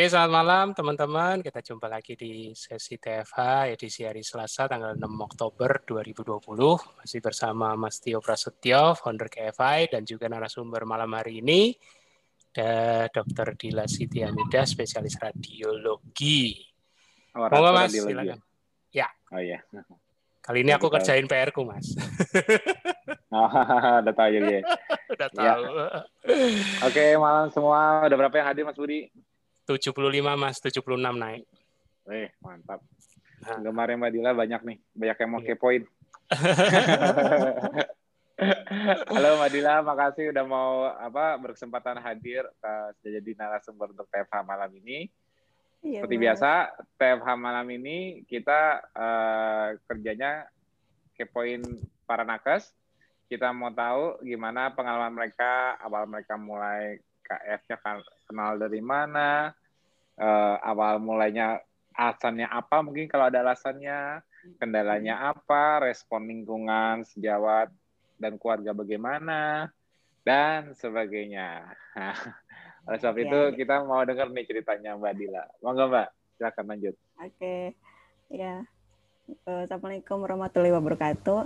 Oke, selamat malam teman-teman. Kita jumpa lagi di sesi TFH edisi hari Selasa tanggal 6 Oktober 2020. Masih bersama Mas Tio Prasetyo, founder KFI, dan juga narasumber malam hari ini, Dr. Dila Siti Hamidah, spesialis radiologi. Oh, Monggo Mas, radiologi. silakan. Ya, Oh iya. kali ini Ya, aku kerjain PR-ku, Mas. Oh, udah tahu jadi. ya. Udah Ya. tahu. Oke, malam semua. Udah berapa yang hadir Mas Budi? 75, Mas. 76 naik. Eh, mantap. Nah. Kemarin Mbak Dila banyak nih, banyak yang mau Iya. kepoin. Halo Mbak Dila, makasih udah mau apa berkesempatan hadir uh, jadi narasumber untuk TFH malam ini. Iya, Seperti Mas. biasa, TFH malam ini kita eh, kerjanya kepoin para nakes. Kita mau tahu gimana pengalaman mereka, awal mereka mulai KF-nya kan- kenal dari mana, eh, awal mulainya alasannya apa, mungkin kalau ada alasannya, kendalanya apa, respon lingkungan, sejawat, dan keluarga bagaimana, dan sebagainya. Oleh sebab Iya, itu iya. kita mau dengar nih ceritanya Mbak Dila. Monggo Mbak, silakan lanjut. Oke, ya. Eh, Assalamualaikum warahmatullahi wabarakatuh.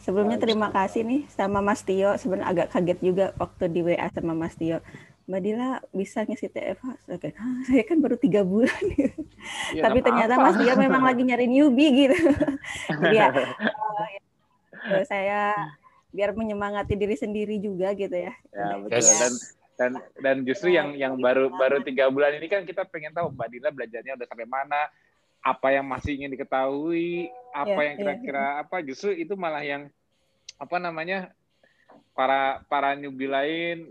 Sebelumnya terima kasih nih sama Mas Tio. Sebenarnya agak kaget juga waktu di WA sama Mas Tio. Mbak Dila bisa ngisi TFH. Oke, "Hah, saya kan baru tiga bulan. Ya, Tapi ternyata apa-apa. Mas Tio memang lagi nyari newbie gitu. Jadi ya, eh, ya, saya biar menyemangati diri sendiri juga gitu ya. Ya, betul. Yes. Dan dan dan justru Ya, yang yang gitu baru baru tiga bulan ini kan kita pengen tahu Mbak Dila belajarnya udah sampai mana, apa yang masih ingin diketahui, apa Ya, yang ya. kira-kira apa justru itu malah yang apa namanya para para newbie lain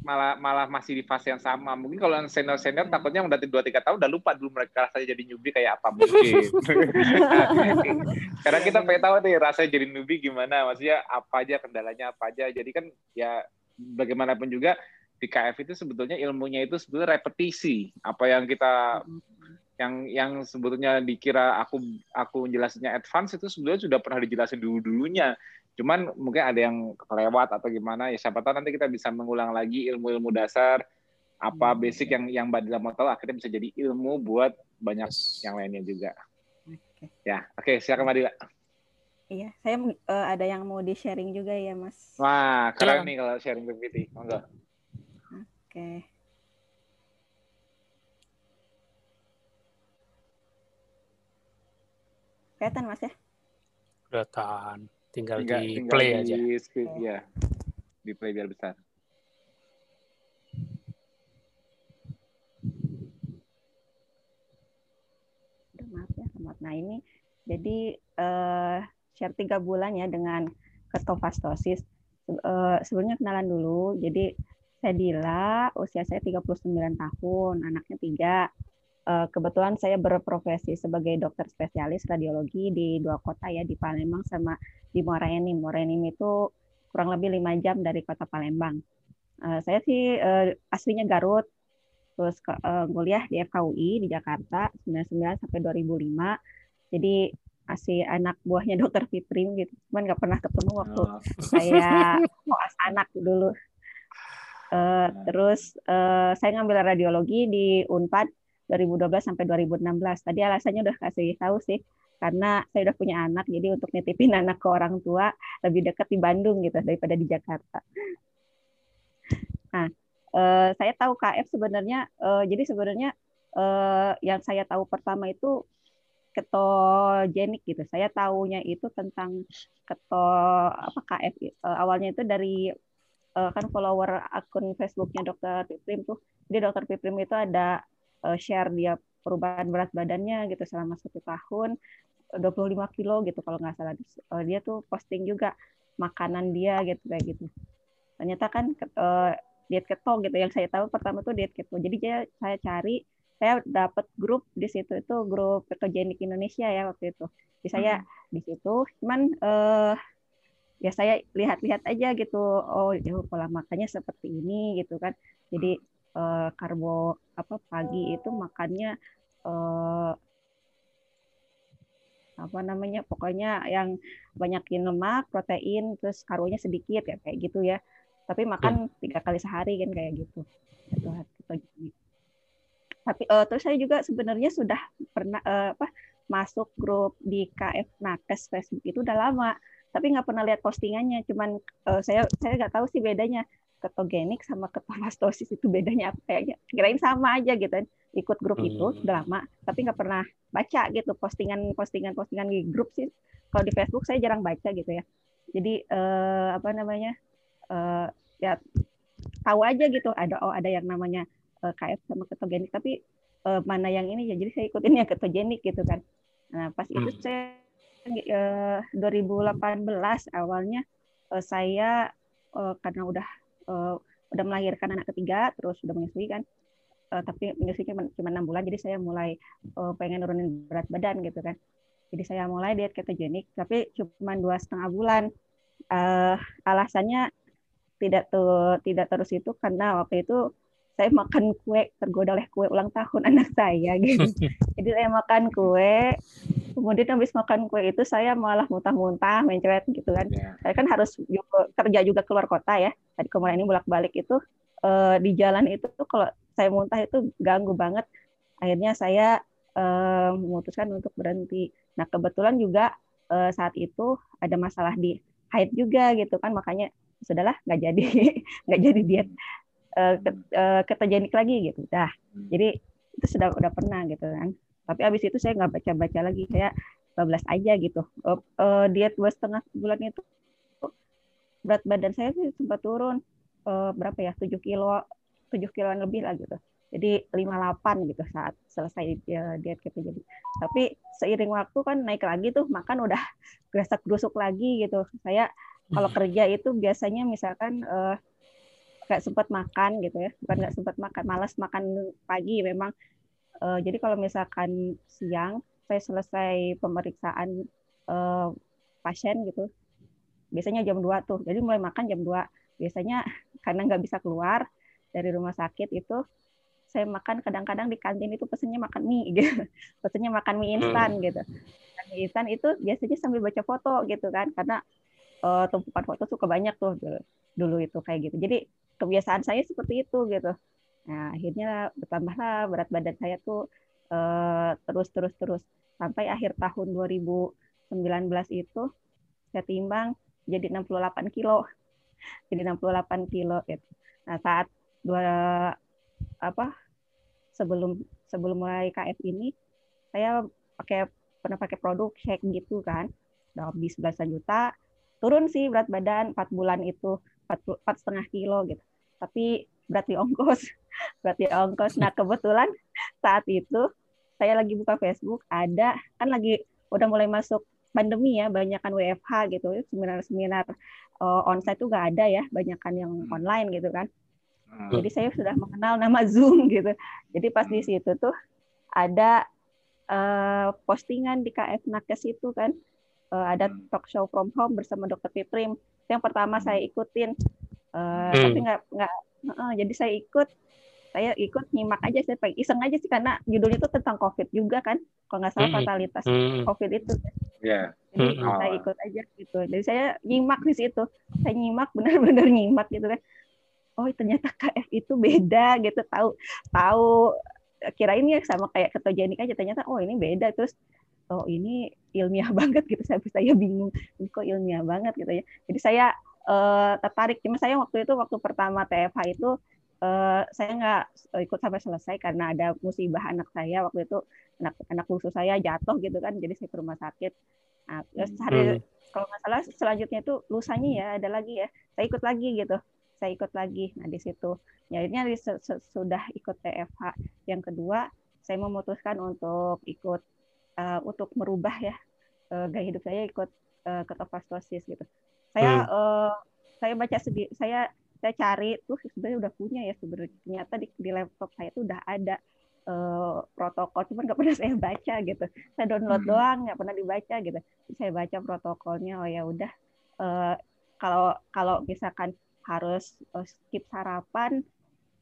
malah malah masih di fase yang sama. Mungkin kalau yang senior senior takutnya udah dua tiga tahun udah lupa dulu mereka rasanya jadi newbie kayak apa mungkin. Karena kita pengen tahu nih rasanya jadi newbie gimana, maksudnya apa aja kendalanya apa aja. Jadi kan ya bagaimanapun juga di KF itu sebetulnya ilmunya itu sebetulnya repetisi. Apa yang kita yang yang sebetulnya dikira aku aku jelasinnya advance itu sebetulnya sudah pernah dijelasin dulu dulunya. Cuman mungkin ada yang kelewat atau gimana ya siapa tahu nanti kita bisa mengulang lagi ilmu-ilmu dasar apa Hmm. basic yang yang Mbak Dila mau tahu akhirnya bisa jadi ilmu buat banyak Yes. yang lainnya juga. Oke. Ya, oke silakan Mbak Dila. Iya, saya eh, ada yang mau di-sharing juga ya, Mas. Wah, keren Silakan. nih kalau sharing PPT. Monggo. Oke. Kelihatan Mas ya? Tahan. Tinggal, Tinggal, di tinggal play di aja. screen, ya. Di play biar besar. Maaf ya, maaf. Nah ini jadi eh, share tiga bulan ya dengan ketofastosis. Eh, sebelumnya kenalan dulu. Jadi saya Dila, usia saya 39 tahun, anaknya tiga. Eh, kebetulan saya berprofesi sebagai dokter spesialis radiologi di dua kota ya, di Palembang sama di Muara Enim. Muara Enim itu kurang lebih lima jam dari kota Palembang. Eh, saya sih eh, aslinya Garut, terus kuliah di FKUI di Jakarta 99 sampai 2005. Jadi masih anak buahnya dokter Fitrim gitu. Cuman nggak pernah ketemu waktu Oh, saya koas anak dulu. Eh, terus eh, saya ngambil radiologi di Unpad 2012 sampai 2016. Tadi alasannya udah kasih tahu sih, karena saya udah punya anak, jadi untuk nitipin anak ke orang tua lebih dekat di Bandung gitu daripada di Jakarta. Nah, eh, saya tahu KF sebenarnya, eh, jadi sebenarnya eh, yang saya tahu pertama itu ketogenik gitu. Saya tahunya itu tentang keto apa KF eh, awalnya itu dari eh, kan follower akun Facebooknya Dokter Piprim tuh. Jadi Dokter Piprim itu ada eh, share dia perubahan berat badannya gitu selama satu tahun 25 kilo gitu kalau nggak salah. Terus, eh, dia tuh posting juga makanan dia gitu kayak gitu. Ternyata kan eh, diet keto gitu yang saya tahu pertama tuh diet keto. Jadi saya, saya cari saya dapat grup di situ itu grup ketogenik Indonesia ya waktu itu. Jadi saya di situ cuman eh ya saya lihat-lihat aja gitu oh ya pola makannya seperti ini gitu kan jadi eh, karbo apa pagi itu makannya eh, apa namanya pokoknya yang banyakin lemak protein terus karbonya sedikit ya kayak gitu ya. Tapi makan tiga kali sehari kan kayak gitu. Tapi uh, terus saya juga sebenarnya sudah pernah uh, apa masuk grup di KF Nakes Facebook itu udah lama. Tapi nggak pernah lihat postingannya. Cuman uh, saya saya nggak tahu sih bedanya ketogenik sama ketomastosis itu bedanya apa kayaknya kirain sama aja gitu kan. Ikut grup hmm. itu udah lama tapi nggak pernah baca gitu. Postingan postingan postingan di grup sih. Kalau di Facebook saya jarang baca gitu ya. Jadi uh, apa namanya uh, ya tahu aja gitu. Ada oh ada yang namanya uh, KF sama ketogenik. Tapi uh, mana yang ini ya? Jadi saya ikutin yang ketogenik gitu kan. Nah pas hmm. itu saya uh, 2018 awalnya uh, saya uh, karena udah uh, udah melahirkan anak ketiga terus udah menyusui kan. Uh, tapi menyusui cuma cuma enam bulan jadi saya mulai uh, pengen nurunin berat badan gitu kan. Jadi saya mulai diet ketogenik tapi cuma dua setengah bulan. Uh, alasannya tidak tuh tidak terus itu karena waktu itu saya makan kue tergoda oleh kue ulang tahun anak saya gitu. Jadi saya makan kue kemudian habis makan kue itu saya malah muntah-muntah mencret gitu kan. Yeah. saya kan harus juga, kerja juga keluar kota ya. Tadi kemarin ini bolak-balik itu uh, di jalan itu tuh kalau saya muntah itu ganggu banget. Akhirnya saya uh, memutuskan untuk berhenti. Nah kebetulan juga uh, saat itu ada masalah di haid juga gitu kan. Makanya sudahlah nggak jadi nggak jadi diet uh, ketogenik lagi gitu. Dah. Jadi itu sudah udah pernah gitu kan tapi abis itu saya nggak baca baca lagi saya bablas aja gitu. Uh, uh, diet dua setengah bulan itu berat badan saya sih sempat turun uh, berapa ya tujuh kilo tujuh kiloan lebih lah gitu. Jadi 58 gitu saat selesai diet ketogenik tapi seiring waktu kan naik lagi tuh makan udah gerasak gerusuk lagi gitu. Saya kalau hmm. kerja itu biasanya misalkan uh, nggak sempat makan gitu ya bukan nggak sempat makan malas makan pagi memang uh, jadi kalau misalkan siang saya selesai pemeriksaan uh, pasien gitu biasanya jam 2 tuh jadi mulai makan jam 2 biasanya karena nggak bisa keluar dari rumah sakit itu saya makan kadang-kadang di kantin itu pesennya makan mie gitu pesennya makan mie instan hmm. gitu dan mie instan itu biasanya sambil baca foto gitu kan karena uh, tumpukan foto suka banyak tuh dulu, dulu itu kayak gitu. Jadi kebiasaan saya seperti itu gitu. Nah akhirnya bertambahlah berat badan saya tuh uh, terus terus terus sampai akhir tahun 2019 itu saya timbang jadi 68 kilo. Jadi 68 kilo gitu. Nah saat dua apa sebelum sebelum mulai KF ini saya pakai pernah pakai produk shake gitu kan udah habis belasan juta turun sih berat badan 4 bulan itu empat setengah kilo gitu tapi berat di ongkos berat di ongkos nah kebetulan saat itu saya lagi buka Facebook ada kan lagi udah mulai masuk pandemi ya banyak kan WFH gitu seminar-seminar uh, onsite tuh gak ada ya banyak kan yang hmm. online gitu kan hmm. jadi saya sudah mengenal nama Zoom gitu jadi pas di situ tuh ada uh, postingan di KF Nakes itu kan uh, ada hmm. talk show from home bersama Dokter Fitrim. Yang pertama hmm. saya ikutin, uh, hmm. tapi nggak nggak. Uh, jadi saya ikut, saya ikut nyimak aja saya pengen iseng aja sih karena judulnya itu tentang COVID juga kan, kalau nggak salah hmm. fatalitas hmm. COVID itu. Yeah. Jadi hmm. saya ikut aja gitu. Jadi saya nyimak di situ, saya nyimak benar-benar nyimak gitu kan. Oh ternyata KF itu beda gitu, tahu tahu kirain ya sama kayak ketogenik aja ternyata oh ini beda terus oh ini ilmiah banget gitu saya saya bingung ini kok ilmiah banget gitu ya jadi saya uh, tertarik cuma saya waktu itu waktu pertama TFH itu uh, saya nggak ikut sampai selesai karena ada musibah anak saya waktu itu. Anak anak khusus saya jatuh gitu kan jadi saya ke rumah sakit. Nah, terus hari hmm. kalau nggak salah selanjutnya itu lusanya ya ada lagi ya. Saya ikut lagi gitu. Saya ikut lagi. Nah di situ. Ya akhirnya sudah ikut TFH yang kedua saya memutuskan untuk ikut uh, untuk merubah ya uh, gaya hidup saya ikut uh, ketofastosis gitu. Saya hmm. uh, saya baca sendiri, saya saya cari tuh sebenarnya udah punya ya sebenarnya ternyata di, di laptop saya tuh udah ada uh, protokol cuman nggak pernah saya baca gitu saya download hmm. doang nggak pernah dibaca gitu saya baca protokolnya oh ya udah uh, kalau kalau misalkan harus uh, skip sarapan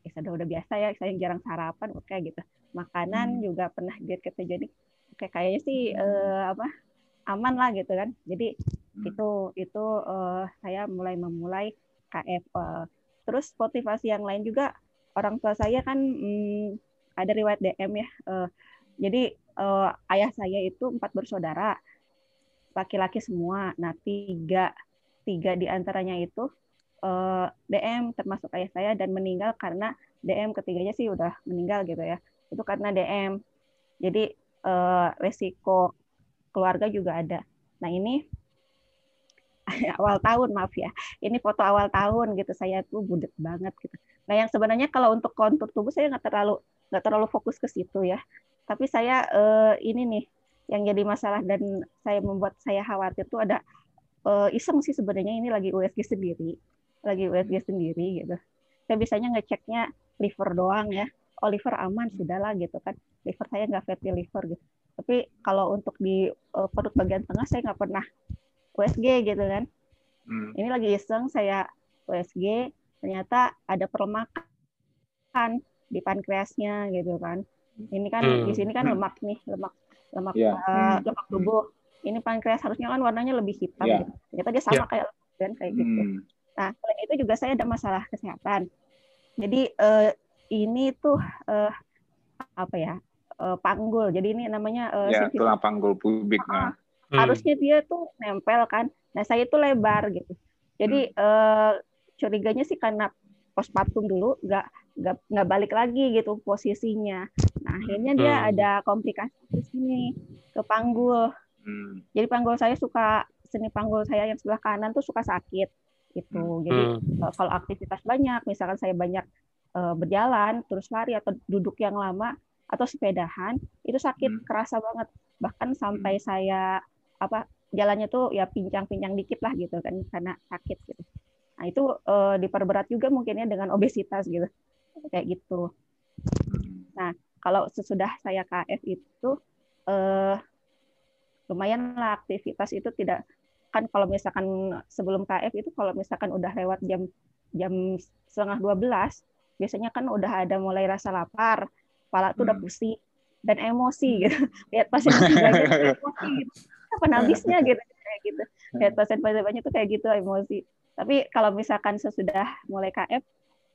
ya sudah udah biasa ya saya jarang sarapan oke okay, gitu makanan hmm. juga pernah diet ketogenik kayak kayaknya sih uh, apa aman lah gitu kan jadi hmm. itu itu uh, saya mulai memulai KF uh, terus motivasi yang lain juga orang tua saya kan hmm, ada riwayat DM ya. Uh, jadi uh, ayah saya itu empat bersaudara, laki-laki semua. Nah tiga tiga di antaranya itu DM termasuk ayah saya dan meninggal karena DM ketiganya sih udah meninggal gitu ya. Itu karena DM. Jadi uh, resiko keluarga juga ada. Nah ini awal tahun maaf ya. Ini foto awal tahun gitu saya tuh budet banget gitu. Nah yang sebenarnya kalau untuk kontur tubuh saya nggak terlalu nggak terlalu fokus ke situ ya. Tapi saya uh, ini nih yang jadi masalah dan saya membuat saya khawatir tuh ada uh, iseng sih sebenarnya ini lagi USG sendiri, lagi USG sendiri gitu. Saya biasanya ngeceknya liver doang ya. Oh liver aman sudahlah gitu kan. Liver saya nggak fatty liver gitu. Tapi kalau untuk di uh, perut bagian tengah saya nggak pernah USG gitu kan. Hmm. Ini lagi iseng saya USG, ternyata ada perlemakan di pankreasnya gitu kan. Ini kan hmm. di sini kan hmm. lemak nih, lemak lemak yeah. uh, lemak tubuh. Ini pankreas harusnya kan warnanya lebih hitam yeah. gitu. Ternyata dia sama yeah. kayak kan kayak gitu. Hmm. Nah, selain itu juga saya ada masalah kesehatan. Jadi uh, ini tuh uh, apa ya? Uh, panggul. Jadi ini namanya uh, ya, tulang panggul pubik. Nah hmm. harusnya dia tuh nempel kan nah saya itu lebar gitu jadi hmm. eh, curiganya sih karena postpartum dulu nggak nggak nggak balik lagi gitu posisinya nah akhirnya dia hmm. ada komplikasi di sini ke panggul hmm. jadi panggul saya suka seni panggul saya yang sebelah kanan tuh suka sakit gitu hmm. jadi hmm. Eh, kalau aktivitas banyak misalkan saya banyak uh, berjalan terus lari atau duduk yang lama atau sepedahan itu sakit hmm. kerasa banget bahkan sampai hmm. saya apa jalannya tuh ya pincang-pincang dikit lah gitu kan karena sakit gitu. Nah itu uh, diperberat juga mungkinnya dengan obesitas gitu kayak gitu. Nah kalau sesudah saya KF itu uh, lumayan lah aktivitas itu tidak kan kalau misalkan sebelum KF itu kalau misalkan udah lewat jam jam setengah 12 biasanya kan udah ada mulai rasa lapar, kepala tuh udah hmm. pusing dan emosi gitu. Lihat pasien emosi gitu kapan habisnya gitu kayak gitu. Lihat pasien-pasien banyak tuh kayak gitu emosi. Tapi kalau misalkan sesudah mulai KF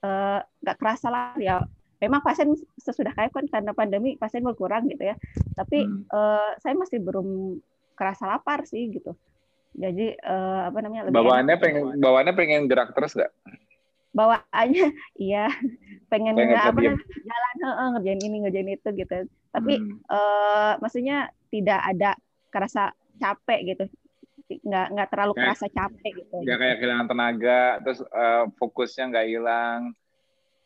eh, nggak uh, kerasa lah ya. Memang pasien sesudah KF kan karena pandemi pasien berkurang gitu ya. Tapi hmm. uh, saya masih belum kerasa lapar sih gitu. Jadi uh, apa namanya lebih bawaannya enak. pengen bawaannya pengen gerak terus nggak? Bawaannya iya. Pengen, pengen apa namanya jalan uh, ngerjain ini ngerjain itu gitu. Tapi hmm. uh, maksudnya tidak ada kerasa capek gitu. Nggak nggak terlalu kayak, kerasa capek gitu. nggak kayak kehilangan tenaga terus uh, fokusnya nggak hilang.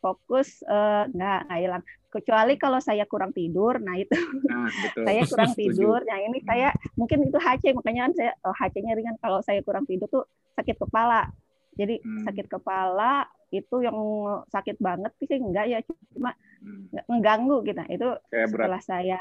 Fokus uh, nggak nggak hilang. Kecuali kalau saya kurang tidur nah itu. Nah, betul. saya kurang tidur yang ini saya mungkin itu HC makanya kan saya oh, HC-nya ringan. Kalau saya kurang tidur tuh sakit kepala. Jadi hmm. sakit kepala itu yang sakit banget sih enggak ya. Cuma hmm. mengganggu gitu. Nah, itu Kayak setelah berat. saya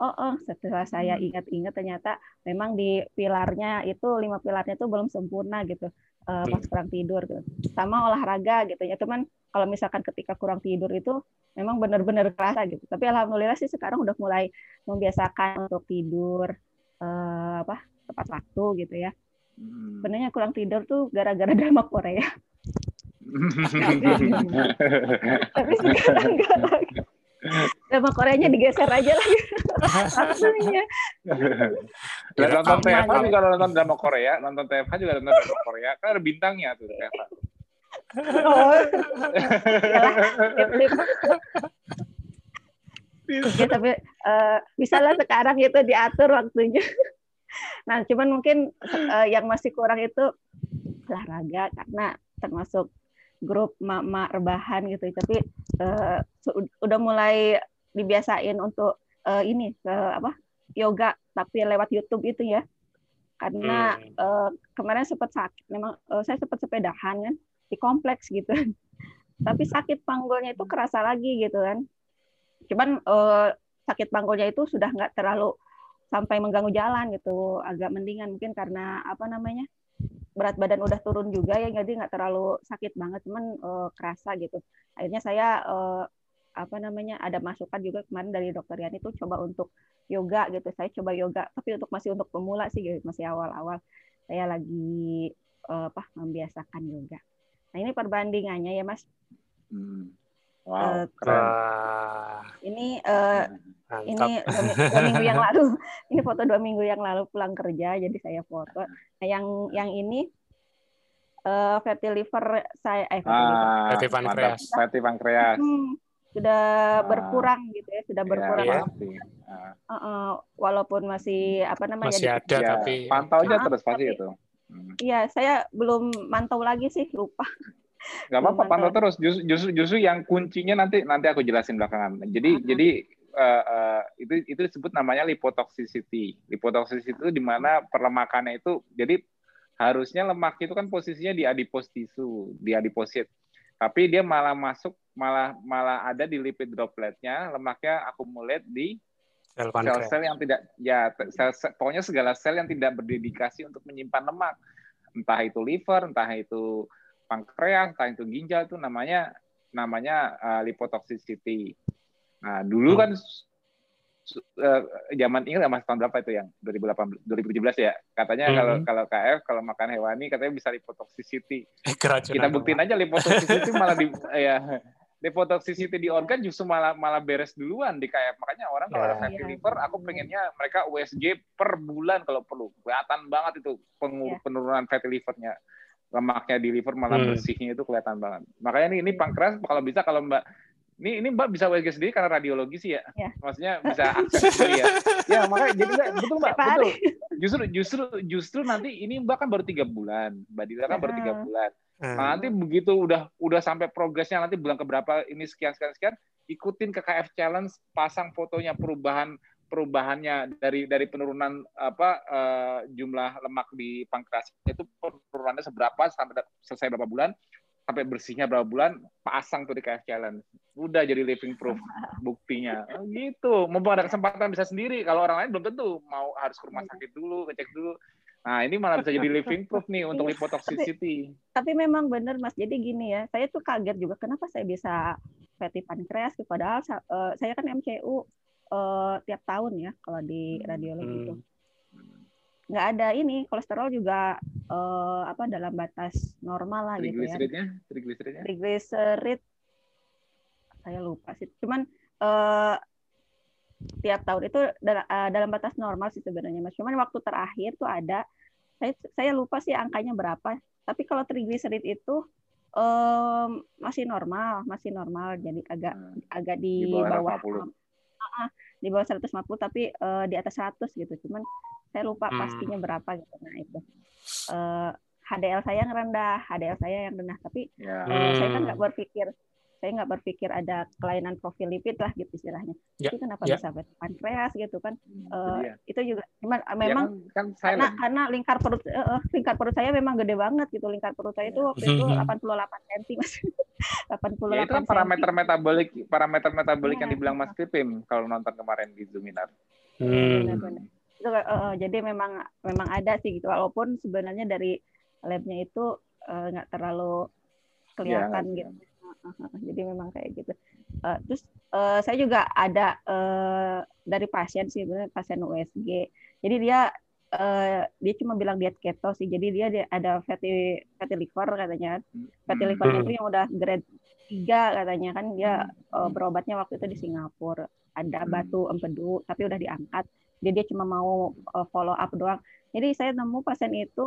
oh, oh setelah saya hmm. ingat-ingat ternyata memang di pilarnya itu lima pilarnya itu belum sempurna gitu uh, pas kurang tidur gitu. sama olahraga gitu ya cuman kalau misalkan ketika kurang tidur itu memang benar-benar kerasa gitu tapi alhamdulillah sih sekarang udah mulai membiasakan untuk tidur uh, apa tepat waktu gitu ya hmm. sebenarnya kurang tidur tuh gara-gara drama Korea tapi sekarang enggak lagi Drama Koreanya digeser aja lagi. Maksudnya. Dan nonton TFH juga nonton drama Korea, nonton TFH juga nonton drama Korea. Kan ada bintangnya tuh TFH. Oh. ya, tapi uh, bisa lah sekarang itu diatur waktunya. Nah, cuman mungkin uh, yang masih kurang itu olahraga karena termasuk grup mak-mak rebahan gitu. Tapi uh, udah mulai dibiasain untuk uh, ini uh, apa yoga tapi lewat YouTube itu ya. Karena hmm. uh, kemarin sempat sakit memang uh, saya sempat sepedahan kan di kompleks gitu. Tapi sakit panggulnya itu kerasa lagi gitu kan. Cuman uh, sakit panggulnya itu sudah nggak terlalu sampai mengganggu jalan gitu. Agak mendingan mungkin karena apa namanya berat badan udah turun juga ya jadi nggak terlalu sakit banget cuman uh, kerasa gitu akhirnya saya uh, apa namanya ada masukan juga kemarin dari dokter Yani itu coba untuk yoga gitu saya coba yoga tapi untuk masih untuk pemula sih gitu. masih awal-awal saya lagi uh, apa membiasakan yoga nah ini perbandingannya ya mas hmm. Wow, keren. Wah, Ini eh, mantap. ini dua, mi- dua minggu yang lalu. Ini foto dua minggu yang lalu pulang kerja, jadi saya foto. Nah, yang yang ini eh fatty liver saya eh fatty liver. Ah, Fatty pankreas. Fatty pankreas. Hmm, sudah Ah. berkurang gitu ya, sudah Ya, berkurang. Iya. pasti. Ah, Eh, eh, walaupun masih apa namanya Masih ada ya, tapi pantau aja Ah, terus pasti itu. Hmm. Iya, saya belum mantau lagi sih, lupa. Gak apa-apa pantau terus. Justru, justru justru yang kuncinya nanti nanti aku jelasin belakangan. Jadi Ah. jadi eh, itu itu disebut namanya lipotoxicity. Lipotoxicity itu di mana perlemakannya itu jadi harusnya lemak itu kan posisinya di adipose tissue, di adiposit. Tapi dia malah masuk malah malah ada di lipid dropletnya, lemaknya akumulate di sel-sel yang tidak ya sel, sel- pokoknya segala sel yang tidak berdedikasi untuk menyimpan lemak entah itu liver entah itu pankreas entah itu ginjal itu namanya namanya uh, lipotoxicity nah dulu Hmm. kan su- eh, zaman ini mas tahun berapa itu yang 2018 2017 ya katanya Hmm. kalau kalau KF kalau makan hewani katanya bisa lipotoxicity Eh, keracunan kita buktiin aja lipotoxicity malah di ya lipotoxicity di organ justru malah malah beres duluan di KF makanya orang kalau Ya. ada fatty Iya. liver aku pengennya mereka USG per bulan kalau perlu kelihatan banget itu pengur- Ya. penurunan fatty livernya lemaknya di liver malah Hmm. bersihnya itu kelihatan banget makanya ini ini pankreas kalau bisa kalau mbak ini ini mbak bisa USG sendiri karena radiologi sih ya, Ya. maksudnya bisa akses sendiri ya? Ya makanya jadi mbak betul mbak betul. justru justru justru nanti ini mbak kan baru tiga bulan. Mbak Dila kan baru tiga bulan. Hmm. Nah, nanti begitu udah udah sampai progresnya nanti bulan keberapa ini sekian sekian sekian ikutin ke KF Challenge pasang fotonya perubahan perubahannya dari dari penurunan apa eh, jumlah lemak di pankreas. Itu penurunannya seberapa sampai selesai berapa bulan sampai bersihnya berapa bulan pasang tuh di KF Challenge. Udah jadi living proof buktinya. Oh, gitu. Mumpung ada kesempatan bisa sendiri. Kalau orang lain belum tentu. Mau harus ke rumah sakit dulu ngecek dulu. Nah ini malah bisa jadi living proof nih untuk lipotoxicity. Tapi memang benar Mas. Jadi gini ya, saya tuh kaget juga. Kenapa saya bisa fatty pankreas gitu. padahal eh, saya kan MCU eh, tiap tahun ya kalau di radiologi itu. Nggak ada ini kolesterol juga eh, apa dalam batas normal lah gitu ya. Trigliseridnya, trigliseridnya. Triglycerid saya lupa sih. Cuman eh, tiap tahun itu eh, dalam batas normal sih sebenarnya Mas. Cuman waktu terakhir tuh ada saya saya lupa sih angkanya berapa. Tapi kalau triglycerid itu em, masih normal, masih normal. Jadi agak Hmm. agak di, Di bawah bawah 150. Ah, di bawah 150 tapi eh, di atas 100 gitu. Cuman saya lupa Hmm. pastinya berapa gitu. Nah, itu. Eh, HDL saya yang rendah, HDL saya yang rendah, tapi Ya. eh, saya kan Hmm. nggak berpikir saya nggak berpikir ada kelainan profil lipid lah gitu istilahnya. Ya, Tapi kenapa ya. bisa pankreas gitu kan? Itu Eh, dia. itu juga cuman Ya memang kan, kan karena karena lingkar perut eh, eh, lingkar perut saya memang gede banget gitu. Lingkar perut saya itu waktu itu 88 cm Mas. 88 Ya, itu kan cm. parameter metabolik parameter metabolik yang Iya. dibilang Mas Pipim kalau nonton kemarin di Zoominar. Hmm. Benar-benar. Itu eh, eh, jadi memang memang ada sih gitu. Walaupun sebenarnya dari labnya itu eh, nggak terlalu kelihatan nggak gitu. Jadi memang kayak gitu. Eh, terus eh, saya juga ada eh, dari pasien sih, bener, pasien USG. Jadi dia eh, dia cuma bilang diet keto sih. Jadi dia, ada fatty fatty liver katanya. Fatty Hmm. livernya Hmm. itu yang udah grade 3 katanya kan dia Hmm. berobatnya waktu itu di Singapura. Ada Hmm. batu empedu tapi udah diangkat. Jadi dia cuma mau eh, follow up doang. Jadi saya nemu pasien itu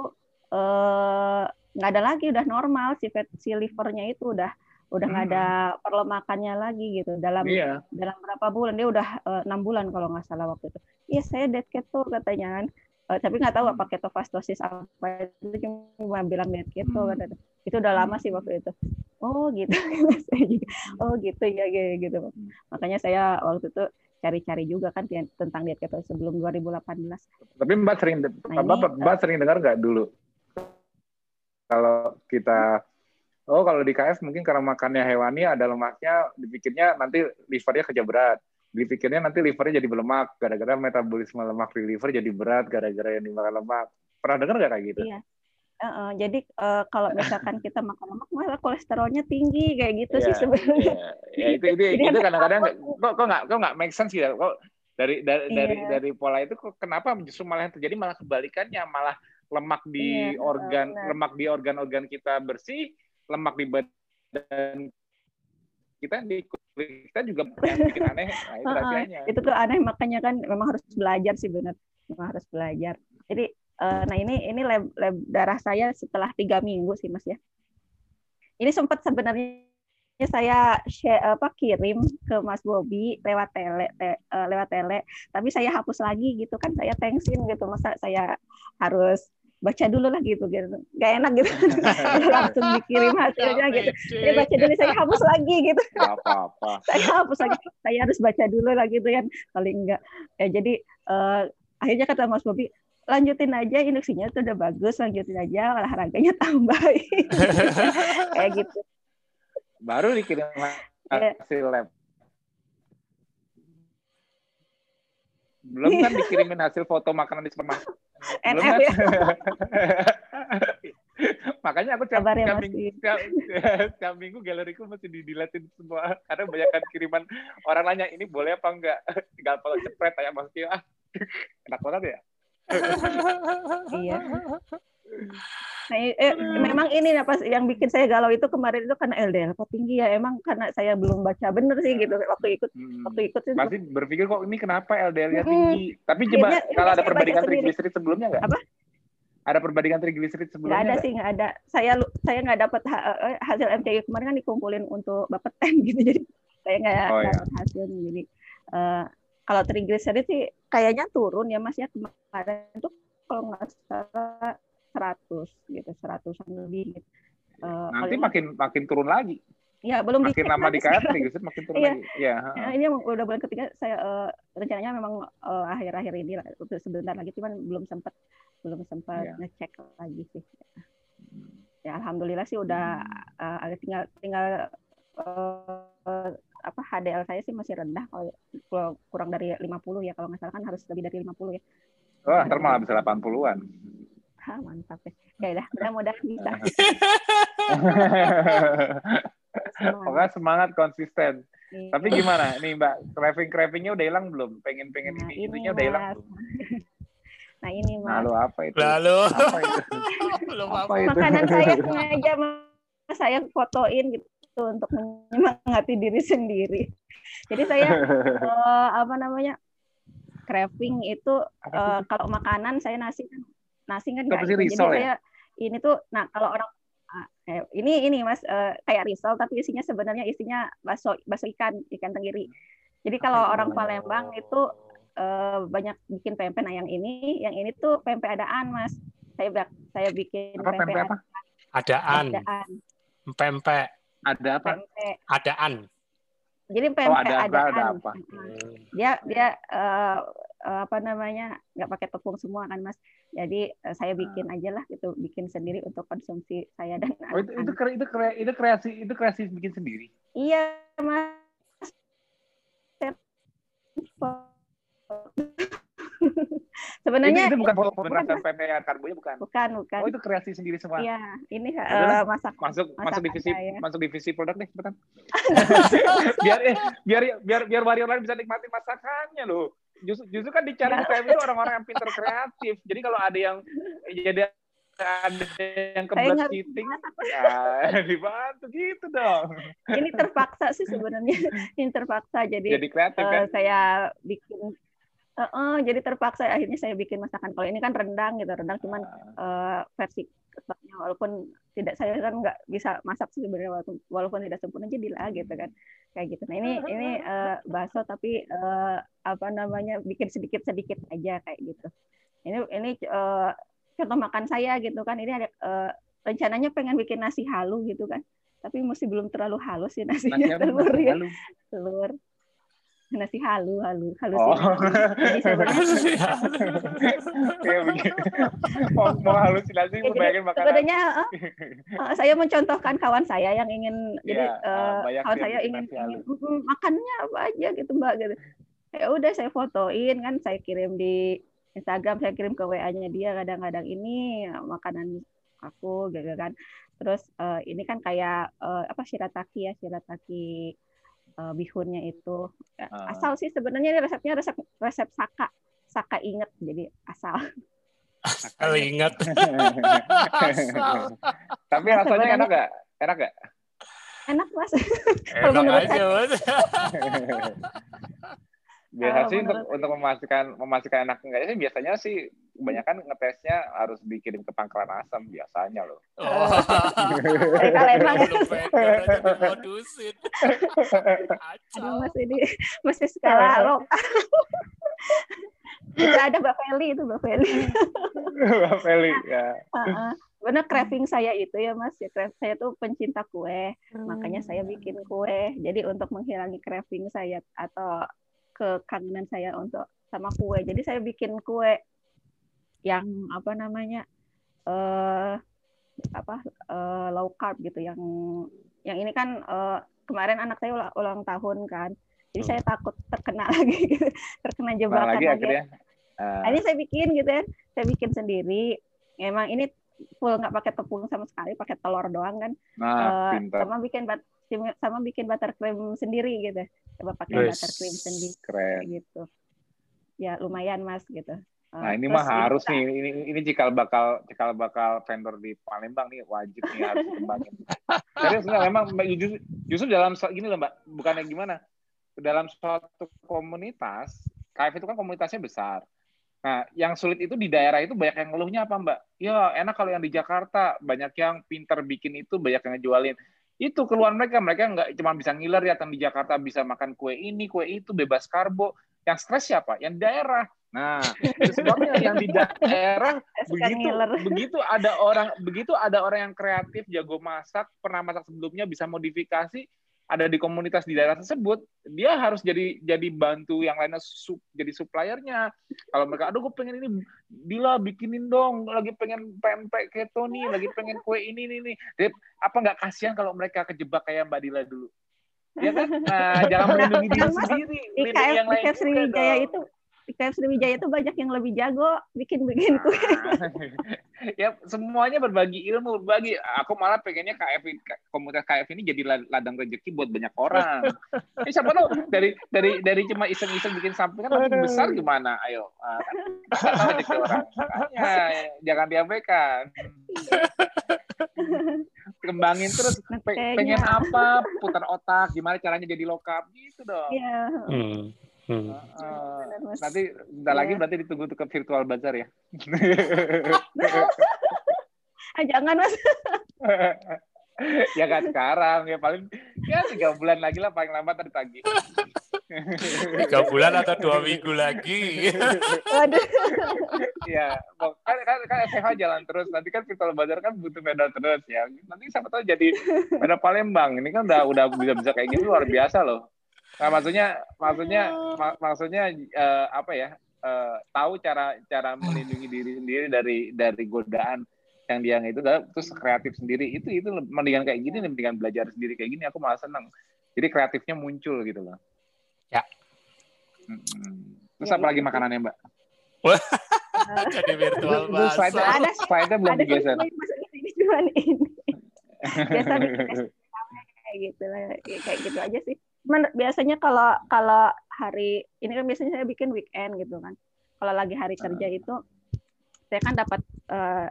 eh, nggak ada lagi udah normal si fat, si livernya itu udah udah nggak ada perlemakannya lagi gitu dalam Iya. dalam berapa bulan dia udah eh, enam bulan kalau nggak salah waktu itu iya saya diet keto katanya kan Eh, tapi nggak tahu Hmm. apa ketofastosis apa itu cuma bilang diet keto Hmm. kan itu udah lama sih waktu itu oh gitu oh gitu ya gitu, gitu Hmm. makanya saya waktu itu cari-cari juga kan tentang diet keto sebelum 2018 Tapi Mbak sering Nah, Mbak, ini, Mbak sering dengar nggak dulu kalau kita oh kalau di KF mungkin karena makannya hewani ada lemaknya dipikirnya nanti livernya kerja berat dipikirnya nanti livernya jadi berlemak gara-gara metabolisme lemak di liver jadi berat gara-gara yang dimakan lemak pernah dengar nggak kayak gitu? Iya. Eh, jadi eh, kalau misalkan kita makan lemak malah kolesterolnya tinggi kayak gitu sih Iya, sebenarnya. Iya, ya, itu itu Jadi itu ada kadang-kadang kok kok nggak kok nggak make sense ya kok dari dari dari Iya. dari pola itu kok kenapa justru malah yang terjadi malah kebalikannya malah lemak di Iya, organ benar. lemak di organ-organ kita bersih lemak di badan kita di kita juga bikin aneh. Nah, itu rahasianya. itu tuh aneh makanya kan memang harus belajar sih benar. Memang harus belajar. Jadi uh, nah ini ini lab, lab darah saya setelah tiga minggu sih mas ya. Ini sempat sebenarnya saya share, apa kirim ke Mas Bobi lewat tele te, uh, lewat tele tapi saya hapus lagi gitu kan saya tensin gitu masa saya harus baca dulu lah gitu gitu. Gak enak gitu. Langsung dikirim hasilnya gitu. saya baca dulu saya hapus lagi gitu. Saya hapus lagi. Saya harus baca dulu lah gitu kan. Paling enggak ya jadi uh, akhirnya kata Mas Bobi lanjutin aja induksinya itu udah bagus lanjutin aja olahraganya tambahin. Kayak gitu. Baru dikirim iya. hasil lab. Belum kan dikirimin hasil foto makanan di supermarket. Belum kan? ya? makanya aku tiap, tiap, minggu, tiap, tiap minggu galeriku masih didilatin semua. Karena banyak kan kiriman orang nanya ini boleh apa enggak? Tinggal kalau cepet aja mas ah enak banget ya iya Nah, eh, memang ini ya pas yang bikin saya galau itu kemarin itu karena LDL kok tinggi ya. Emang karena saya belum baca bener sih gitu waktu ikut hmm. waktu ikut sih. Pasti berpikir kok ini kenapa LDL-nya hmm. tinggi. Tapi coba Akhirnya, kalau ada perbandingan triglycerid sebelumnya nggak? Apa? Ada perbandingan triglycerid sebelumnya? Nggak ada gak? sih, nggak ada. Saya saya nggak dapat eh, hasil MCI kemarin kan dikumpulin untuk bapak ten gitu. Jadi saya nggak oh, dapat iya. hasilnya. Jadi uh, kalau triglycerid sih kayaknya turun ya Mas ya kemarin tuh kalau nggak salah 100 gitu, 100 lebih gitu. Uh, Nanti makin makin turun lagi. Ya, belum makin lama di KFC makin turun iya. lagi. Ya. ya. Ini udah bulan ketiga saya uh, rencananya memang uh, akhir-akhir ini lah, sebentar lagi cuman belum sempat belum sempat ya. ngecek lagi sih. Ya alhamdulillah sih udah hmm. uh, tinggal tinggal uh, apa HDL saya sih masih rendah kalau kurang dari 50 ya kalau nggak salah kan harus lebih dari 50 ya. Wah, ntar malah bisa 80-an. Ha, mantap ya. Ya udah, mudah-mudahan bisa. Pokoknya semangat konsisten. Iya. Tapi gimana nih Mbak, craving cravingnya udah hilang belum? Pengen pengen nah, ini, ini udah hilang belum? Nah ini mas. Lalu apa itu? Lalu. Apa itu? apa itu? Makanan saya sengaja mas saya fotoin gitu untuk menyemangati diri sendiri. Jadi saya uh, apa namanya craving itu uh, kalau makanan saya nasi kan nasi kan nggak gitu. jadi saya ini tuh nah kalau orang eh, ini ini mas uh, kayak risol tapi isinya sebenarnya isinya bakso bakso ikan ikan tenggiri. Jadi kalau orang Palembang itu uh, banyak bikin pempek. Nah yang ini yang ini tuh pempek adaan mas. Saya saya bikin apa, pempek, apa? adaan. Adaan. Pempek ada apa? Adaan. Jadi pempek oh, ada adaan ada apa? dia dia uh, uh, apa namanya nggak pakai tepung semua kan mas. Jadi uh, saya bikin ah. aja lah gitu bikin sendiri untuk konsumsi saya dan oh, itu, itu itu itu kreasi itu kreasi bikin sendiri? Iya mas Sebenarnya itu, itu bukan pemerasan PPA karbonya bukan. Bukan, bukan. Oh, itu kreasi sendiri semua. Iya, ini uh, masak masuk masuk divisi saya. masuk divisi produk deh, cepetan. biar eh, biar biar biar warrior lain bisa nikmati masakannya loh justru justru kan dicari UKM itu orang-orang yang pintar kreatif. Jadi kalau ada yang jadi ada yang kebelas cheating, ya dibantu gitu dong. Ini terpaksa sih sebenarnya, ini terpaksa. Jadi, jadi kreatif uh, kan? Saya bikin Uh, uh, jadi terpaksa akhirnya saya bikin masakan. Kalau ini kan rendang gitu, rendang cuman uh, versi ketoknya walaupun tidak saya kan nggak bisa masak sih sebenarnya walaupun, walaupun tidak sempurna jadi lah gitu kan kayak gitu. Nah ini ini uh, bakso tapi uh, apa namanya bikin sedikit sedikit aja kayak gitu. Ini ini uh, contoh makan saya gitu kan. Ini ada uh, rencananya pengen bikin nasi halu gitu kan. Tapi masih belum terlalu halus sih nasinya telur ya. Telur nasi halu halu halu oh. jadi sebenarnya mau, mau halusinasi ya, bayangin makanan. sebenarnya uh, uh, saya mencontohkan kawan saya yang ingin ya, jadi uh, kawan saya ingin, ingin makannya apa aja gitu mbak gitu. Ya udah saya fotoin kan saya kirim di Instagram saya kirim ke WA-nya dia kadang-kadang ini makanan aku gitu kan. Terus uh, ini kan kayak uh, apa shirataki ya shirataki uh, bihunnya itu. Uh. asal sih sebenarnya ini resepnya resep resep saka. Saka inget jadi asal. Asal inget. Tapi rasanya enak gak enak gak enak mas. Enak aja mas. Biasa sih untuk untuk memastikan memastikan enak enggaknya sih biasanya sih kebanyakan ngetesnya harus dikirim ke pangkalan asam biasanya loh. Oh. kalau emang modusin. Aduh, mas ini masih skala lo. ada Mbak Feli itu Mbak Feli. Mbak Feli ya. Benar craving saya itu ya Mas ya saya tuh pencinta kue hmm. makanya saya bikin kue jadi untuk menghilangi craving saya atau kekangenan saya untuk sama kue. Jadi saya bikin kue yang apa namanya uh, apa uh, low carb gitu yang yang ini kan uh, kemarin anak saya ulang, ulang tahun kan. Jadi hmm. saya takut terkena lagi gitu, terkena jebakan lagi. lagi. Akhirnya. Uh... ini saya bikin gitu ya, saya bikin sendiri. Emang ini full nggak pakai tepung sama sekali, pakai telur doang kan. Nah, uh, sama bikin bat sama bikin buttercream sendiri gitu coba pakai yes. buttercream sendiri Keren. gitu ya lumayan mas gitu Nah ini mah harus nih, ini ini cikal bakal cikal bakal vendor di Palembang nih wajib nih harus dikembangin. Serius nggak memang justru, justru dalam gini loh mbak, bukannya gimana? Dalam suatu komunitas, KF itu kan komunitasnya besar. Nah, yang sulit itu di daerah itu banyak yang ngeluhnya apa mbak? Ya enak kalau yang di Jakarta. Banyak yang pinter bikin itu, banyak yang ngejualin. Itu keluar mereka. Mereka nggak cuma bisa ngiler ya di Jakarta bisa makan kue ini kue itu bebas karbo. Yang stres siapa? Yang daerah. Nah sebabnya yang di daerah begitu begitu ada orang begitu ada orang yang kreatif jago masak pernah masak sebelumnya bisa modifikasi ada di komunitas di daerah tersebut, dia harus jadi jadi bantu yang lainnya sup, jadi suppliernya. Kalau mereka, aduh gue pengen ini, Dila bikinin dong, lagi pengen pempek keto nih, lagi pengen kue ini nih nih. Jadi, apa nggak kasihan kalau mereka kejebak kayak Mbak Dila dulu? Ya kan? Nah, jangan melindungi diri sendiri, melindungi yang lain. Sriwijaya itu di KF Sriwijaya itu banyak yang lebih jago bikin-bikin kue. Ya semuanya berbagi ilmu, berbagi. Aku malah pengennya KF komunitas KF ini jadi ladang rezeki buat banyak orang. Ini siapa tahu dari dari dari cuma iseng-iseng bikin sampingan tapi besar gimana? Ayo, nah, kan rezeki orang. Makanya jangan diabaikan. Kembangin terus pengen apa, putar otak, gimana caranya jadi lokap gitu dong. Iya. Hmm. Hmm. Uh, nanti bentar lagi iya. berarti ditunggu ke virtual bazar ya. ah, jangan mas. ya kan sekarang ya paling ya tiga bulan lagi lah paling lambat ada tagih. tiga bulan atau dua minggu lagi. Waduh. ya kan kan kan SH jalan terus nanti kan virtual bazar kan butuh vendor terus ya. Nanti siapa tahu jadi vendor Palembang ini kan udah udah bisa bisa kayak gini luar biasa loh. Nah, maksudnya maksudnya mak maksudnya uh, apa ya? Uh, tahu cara cara melindungi diri sendiri dari dari godaan yang dia itu terus kreatif sendiri. Itu itu mendingan kayak gini mendingan belajar sendiri kayak gini aku malah seneng. Jadi kreatifnya muncul gitu loh. Ya. Hmm. terus ya, apa lagi makanannya mbak? Jadi virtual bahasa ada slide belum digeser? ini cuma ini. Biasa kayak gitu lah kayak gitu aja sih biasanya kalau kalau hari ini kan biasanya saya bikin weekend gitu kan. Kalau lagi hari kerja itu saya kan dapat uh,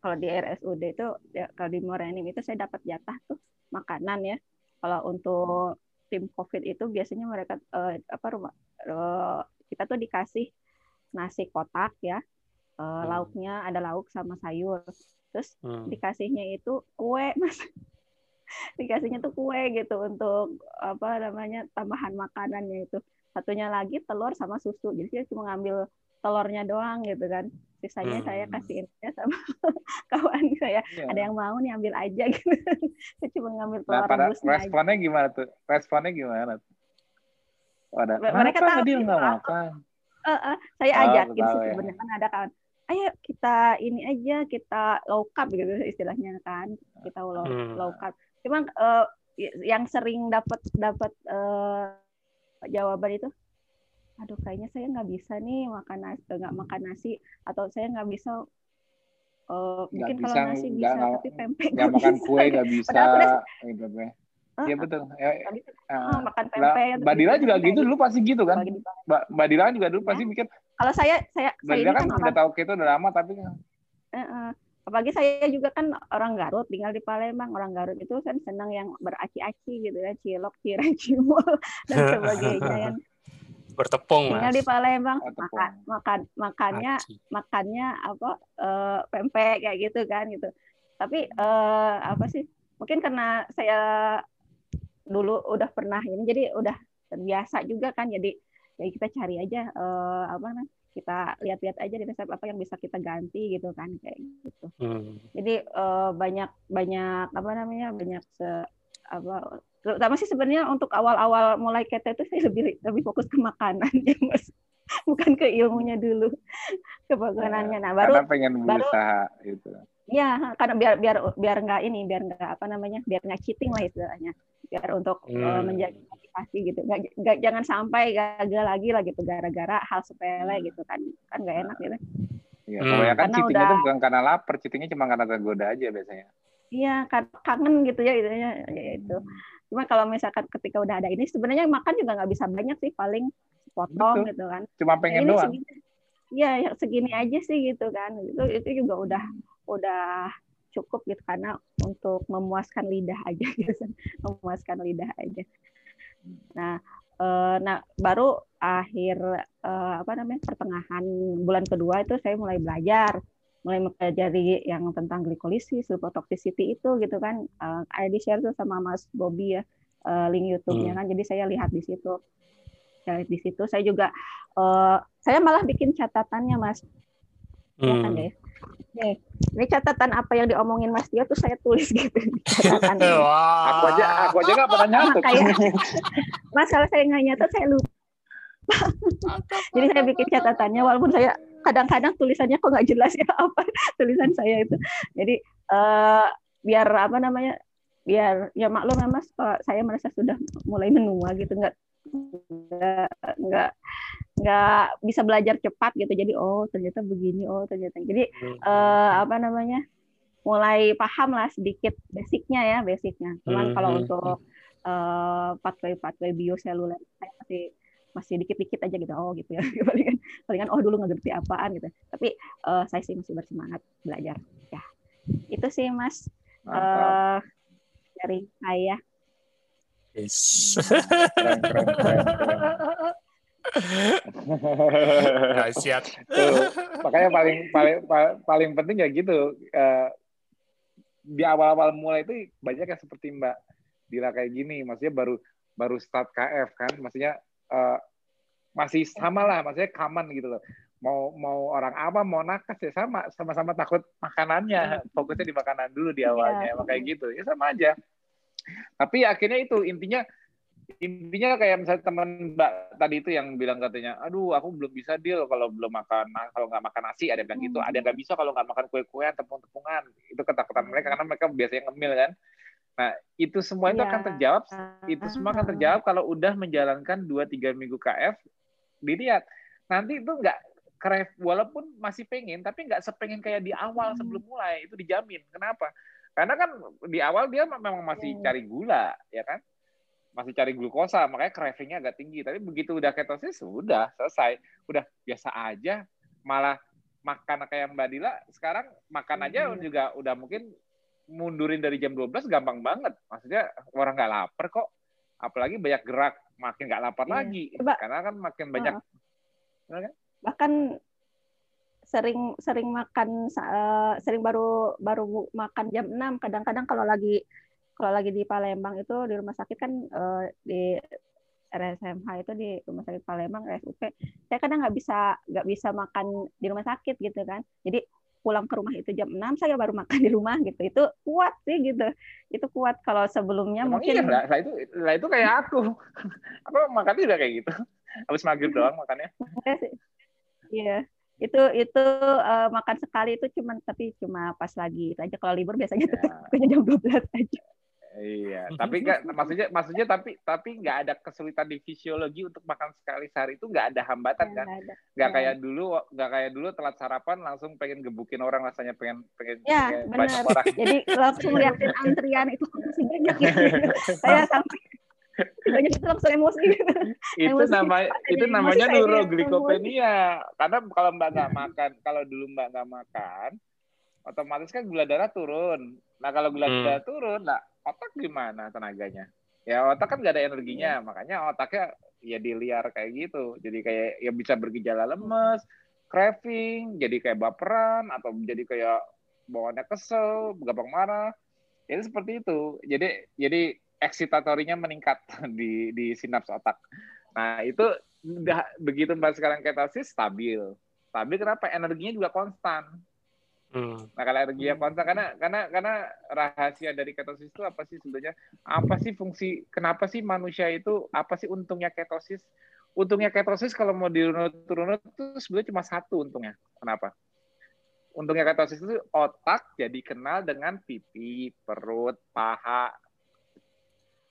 kalau di RSUD itu ya, kalau di Morenim itu saya dapat jatah tuh makanan ya. Kalau untuk tim COVID itu biasanya mereka uh, apa rumah uh, kita tuh dikasih nasi kotak ya. Uh, hmm. lauknya ada lauk sama sayur. Terus hmm. dikasihnya itu kue mas dikasihnya tuh kue gitu untuk apa namanya tambahan makanannya itu. Satunya lagi telur sama susu. Jadi saya cuma ngambil telurnya doang gitu kan. Sisanya hmm. saya kasihin sama kawan saya. Yeah. ada yang mau nih ambil aja gitu. Saya cuma ngambil telur nah, pada responnya aja. gimana tuh? Responnya gimana? Tuh ada mereka tahu dia nggak makan? Uh, uh, saya oh, ajakin sih ya. sebenarnya. Kan ada kawan ayo kita ini aja kita low carb gitu istilahnya kan. Kita low, hmm. low carb Cuma uh, yang sering dapat dapat uh, jawaban itu, aduh kayaknya saya nggak bisa nih makan nasi, nggak makan nasi atau saya nggak bisa uh, mungkin bisa, kalau nasi bisa gak, tapi pempek nggak makan kue nggak bisa. Gitu, Iya betul. Ya, uh, makan pempek. Mbak Dila juga gitu dulu pasti gitu kan. Mbak Mbak Dila juga dulu pasti mikir. Kalau saya saya Mbak Dila kan, kan udah tahu keto udah lama tapi. Uh, uh, apalagi saya juga kan orang Garut tinggal di Palembang orang Garut itu kan senang yang beraci-aci gitu ya cilok cireng cimol dan sebagainya yang bertepung tinggal mas. di Palembang makan makan makannya Aci. makannya apa eh, pempek kayak gitu kan gitu. Tapi eh, apa sih mungkin karena saya dulu udah pernah ini jadi udah terbiasa juga kan jadi ya kita cari aja eh, apa namanya kita lihat-lihat aja di resep apa yang bisa kita ganti gitu kan kayak gitu Hmm. jadi eh, banyak banyak apa namanya banyak se apa terutama sih sebenarnya untuk awal-awal mulai keto itu saya lebih lebih fokus ke makanan ya mas bukan ke ilmunya dulu ke makanannya nah baru Karena pengen baru- berusaha gitu. ya karena biar biar biar nggak ini biar nggak apa namanya biar nggak cheating lah istilahnya biar untuk eh, Hmm. menjaga motivasi gitu nggak, nggak jangan sampai gagal lagi lah gitu gara-gara hal sepele gitu kan kan nggak enak gitu Iya, Hmm. kebanyakan Karena cheatingnya udah- itu bukan karena lapar, cheatingnya cuma karena tergoda aja biasanya. Iya, kan kangen gitu ya itunya ya itu. Cuma kalau misalkan ketika udah ada ini sebenarnya makan juga nggak bisa banyak sih, paling potong Betul. gitu kan. Cuma pengen ini doang. segini, iya ya segini aja sih gitu kan. Itu itu juga udah udah cukup gitu karena untuk memuaskan lidah aja gitu kan. memuaskan lidah aja. Nah, eh, nah baru akhir eh, apa namanya pertengahan bulan kedua itu saya mulai belajar mulai mempelajari yang tentang glikolisis, lipotoxicity itu gitu kan. Eh, ada di share tuh sama Mas Bobby ya eh, link YouTube-nya kan. Jadi saya lihat di situ. Saya lihat di situ. Saya juga eh, saya malah bikin catatannya Mas. Ya kan Hmm. deh. Nih, ini catatan apa yang diomongin Mas Tio tuh saya tulis gitu catatan. ini. Wah. Aku aja aku aja nggak pernah nyatet. Kayak- Mas kalau saya nggak nyatet saya lupa. Jadi saya bikin catatannya walaupun saya kadang-kadang tulisannya kok nggak jelas ya apa tulisan saya itu. Jadi eh, biar apa namanya biar ya maklum ya mas kalau saya merasa sudah mulai menua gitu nggak nggak nggak nggak bisa belajar cepat gitu. Jadi oh ternyata begini oh ternyata jadi eh, apa namanya mulai paham lah sedikit basicnya ya basicnya. Cuman Hmm, kalau hmm, untuk eh, pathway pathway bioseluler saya masih masih dikit-dikit aja gitu. Oh gitu ya. Palingan palingan oh dulu nggak ngerti apaan gitu. Tapi eh, saya sih masih bersemangat belajar. Ya itu sih mas eh dari saya. Yes. Keren, keren, keren, keren. Tuh, makanya paling paling pa- paling penting ya gitu eh, di awal-awal mulai itu banyak yang seperti Mbak Dila kayak gini maksudnya baru baru start KF kan maksudnya eh, masih sama lah maksudnya common gitu loh. Mau mau orang apa mau nakes ya sama sama-sama takut makanannya fokusnya di makanan dulu di awalnya Iya. emang kayak gitu. Ya sama aja. Tapi akhirnya itu intinya intinya kayak misalnya teman mbak tadi itu yang bilang katanya aduh aku belum bisa deal kalau belum makan kalau nggak makan nasi ada yang bilang gitu. Ada yang nggak bisa kalau nggak makan kue-kuean tepung-tepungan. Itu ketakutan mereka karena mereka biasanya ngemil kan. Nah itu semua itu Iya. akan terjawab itu semua akan terjawab kalau udah menjalankan 2-3 minggu KF dilihat. Nanti itu nggak kref walaupun masih pengen tapi nggak sepengen kayak di awal sebelum mulai itu dijamin. Kenapa? Karena kan di awal dia memang masih Hmm. cari gula ya kan masih cari glukosa makanya cravingnya agak tinggi. Tapi begitu udah ketosis sudah selesai. Udah biasa aja. Malah makan kayak Mbak Dila sekarang makan aja Hmm. juga udah mungkin mundurin dari jam 12 gampang banget. Maksudnya orang nggak lapar kok. Apalagi banyak gerak makin nggak lapar Iya. lagi. Coba- karena kan makin banyak bahkan sering sering makan eh, sering baru baru makan jam 6 kadang-kadang kalau lagi kalau lagi di Palembang itu di rumah sakit kan eh, di RSMH itu di rumah sakit Palembang RSUP saya kadang nggak bisa nggak bisa makan di rumah sakit gitu kan jadi pulang ke rumah itu jam 6 saya baru makan di rumah gitu itu kuat sih gitu itu kuat kalau sebelumnya Emang mungkin iya lah, lah itu lah itu kayak aku aku makannya udah kayak gitu habis maghrib doang makannya sih. Iya. Itu itu eh, makan sekali itu cuman tapi cuma pas lagi itu aja kalau libur biasanya Ya. tetap pokoknya jam 12 aja. Iya, tapi nggak maksudnya maksudnya tapi tapi nggak ada kesulitan di fisiologi untuk makan sekali sehari itu nggak ada hambatan kan? Nggak Ya. kayak dulu nggak kayak dulu telat sarapan langsung pengen gebukin orang rasanya pengen pengen, Ya, pengen benar. banyak orang. Jadi langsung liatin antrian itu kok masih banyak ya. Saya sampai banyak itu langsung emosi. itu Emosi. nama itu namanya neuroglikopenia. Karena kalau mbak nggak makan, kalau dulu mbak nggak makan, otomatis kan gula darah turun. Nah kalau gula Hmm. darah turun, nah otak gimana tenaganya? Ya otak kan nggak ada energinya, makanya otaknya ya di liar kayak gitu. Jadi kayak ya bisa bergejala lemes, craving, jadi kayak baperan atau jadi kayak bawaannya kesel, gampang marah. Jadi seperti itu. Jadi jadi eksitatorinya meningkat di di sinaps otak. Nah itu udah begitu mbak sekarang ketosis stabil. Stabil kenapa? Energinya juga konstan. Hmm. Nah kalau energinya konstan karena karena karena rahasia dari ketosis itu apa sih sebenarnya? Apa sih fungsi? Kenapa sih manusia itu? Apa sih untungnya ketosis? Untungnya ketosis kalau mau dirunut-runut itu sebenarnya cuma satu untungnya. Kenapa? Untungnya ketosis itu otak jadi kenal dengan pipi, perut, paha.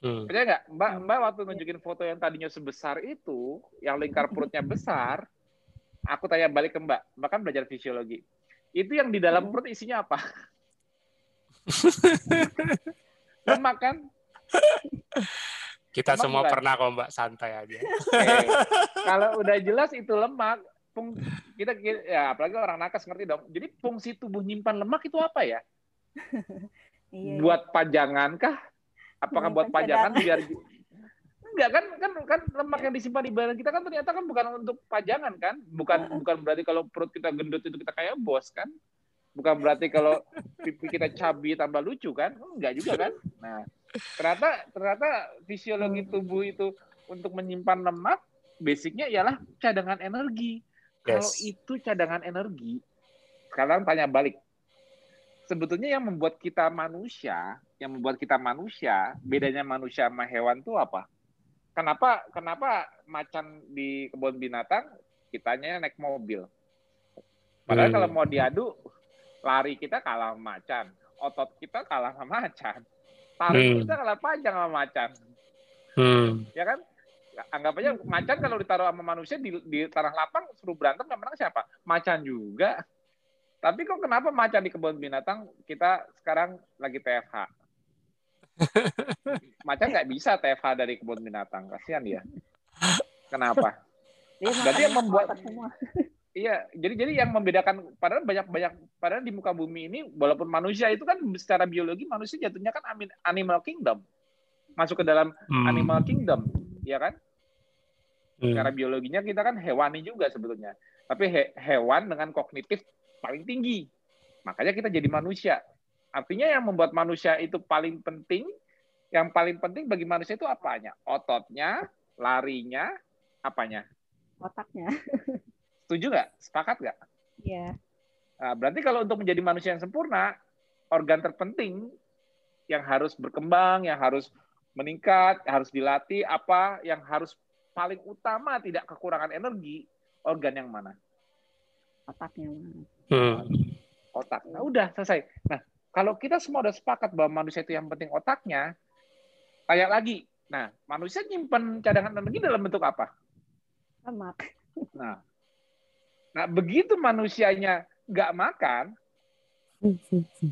Hmm. Percaya nggak? Mbak Mbak waktu nunjukin foto yang tadinya sebesar itu, yang lingkar perutnya besar, aku tanya balik ke Mbak. Mbak kan belajar fisiologi. Itu yang di dalam perut isinya apa? Lemak kan? Kita Lemak semua bukan? pernah kok Mbak, santai aja. Eh, kalau udah jelas itu lemak, fung- kita ya apalagi orang nakes ngerti dong. Jadi fungsi tubuh nyimpan lemak itu apa ya? Iya, Buat pajangan kah? Apakah buat Menyimpan pajangan biar Enggak kan kan kan lemak yang disimpan di badan kita kan ternyata kan bukan untuk pajangan kan? Bukan bukan berarti kalau perut kita gendut itu kita kayak bos kan? Bukan berarti kalau pipi kita cabi tambah lucu kan? Enggak juga kan? Nah, ternyata ternyata fisiologi tubuh itu untuk menyimpan lemak basicnya ialah cadangan energi. Kalau Yes. itu cadangan energi, sekarang tanya balik. Sebetulnya yang membuat kita manusia, yang membuat kita manusia, bedanya manusia sama hewan tuh apa? Kenapa kenapa macan di kebun binatang kitanya naik mobil? Padahal Hmm. kalau mau diadu, lari kita kalah sama macan, otot kita kalah sama macan, tarik Hmm. kita kalah panjang sama macan Hmm. ya kan? Anggap aja macan kalau ditaruh sama manusia di, di tanah lapang suruh berantem yang menang siapa? Macan juga. Tapi kok kenapa macan di kebun binatang kita sekarang lagi TFH? Macan nggak bisa TFH dari kebun binatang, kasihan dia. Kenapa? Dia Berarti yang membuat- semua. Iya, jadi jadi yang membedakan padahal banyak banyak padahal di muka bumi ini walaupun manusia itu kan secara biologi manusia jatuhnya kan animal kingdom. Masuk ke dalam Hmm. animal kingdom, ya kan? Hmm. Secara biologinya kita kan hewani juga sebetulnya. Tapi he- hewan dengan kognitif paling tinggi. Makanya kita jadi manusia. Artinya yang membuat manusia itu paling penting, yang paling penting bagi manusia itu apanya? Ototnya, larinya, apanya? Otaknya. Setuju nggak? Sepakat nggak? Iya. Nah, berarti kalau untuk menjadi manusia yang sempurna, organ terpenting yang harus berkembang, yang harus meningkat, harus dilatih, apa yang harus paling utama tidak kekurangan energi, organ yang mana? Otaknya. Hmm. Otak. Nah, udah selesai. Nah, kalau kita semua udah sepakat bahwa manusia itu yang penting otaknya, kayak lagi. Nah, manusia nyimpen cadangan energi dalam bentuk apa? Lemak. Nah, nah begitu manusianya nggak makan,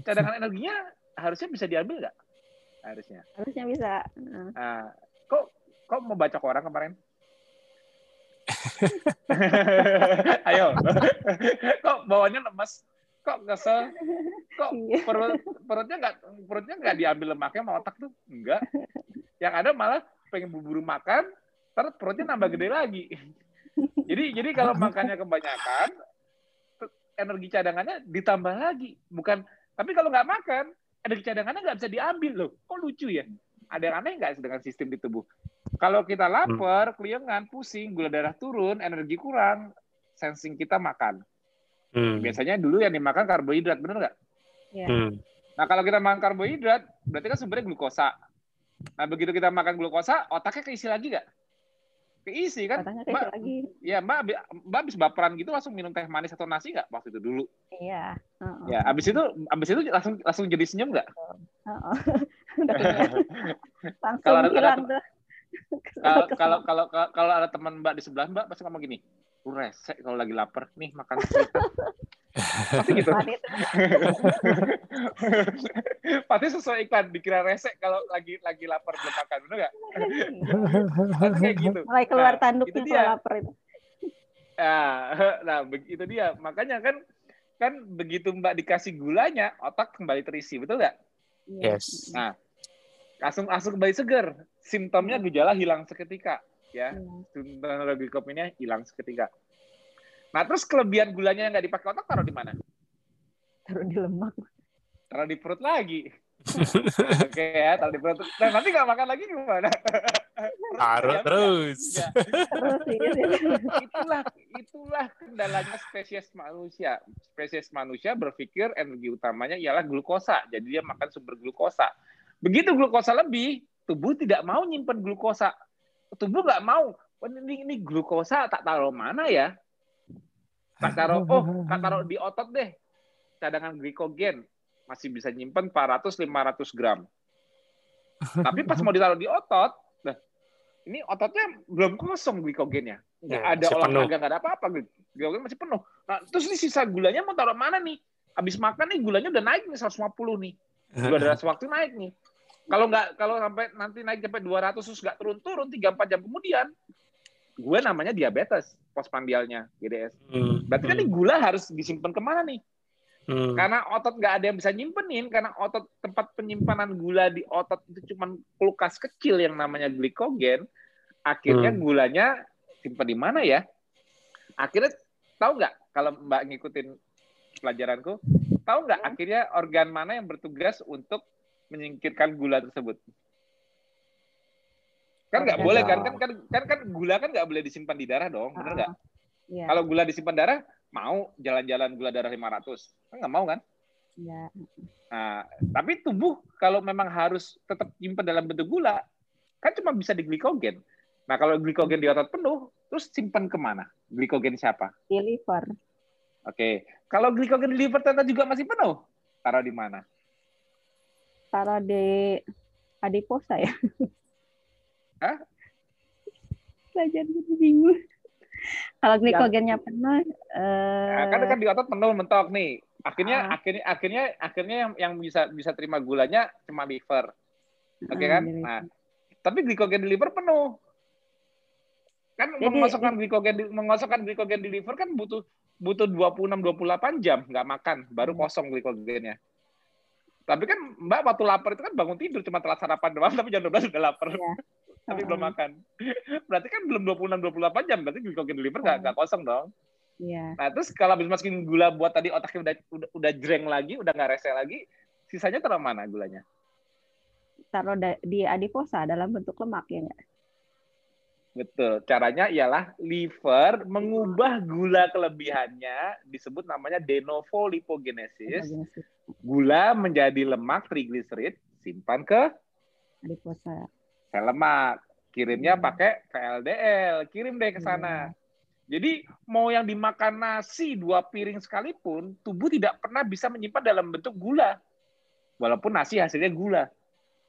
cadangan energinya harusnya bisa diambil nggak? Harusnya. Harusnya bisa. Nah, kok kok mau baca koran kemarin? Ayo. kok bawahnya lemas? Kok kesel? Kok Iya. perut perutnya nggak perutnya nggak diambil lemaknya sama otak tuh? Enggak. Yang ada malah pengen buru-buru makan, terus perutnya nambah gede lagi. Jadi jadi kalau makannya kebanyakan, energi cadangannya ditambah lagi. Bukan. Tapi kalau nggak makan, energi cadangannya nggak bisa diambil loh. Kok lucu ya? Ada yang aneh nggak dengan sistem di tubuh? Kalau kita lapar, keliengan, pusing, gula darah turun, energi kurang, sensing kita makan. Hmm. Biasanya dulu yang dimakan karbohidrat, bener nggak? Iya. Hmm. Nah kalau kita makan karbohidrat, berarti kan sumbernya glukosa. Nah begitu kita makan glukosa, otaknya keisi lagi nggak? Keisi kan? Otaknya Mbak, kecil lagi. ya mbak, mbak habis baperan gitu langsung minum teh manis atau nasi nggak waktu itu dulu? Iya. Heeh. Ya, habis itu, habis itu langsung langsung jadi senyum nggak? Kenyang. Langsung Kalau ada- hilang tuh. Kalau kalau kalau kalau- kalau ada teman mbak di sebelah mbak pasti ngomong gini, lu resek kalau lagi lapar, nih makan sesuatu." Pasti gitu. Pasti sesuai iklan dikira resek kalau lagi lagi lapar belum makan, bener nggak? Pasti kayak gitu. Mulai keluar Nah, tanduknya itu kalau dia. lapar itu. Nah, nah begitu dia. Makanya kan kan begitu Mbak dikasih gulanya, otak kembali terisi, betul nggak? Iya. Yes. Nah, langsung langsung kembali seger. Simptomnya gejala hilang seketika, ya. Iya. Simptom glikopenia hilang seketika. Nah, terus kelebihan gulanya yang nggak dipakai otak taruh di mana? Taruh di lemak. Taruh di perut lagi. Oke ya, taruh di perut. Nah, nanti nggak makan lagi gimana? Taruh Ya, terus. enggak. Terus itulah itulah kendalanya spesies manusia. Spesies manusia berpikir energi utamanya ialah glukosa. Jadi dia makan sumber glukosa. Begitu glukosa lebih, tubuh tidak mau nyimpen glukosa. Tubuh nggak mau. Ini, ini glukosa tak taruh mana ya? Tak taruh, oh, tak taruh di otot deh. Cadangan glikogen masih bisa nyimpen 400-500 gram. Tapi pas mau ditaruh di otot, nah, ini ototnya belum kosong glikogennya. Nggak Ya, ada olahraga, nggak ada apa-apa. Glikogen masih penuh. Nah, terus ini sisa gulanya mau taruh mana nih? Habis makan nih gulanya udah naik nih 150 nih. Gula darah sewaktu naik nih. Kalau nggak kalau sampai nanti naik sampai 200 terus nggak turun-turun 3-4 jam kemudian, gue namanya diabetes postprandialnya GDS. Hmm, Berarti kan nih gula harus disimpan ke mana nih? hmm, Karena otot nggak ada yang bisa nyimpenin, karena otot tempat penyimpanan gula di otot itu cuma kulkas kecil yang namanya glikogen. Akhirnya Hmm. gulanya simpan di mana ya? Akhirnya tahu nggak kalau Mbak ngikutin pelajaranku, tahu nggak akhirnya organ mana yang bertugas untuk menyingkirkan gula tersebut? Kan nggak boleh kan? kan kan kan kan gula kan nggak boleh disimpan di darah dong, benar nggak? Iya. Kalau gula disimpan darah, mau jalan-jalan gula darah 500. Kan nggak mau kan? Iya. Nah, tapi tubuh kalau memang harus tetap simpan dalam bentuk gula, kan cuma bisa di glikogen. Nah, kalau glikogen di otot penuh, terus simpan ke mana? Glikogen siapa? Di liver. Oke, kalau glikogen di liver ternyata juga masih penuh, taruh di mana? Taruh di adiposa ya. Hah? Belajar jadi bingung. Kalau glikogennya penuh, Nah, eh, kan kan di otot penuh mentok nih. Akhirnya Ah. akhirnya akhirnya akhirnya yang yang bisa bisa terima gulanya cuma liver. Oke eh, kan? Nah, tapi glikogen di liver penuh. Kan Jadi- mengosongkan glikogen di, mengosongkan glikogen di liver kan butuh butuh 26 28 jam nggak makan baru Hmm. kosong glikogennya. Tapi kan Mbak waktu lapar itu kan bangun tidur cuma telat sarapan doang tapi jam 12 udah lapar. Iya. tapi belum makan. Berarti kan belum 26 28 jam berarti glikogen di liver nggak Hmm. nggak kosong dong. Iya. Nah, terus kalau habis masukin gula buat tadi otaknya udah udah, udah jreng lagi, udah nggak rese lagi, sisanya taruh mana gulanya? Taruh di adiposa dalam bentuk lemak ya nggak? Betul. Caranya ialah liver mengubah gula kelebihannya disebut namanya de novo lipogenesis. Gula menjadi lemak trigliserid, simpan ke Adiposa. sel lemak. Kirimnya Hmm. pakai VLDL, kirim deh ke sana. Jadi mau yang dimakan nasi dua piring sekalipun, tubuh tidak pernah bisa menyimpan dalam bentuk gula. Walaupun nasi hasilnya gula.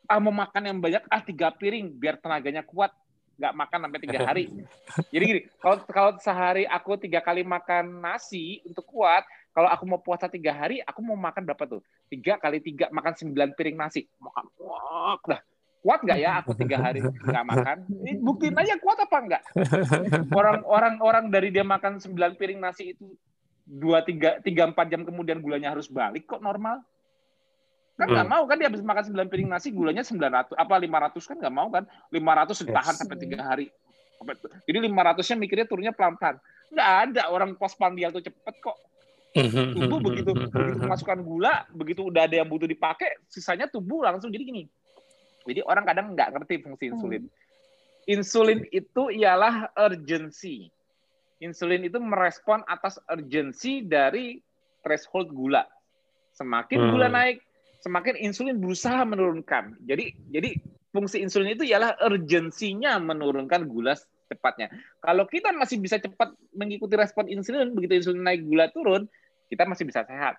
Ah mau makan yang banyak, ah tiga piring biar tenaganya kuat. Nggak makan sampai tiga hari. Jadi gini, kalau kalau sehari aku tiga kali makan nasi untuk kuat, kalau aku mau puasa tiga hari, aku mau makan berapa tuh? Tiga kali tiga, makan sembilan piring nasi. Makan, wah, dah. Kuat nggak ya aku tiga hari nggak makan? Ini buktiin aja kuat apa nggak? orang-orang orang dari dia makan 9 piring nasi itu dua tiga tiga empat jam kemudian gulanya harus balik kok normal kan nggak Hmm. mau kan dia habis makan 9 piring nasi gulanya 900 apa 500 kan nggak mau kan? 500 ditahan Yes. sampai tiga hari. Jadi 500 nya mikirnya turunnya pelan-pelan. Nggak ada orang postprandial tuh cepet kok. Tubuh begitu begitu memasukkan gula begitu udah ada yang butuh dipakai sisanya tubuh langsung. Jadi gini jadi orang kadang nggak ngerti fungsi insulin. Insulin itu ialah urgency. Insulin itu merespon atas urgensi dari threshold gula. Semakin Hmm. gula naik semakin insulin berusaha menurunkan. Jadi jadi fungsi insulin itu ialah urgensinya menurunkan gula cepatnya kalau kita masih bisa cepat mengikuti respon insulin begitu insulin naik gula turun kita masih bisa sehat.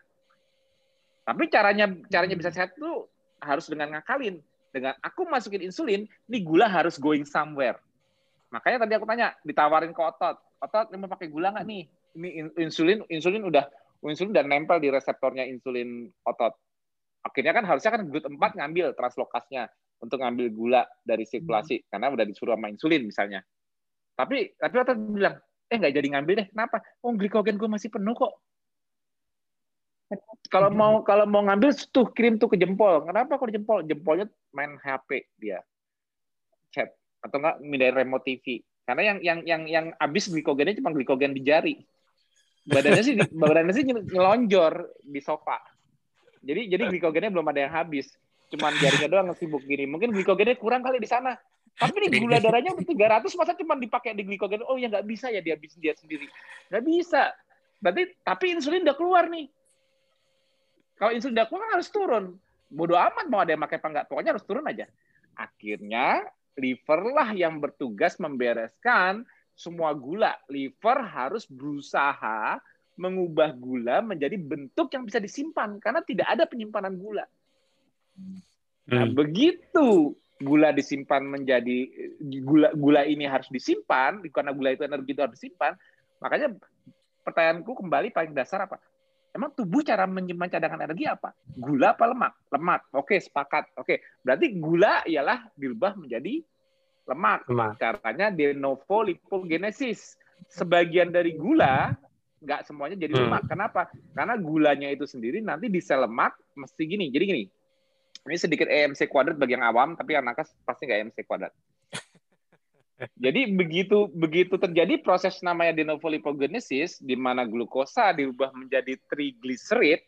Tapi caranya caranya bisa sehat itu harus dengan ngakalin. Dengan aku masukin insulin nih gula harus going somewhere. Makanya tadi aku tanya ditawarin ke otot. Otot ini mau pakai gula nggak nih? Ini in- insulin insulin udah insulin udah nempel di reseptornya insulin otot akhirnya kan harusnya kan GLUT 4 ngambil translokasnya untuk ngambil gula dari sirkulasi karena udah disuruh sama insulin misalnya tapi tapi otot bilang eh nggak jadi ngambil deh kenapa oh glikogen gue masih penuh kok Kalau mau kalau mau ngambil tuh kirim tuh ke jempol. Kenapa kok jempol? Jempolnya main HP dia. Chat atau enggak mindahin remote TV. Karena yang yang yang yang habis glikogennya cuma glikogen di jari. Badannya sih badannya sih nyelonjor di sofa. Jadi jadi glikogennya belum ada yang habis. Cuman jarinya doang sibuk gini. Mungkin glikogennya kurang kali di sana. Tapi nih gula darahnya udah 300 masa cuma dipakai di glikogen. Oh ya nggak bisa ya dia habis dia sendiri. Nggak bisa. Berarti tapi insulin udah keluar nih. Kalau insulin udah keluar harus turun. Bodoh amat mau ada yang pakai apa enggak. Pokoknya harus turun aja. Akhirnya liver lah yang bertugas membereskan semua gula. Liver harus berusaha mengubah gula menjadi bentuk yang bisa disimpan karena tidak ada penyimpanan gula. Nah, hmm. begitu gula disimpan menjadi gula gula ini harus disimpan karena gula itu energi itu harus disimpan makanya pertanyaanku kembali paling dasar apa? Emang tubuh cara menyimpan cadangan energi apa? Gula apa lemak? Lemak. Oke sepakat. Oke berarti gula ialah dirubah menjadi lemak, lemak. caranya de novo lipogenesis. Sebagian dari gula nggak semuanya jadi hmm. lemak kenapa karena gulanya itu sendiri nanti di sel lemak mesti gini jadi gini ini sedikit EMC kuadrat bagi yang awam, tapi yang nakas pasti nggak EMC kuadrat. Jadi begitu begitu terjadi proses namanya de novo lipogenesis, di mana glukosa dirubah menjadi triglycerid,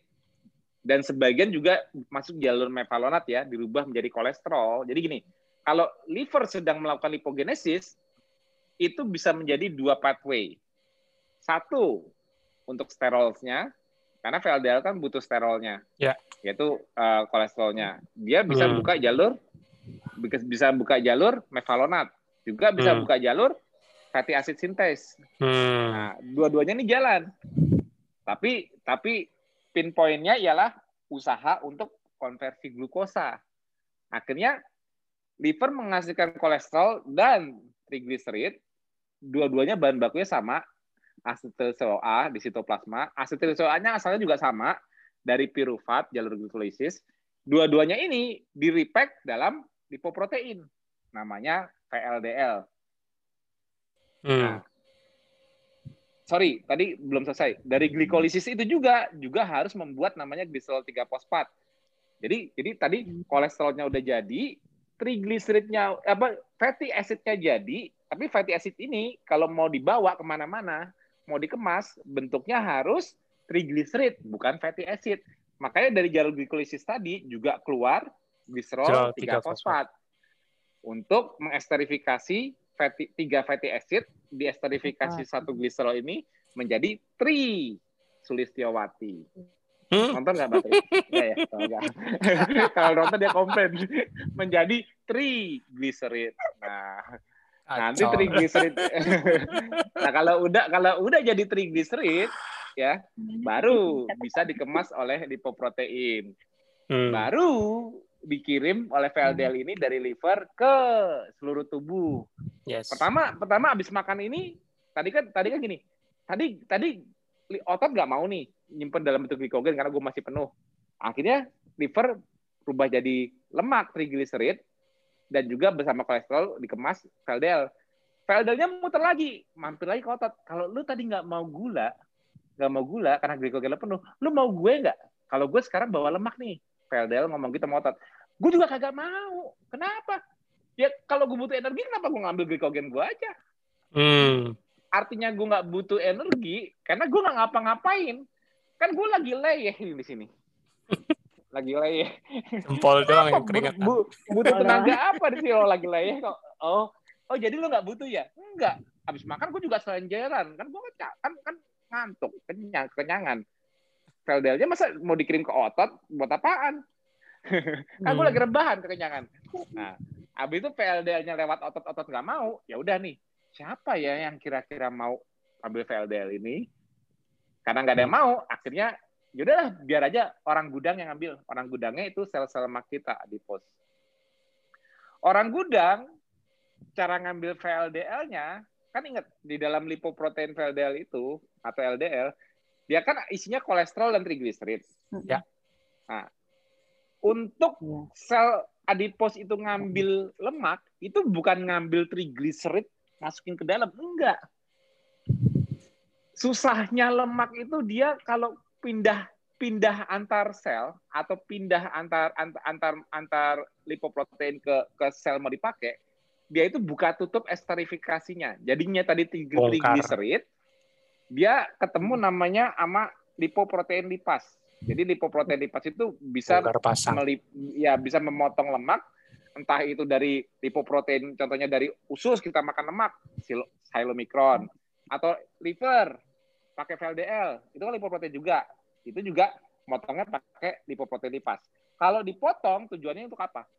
dan sebagian juga masuk jalur mevalonat ya, dirubah menjadi kolesterol. Jadi gini, kalau liver sedang melakukan lipogenesis, itu bisa menjadi dua pathway. Satu, untuk sterolnya, karena VLDL kan butuh sterolnya, ya. yaitu uh, kolesterolnya. Dia bisa hmm. buka jalur, bisa buka jalur mevalonat, juga bisa hmm. buka jalur fatty acid sintase. Hmm. Nah, dua-duanya ini jalan. Tapi tapi pinpointnya ialah usaha untuk konversi glukosa. Akhirnya liver menghasilkan kolesterol dan triglycerid, dua-duanya bahan bakunya sama, asetil CoA di sitoplasma. Asetil CoA-nya asalnya juga sama dari pirufat jalur glikolisis. Dua-duanya ini di repack dalam lipoprotein namanya VLDL. Hmm. Nah, sorry, tadi belum selesai. Dari glikolisis itu juga juga harus membuat namanya glycerol 3 fosfat. Jadi jadi tadi kolesterolnya udah jadi, trigliseridnya apa fatty acidnya jadi, tapi fatty acid ini kalau mau dibawa ke mana-mana mau dikemas bentuknya harus triglycerid bukan fatty acid. Makanya dari jalur glikolisis tadi juga keluar gliserol 3 fosfat untuk mengesterifikasi fatty, 3 fatty acid diesterifikasi satu gliserol ini menjadi tri Sulistiowati. Hmm? Nonton nggak Mbak Ya, ya. Kalau nonton dia komplain. Menjadi triglycerid. Nah, Nanti triglycerid. nah, kalau udah kalau udah jadi triglycerid ya, baru bisa dikemas oleh lipoprotein. Hmm. Baru dikirim oleh VLDL ini dari liver ke seluruh tubuh. Yes. Pertama, pertama habis makan ini tadi kan tadi kan gini. Tadi tadi otot nggak mau nih nyimpen dalam bentuk glikogen karena gue masih penuh. Akhirnya liver berubah jadi lemak trigliserid dan juga bersama kolesterol dikemas VLDL. VLDL-nya muter lagi, mampir lagi ke otot. Kalau lu tadi nggak mau gula, nggak mau gula karena glikogen penuh, lu mau gue nggak? Kalau gue sekarang bawa lemak nih, VLDL ngomong gitu sama otot. Gue juga kagak mau. Kenapa? Ya kalau gue butuh energi, kenapa gue ngambil glikogen gue aja? Hmm. Artinya gue nggak butuh energi karena gue nggak ngapa-ngapain. Kan gue lagi leyeh di sini. Lagi leyeh. Jempol doang yang keringat. Bu, butuh tenaga apa di sini lo lagi leyeh kok? Oh, oh jadi lo nggak butuh ya? Enggak. Habis makan gue juga selenjeran. Kan gue kan, kan, kan ngantuk, kenyang, kenyangan. Veldelnya masa mau dikirim ke otot buat apaan? kan gue lagi hmm. rebahan kekenyangan. Nah, abis itu VLDL-nya lewat otot-otot nggak mau, ya udah nih. Siapa ya yang kira-kira mau ambil VLDL ini? Karena nggak ada yang mau, akhirnya yaudahlah biar aja orang gudang yang ngambil. Orang gudangnya itu sel-sel lemak kita di pos. Orang gudang cara ngambil VLDL-nya kan ingat di dalam lipoprotein VLDL itu atau LDL dia kan isinya kolesterol dan trigliserid. Ya. Nah, untuk ya. sel adipos itu ngambil lemak itu bukan ngambil trigliserid masukin ke dalam, enggak. Susahnya lemak itu dia kalau pindah pindah antar sel atau pindah antar antar antar, antar lipoprotein ke ke sel mau dipakai, dia itu buka tutup esterifikasinya. Jadinya tadi triglycerid, dia ketemu namanya sama lipoprotein lipas. Jadi lipoprotein lipas itu bisa melip, ya bisa memotong lemak entah itu dari lipoprotein contohnya dari usus kita makan lemak silomikron atau liver pakai VLDL itu kan lipoprotein juga. Itu juga motongnya pakai lipoprotein lipas. Kalau dipotong tujuannya untuk apa?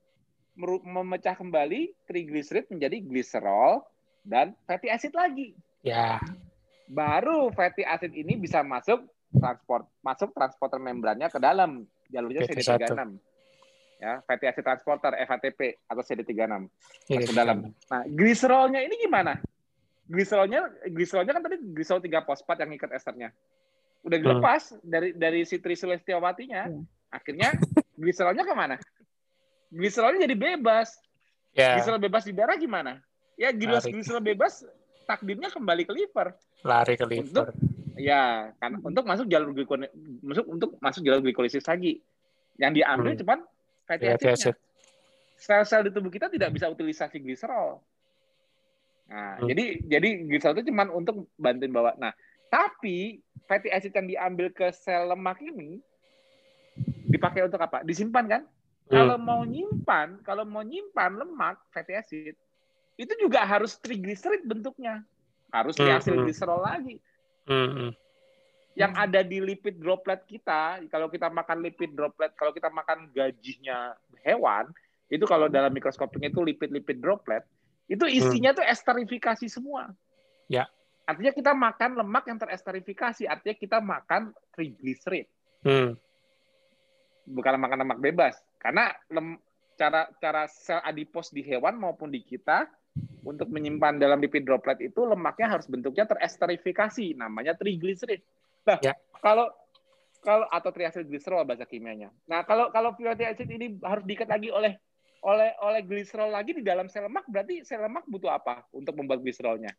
Memecah kembali triglycerid menjadi gliserol dan fatty acid lagi. Ya. Baru fatty acid ini bisa masuk transport masuk transporter membrannya ke dalam. Jalurnya CD36 ya fatty acid transporter FATP atau CD36 iya, masuk dalam. Nah, gliserolnya ini gimana? Gliserolnya gliserolnya kan tadi gliserol 3 fosfat yang ikat esternya. Udah dilepas hmm. dari dari si Trisulestiawatinya. Hmm. Akhirnya gliserolnya ke mana? Gliserolnya jadi bebas. Yeah. Gliserol bebas di darah gimana? Ya gliserol bebas takdirnya kembali ke liver. Lari ke liver. Untuk, ya, kan untuk masuk jalur glikolisis masuk untuk masuk jalur glikolisis lagi. Yang diambil hmm. cuman fatty ya, acidnya. Sel-sel di tubuh kita tidak bisa utilisasi gliserol. Nah, hmm. jadi jadi gliserol itu cuma untuk bantuin bawa. Nah, tapi fatty acid yang diambil ke sel lemak ini dipakai untuk apa? Disimpan kan? Hmm. Kalau mau nyimpan, kalau mau nyimpan lemak fatty acid itu juga harus triglycerid bentuknya. Harus hmm. dihasil hmm. lagi. Hmm. hmm yang ada di lipid droplet kita, kalau kita makan lipid droplet, kalau kita makan gajinya hewan, itu kalau dalam mikroskopnya itu lipid-lipid droplet, itu isinya hmm. tuh esterifikasi semua. Ya. Artinya kita makan lemak yang teresterifikasi, artinya kita makan triglycerid. Hmm. Bukan makan lemak bebas. Karena lem, cara cara sel adipos di hewan maupun di kita untuk menyimpan dalam lipid droplet itu lemaknya harus bentuknya teresterifikasi, namanya triglycerid. Nah, ya. kalau kalau atau triasil gliserol bahasa kimianya. Nah, kalau kalau fatty acid ini harus diikat lagi oleh oleh oleh gliserol lagi di dalam sel lemak, berarti sel lemak butuh apa untuk membuat gliserolnya?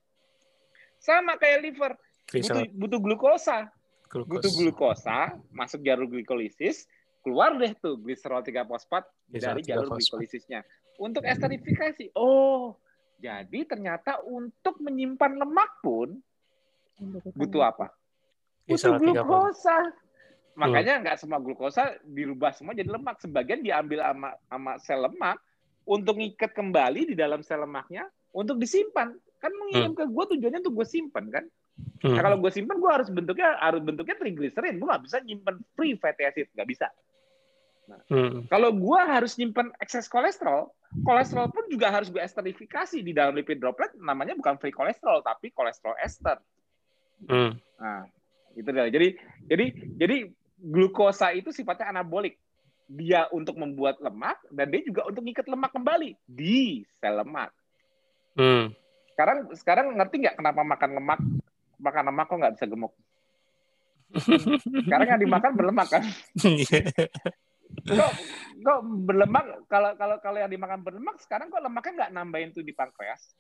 Sama kayak liver, butuh, butuh glukosa. glukosa. Butuh glukosa, masuk jalur glikolisis, keluar deh tuh gliserol 3 fosfat dari jalur glikolisisnya. Untuk esterifikasi. Oh, jadi ternyata untuk menyimpan lemak pun butuh apa? butuh glukosa. Makanya nggak semua glukosa dirubah semua jadi lemak. Sebagian diambil sama, sama sel lemak untuk ngikat kembali di dalam sel lemaknya untuk disimpan. Kan mengirim hmm. ke gue tujuannya untuk gue simpan kan. Hmm. Nah, kalau gue simpan gue harus bentuknya harus bentuknya triglycerid. Gue nggak bisa nyimpan free fatty acid, nggak bisa. Nah, hmm. Kalau gue harus nyimpan ekses kolesterol, kolesterol pun juga harus gue esterifikasi di dalam lipid droplet. Namanya bukan free kolesterol, tapi kolesterol ester. Hmm. Nah, Gitu deh. Jadi jadi jadi glukosa itu sifatnya anabolik. Dia untuk membuat lemak dan dia juga untuk ngikat lemak kembali di sel lemak. Hmm. Sekarang sekarang ngerti nggak kenapa makan lemak makan lemak kok nggak bisa gemuk? Sekarang yang dimakan berlemak kan? kok kok berlemak kalau kalau kalau yang dimakan berlemak sekarang kok lemaknya nggak nambahin tuh di pankreas?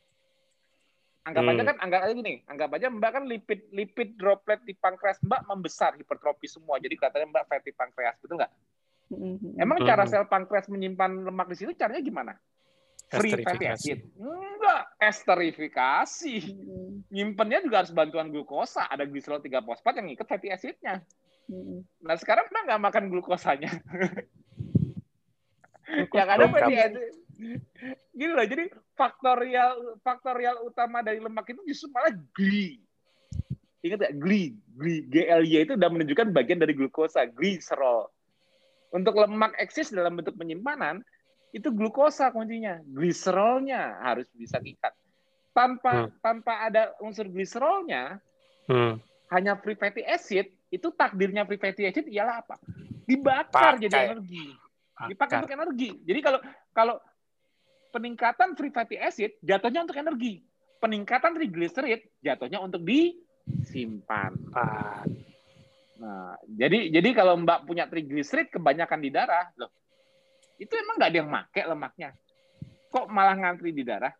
Anggap hmm. aja kan, anggap aja gini, anggap aja Mbak kan lipid lipid droplet di pankreas Mbak membesar, hipertrofi semua. Jadi katanya Mbak fatty pankreas, betul nggak? Hmm. Emang hmm. cara sel pankreas menyimpan lemak di situ caranya gimana? Free fatty acid. Enggak, esterifikasi. Hmm. Nyimpennya juga harus bantuan glukosa. Ada gliserol 3 fosfat yang ikut fatty acidnya. Hmm. Nah sekarang Mbak nggak makan glukosanya. yang ada acid Gini loh, jadi faktorial faktorial utama dari lemak itu justru malah gli. Ingat gak? Gli. Gli. GLY itu sudah menunjukkan bagian dari glukosa, gliserol. Untuk lemak eksis dalam bentuk penyimpanan, itu glukosa kuncinya. Gliserolnya harus bisa ikat. Tanpa hmm. tanpa ada unsur gliserolnya, hmm. hanya free fatty acid, itu takdirnya free fatty acid ialah apa? Dibakar Pakai. jadi energi. Dipakai untuk energi. Jadi kalau kalau peningkatan free fatty acid jatuhnya untuk energi. Peningkatan triglycerid jatuhnya untuk disimpan. Nah, jadi jadi kalau Mbak punya triglycerid kebanyakan di darah, loh, itu emang nggak ada yang make lemaknya. Kok malah ngantri di darah?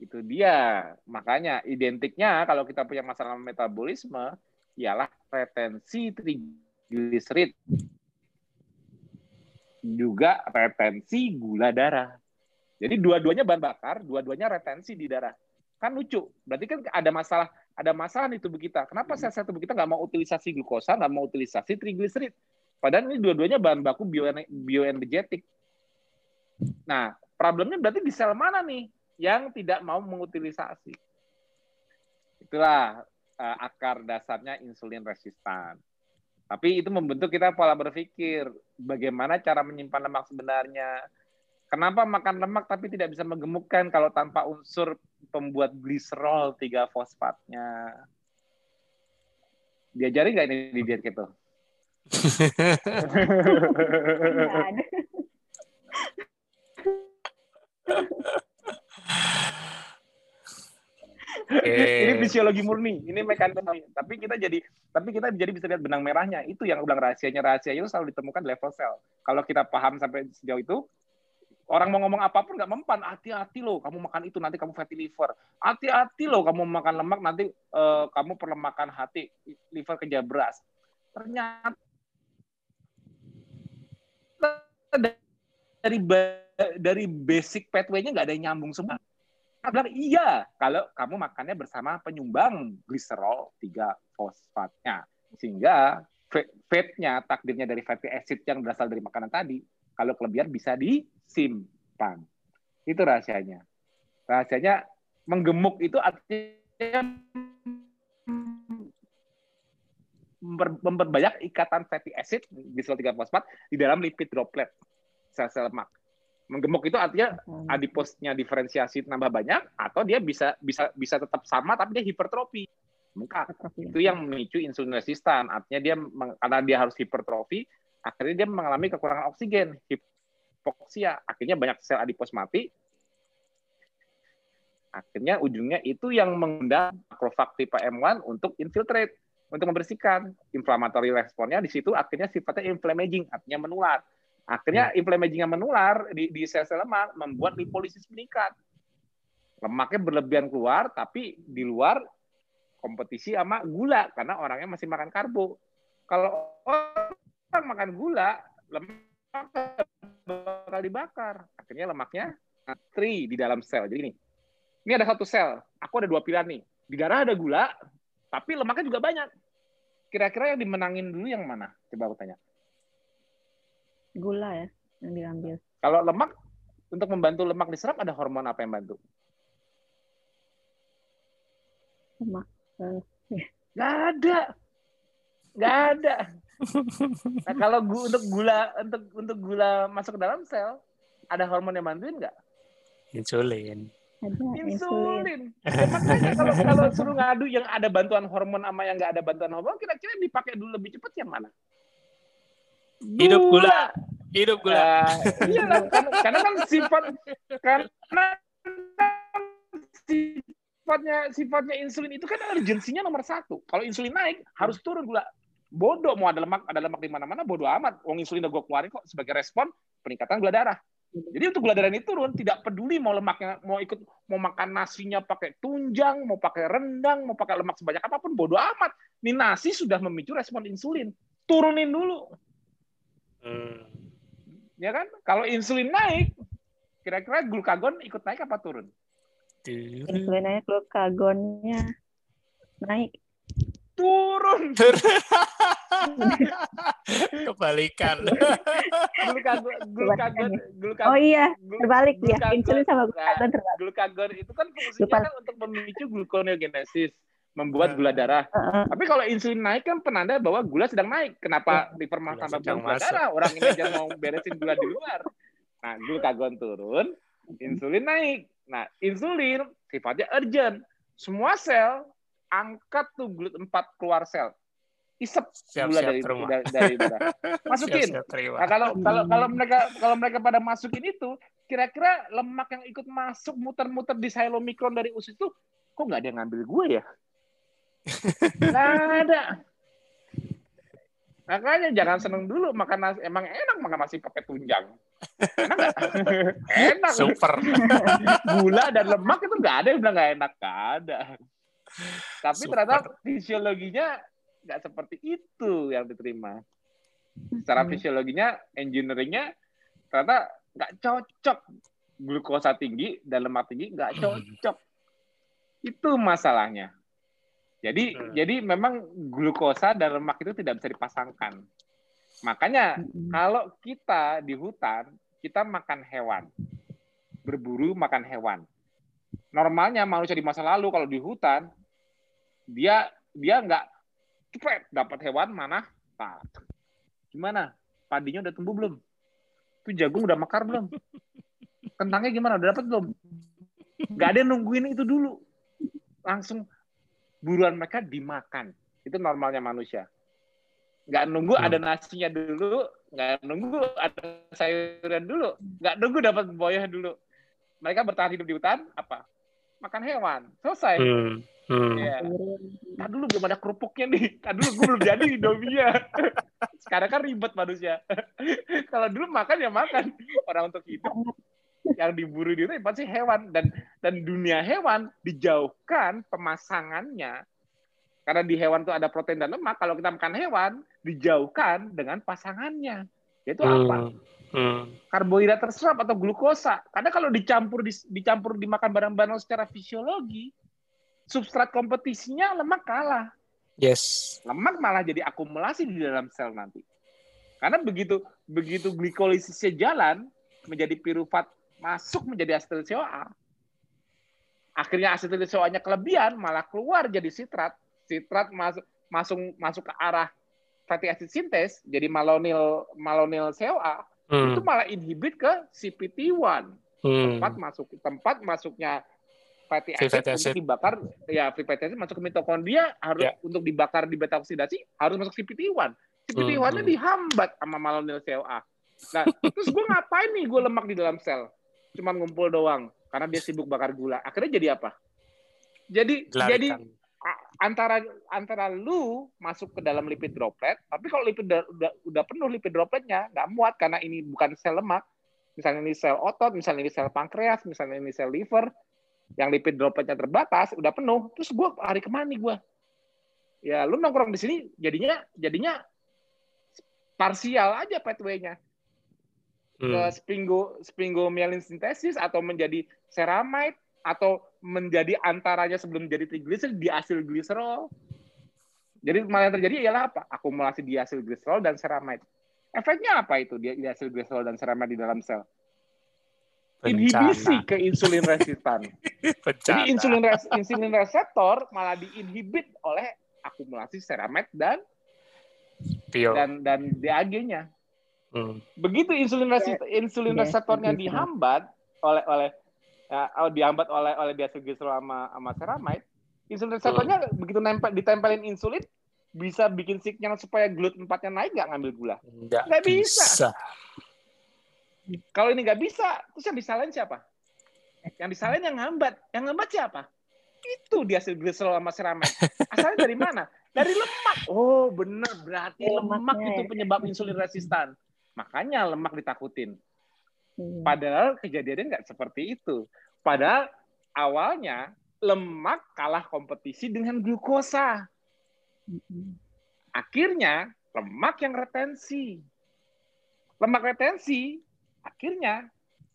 Itu dia. Makanya identiknya kalau kita punya masalah metabolisme, ialah retensi trigliserid juga retensi gula darah. Jadi dua-duanya bahan bakar, dua-duanya retensi di darah. Kan lucu. Berarti kan ada masalah ada masalah di tubuh kita. Kenapa sel-sel tubuh kita nggak mau utilisasi glukosa, nggak mau utilisasi trigliserid? Padahal ini dua-duanya bahan baku bioenergetik. Nah, problemnya berarti di sel mana nih yang tidak mau mengutilisasi? Itulah uh, akar dasarnya insulin resistan. Tapi itu membentuk kita pola berpikir bagaimana cara menyimpan lemak sebenarnya. Kenapa makan lemak tapi tidak bisa menggemukkan kalau tanpa unsur pembuat gliserol 3 fosfatnya? Diajari nggak ini di diet keto? Okay. ini fisiologi murni, ini mekanisme. Tapi kita jadi, tapi kita jadi bisa lihat benang merahnya. Itu yang udah rahasianya. Rahasianya itu selalu ditemukan di level sel. Kalau kita paham sampai sejauh itu, orang mau ngomong apa pun nggak mempan. Hati-hati loh, kamu makan itu nanti kamu fatty liver. Hati-hati loh, kamu makan lemak nanti uh, kamu perlemakan hati, liver kejabras. Ternyata dari dari basic pathway-nya nggak ada yang nyambung semua bilang iya kalau kamu makannya bersama penyumbang gliserol 3 fosfatnya. Sehingga fatnya, takdirnya dari fatty acid yang berasal dari makanan tadi, kalau kelebihan bisa disimpan. Itu rahasianya. Rahasianya menggemuk itu artinya memperbanyak ikatan fatty acid gliserol 3 fosfat di dalam lipid droplet sel-sel lemak menggemuk itu artinya adiposnya diferensiasi nambah banyak atau dia bisa bisa bisa tetap sama tapi dia hipertrofi. Bengkak itu yang memicu insulin resistan. Artinya dia karena dia harus hipertrofi akhirnya dia mengalami kekurangan oksigen hipoksia. Akhirnya banyak sel adipos mati. Akhirnya ujungnya itu yang mengundang makrofag tipe M1 untuk infiltrate untuk membersihkan. Inflammatory responnya di situ akhirnya sifatnya inflammaging artinya menular Akhirnya hmm. inflammaging yang menular di, di sel-sel lemak membuat lipolisis meningkat. Lemaknya berlebihan keluar, tapi di luar kompetisi sama gula karena orangnya masih makan karbo. Kalau orang makan gula, lemak bakal dibakar. Akhirnya lemaknya tri di dalam sel. Jadi ini, ini ada satu sel. Aku ada dua pilihan nih. Di darah ada gula, tapi lemaknya juga banyak. Kira-kira yang dimenangin dulu yang mana? Coba aku tanya gula ya yang diambil. Kalau lemak untuk membantu lemak diserap ada hormon apa yang bantu? Lemak. Uh, Gak ada. Gak ada. Nah, kalau gu untuk gula untuk untuk gula masuk ke dalam sel, ada hormon yang bantuin nggak? Insulin. Ada insulin. Ya, makanya kalau kalau suruh ngadu yang ada bantuan hormon sama yang nggak ada bantuan hormon, kira-kira dipakai dulu lebih cepat yang mana? Hidup gula. Hidup gula. Uh, iya kan, karena kan sifat karena sifatnya sifatnya insulin itu kan urgensinya nomor satu. Kalau insulin naik harus turun gula. Bodoh mau ada lemak ada lemak di mana-mana bodoh amat. Wong insulin udah gue keluarin kok sebagai respon peningkatan gula darah. Jadi untuk gula darah ini turun, tidak peduli mau lemaknya mau ikut mau makan nasinya pakai tunjang, mau pakai rendang, mau pakai lemak sebanyak apa pun bodoh amat. Ini nasi sudah memicu respon insulin. Turunin dulu. Hmm. Ya kan? Kalau insulin naik, kira-kira glukagon ikut naik apa turun? Insulin naik, glukagonnya naik. Turun. Kebalikan. glukagon, glukagon, glukagon. Oh iya, terbalik ya. Insulin sama glukagon terbalik. Glukagon itu kan fungsinya kan untuk memicu gluconeogenesis membuat gula darah. Tapi kalau insulin naik kan penanda bahwa gula sedang naik. Kenapa di tambah gula darah? Orang ini aja mau beresin gula di luar. Nah, glukagon turun, insulin naik. Nah, insulin sifatnya urgent. Semua sel angkat tuh glut 4 keluar sel. Isep siap, gula siap, dari, dari, dari darah. Masukin. Siap, siap, nah, kalau kalau kalau mereka kalau mereka pada masukin itu, kira-kira lemak yang ikut masuk muter-muter di silomikron dari usus itu kok nggak ada yang ngambil gue ya? Nggak ada. Makanya jangan seneng dulu makan nasi. Emang enak makan nasi pakai tunjang. Enak gak? enak. Super. Gula dan lemak itu nggak ada yang bilang nggak enak. Nggak ada. Tapi Super. ternyata fisiologinya nggak seperti itu yang diterima. Secara Hmm. fisiologinya, engineeringnya ternyata nggak cocok. Glukosa tinggi dan lemak tinggi nggak Hmm. cocok. Itu masalahnya. Jadi Hmm. jadi memang glukosa dan lemak itu tidak bisa dipasangkan. Makanya Mm-mm. kalau kita di hutan, kita makan hewan. Berburu makan hewan. Normalnya manusia di masa lalu kalau di hutan, dia dia nggak cepet dapat hewan mana? Nah, gimana? Padinya udah tumbuh belum? Itu jagung udah mekar belum? Kentangnya gimana? Udah dapat belum? Nggak ada yang nungguin itu dulu. Langsung buruan mereka dimakan. Itu normalnya manusia. Nggak nunggu Hmm. ada nasinya dulu, nggak nunggu ada sayuran dulu, nggak nunggu dapat buaya dulu. Mereka bertahan hidup di hutan, apa? Makan hewan. Selesai. Hmm. Hmm. Iya. Nah dulu belum ada kerupuknya nih. Nah dulu gue belum jadi Indomie-nya. Sekarang kan ribet manusia. Kalau dulu makan ya makan. Orang untuk hidup yang diburu di itu pasti hewan dan dan dunia hewan dijauhkan pemasangannya karena di hewan tuh ada protein dan lemak kalau kita makan hewan dijauhkan dengan pasangannya yaitu apa Hmm. Hmm. karbohidrat terserap atau glukosa karena kalau dicampur di- dicampur dimakan bareng-bareng secara fisiologi substrat kompetisinya lemak kalah Yes. lemak malah jadi akumulasi di dalam sel nanti. Karena begitu begitu glikolisisnya jalan menjadi pirufat masuk menjadi asetil CoA. Akhirnya asetil CoA-nya kelebihan malah keluar jadi sitrat. Sitrat masuk masuk masuk ke arah fatty acid sintes jadi malonil malonil CoA Hmm. itu malah inhibit ke CPT1 Hmm. tempat masuk tempat masuknya fatty acid, fatty acid. dibakar ya free fatty acid masuk ke mitokondria harus Ya. untuk dibakar di beta oksidasi harus masuk CPT1 CPT1-nya Hmm. dihambat sama malonyl CoA nah terus gue ngapain nih gue lemak di dalam sel cuman ngumpul doang karena dia sibuk bakar gula. Akhirnya jadi apa? Jadi jadi Dilarikan. a- antara antara lu masuk ke dalam lipid droplet, tapi kalau lipid da- udah udah penuh lipid dropletnya nggak muat karena ini bukan sel lemak, misalnya ini sel otot, misalnya ini sel pankreas, misalnya ini sel liver, yang lipid dropletnya terbatas, udah penuh, terus gue hari ke mana nih gue? Ya lu nongkrong di sini jadinya jadinya parsial aja pathway-nya ke Hmm. spingo spingomyelin sintesis atau menjadi ceramide atau menjadi antaranya sebelum jadi trigliserid di asil gliserol. Jadi malah yang terjadi ialah apa? Akumulasi di asil gliserol dan ceramide. Efeknya apa itu di asil gliserol dan ceramide di dalam sel? Inhibisi Bencana. ke insulin resistan. Jadi insulin res- insulin reseptor malah diinhibit oleh akumulasi ceramide dan Pio. dan dan DAG-nya. Hmm. begitu insulin resist, insulin Ya, reseptornya gitu. dihambat oleh oleh ya, oh, dihambat oleh oleh diacylglycerol sama sama ceramide, insulin reseptornya begitu nempel ditempelin insulin bisa bikin signal supaya glut 4-nya naik nggak ngambil gula. Nggak Nggak bisa. bisa. Kalau ini nggak bisa, terus yang disalahin siapa? Yang disalahin yang ngambat. Yang ngambat siapa? Itu diacylglycerol sama ceramide. Asalnya dari mana? Dari lemak. Oh, benar. Berarti Dari lemak lemaknya itu penyebab insulin resistan. Makanya lemak ditakutin. Iya. Padahal kejadiannya nggak seperti itu. Padahal awalnya lemak kalah kompetisi dengan glukosa. Mm-mm. Akhirnya lemak yang retensi. Lemak retensi akhirnya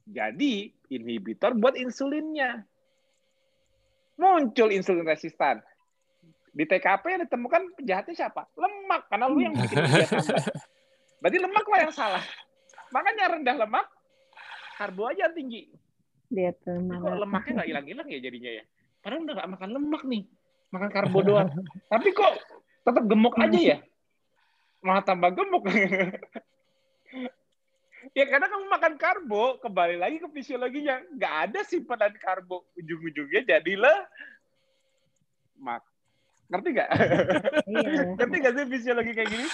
jadi inhibitor buat insulinnya. Muncul insulin resistan. Di TKP yang ditemukan penjahatnya siapa? Lemak, karena lu yang bikin dia tambah. Berarti lemak lah yang salah. Makanya rendah lemak, karbo aja yang tinggi. Tuh Tapi kok lemaknya nggak hilang-hilang ya jadinya ya? Padahal udah nggak makan lemak nih, makan karbo doang. Tapi kok tetap gemuk aja ya? Malah tambah gemuk. ya karena kamu makan karbo, kembali lagi ke fisiologinya. Nggak ada simpanan karbo. Ujung-ujungnya jadilah mak. Ngerti nggak? iya. Ngerti nggak sih fisiologi kayak gini?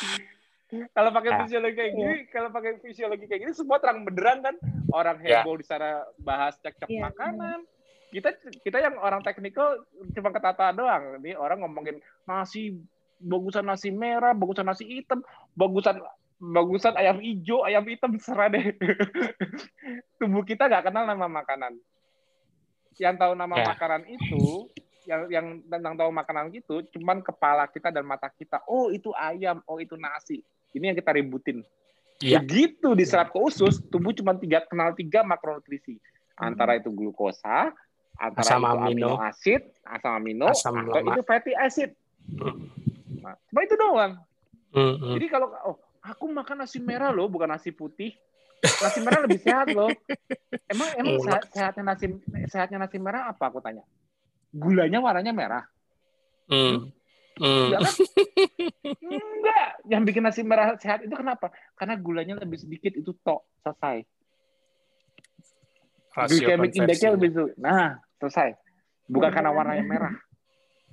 Kalau pakai Ya. fisiologi kayak gini, kalau pakai fisiologi kayak gini, semua terang benderang kan. Orang Ya. heboh di sana bahas cek-cek Iya, makanan. Kita kita yang orang teknikal cuma ketata doang. Ini orang ngomongin nasi, bagusan nasi merah, bagusan nasi hitam, bagusan bagusan ayam hijau, ayam hitam serah deh. Tubuh kita nggak kenal nama makanan. Yang tahu nama Ya. makanan itu yang yang tentang tahu makanan itu cuman kepala kita dan mata kita. Oh, itu ayam, oh itu nasi. Ini yang kita ributin. Iya. Begitu diserap ke usus, tubuh cuma tiga kenal tiga makronutrisi. Antara itu glukosa, antara Asam itu amino. acid, asam amino, Asam atau itu fatty acid. Hmm. Nah, cuma itu doang. Hmm, hmm. Jadi kalau oh, aku makan nasi merah loh, bukan nasi putih. Nasi merah lebih sehat loh. Emang emang sehat, sehatnya nasi sehatnya nasi merah apa aku tanya? Gulanya warnanya merah. Hmm. Hmm. Iya kan? Enggak. Yang bikin nasi merah sehat itu kenapa? Karena gulanya lebih sedikit itu tok selesai. Glycemic index-nya lebih sedikit. Nah, selesai. Bukan karena warnanya merah.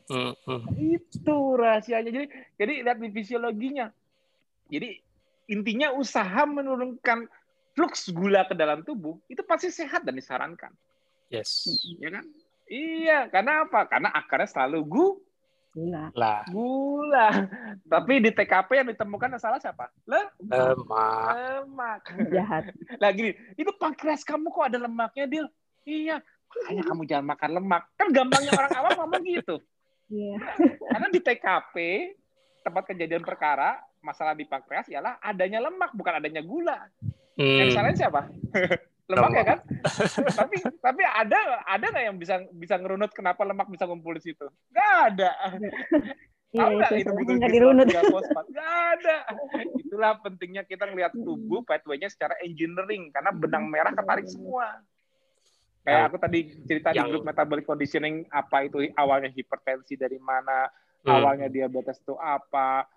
Hmm, hmm. Itu rahasianya. Jadi jadi lihat di fisiologinya. Jadi intinya usaha menurunkan flux gula ke dalam tubuh itu pasti sehat dan disarankan, Yes. ya kan? Iya, karena apa? Karena akarnya selalu gu Gula. Lah, gula. Tapi di TKP yang ditemukan yang salah siapa? Le- lemak. lemak. Jahat. Lah gini, itu pankreas kamu kok ada lemaknya, Dil? Iya, makanya kamu jangan makan lemak. Kan gampangnya orang awam ngomong gitu. Iya. Karena di TKP, tempat kejadian perkara, masalah di pankreas ialah adanya lemak, bukan adanya gula. Yang Hmm. salahnya siapa? lemak ya kan? tapi tapi ada ada nggak yang bisa bisa ngerunut kenapa lemak bisa ngumpul di situ? Nggak ada. Iya, Tahu nggak itu butuh nggak dirunut. Nggak ada. Itulah pentingnya kita ngelihat tubuh pathway-nya secara engineering karena benang merah ketarik semua. Kayak aku tadi cerita di Yang- grup metabolic conditioning apa itu awalnya hipertensi dari mana, Hmm. awalnya diabetes itu apa,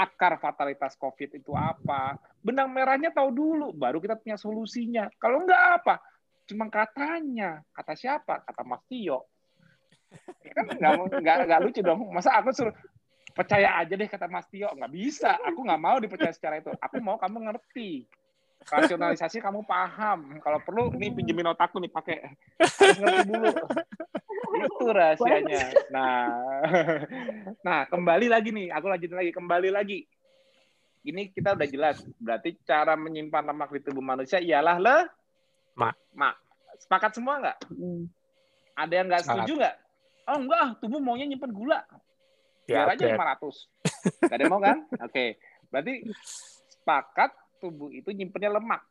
akar fatalitas COVID itu apa. Benang merahnya tahu dulu, baru kita punya solusinya. Kalau enggak apa? Cuma katanya. Kata siapa? Kata Mas Tio. Ya kan nggak, nggak, nggak lucu dong. Masa aku suruh percaya aja deh kata Mas Tio. Nggak bisa. Aku nggak mau dipercaya secara itu. Aku mau kamu ngerti. Rasionalisasi kamu paham. Kalau perlu, nih pinjemin otakku nih pakai. Harus ngerti dulu. Itu rahasianya. Nah, nah kembali lagi nih. Aku lanjutin lagi. Kembali lagi. Ini kita udah jelas. Berarti cara menyimpan lemak di tubuh manusia ialah le Mak. mak. Sepakat semua nggak? Hmm. Ada yang nggak setuju nggak? Oh enggak, tubuh maunya nyimpen gula. Ya, Biar aja update. 500. Gak ada yang mau kan? Oke. Berarti sepakat tubuh itu nyimpennya lemak.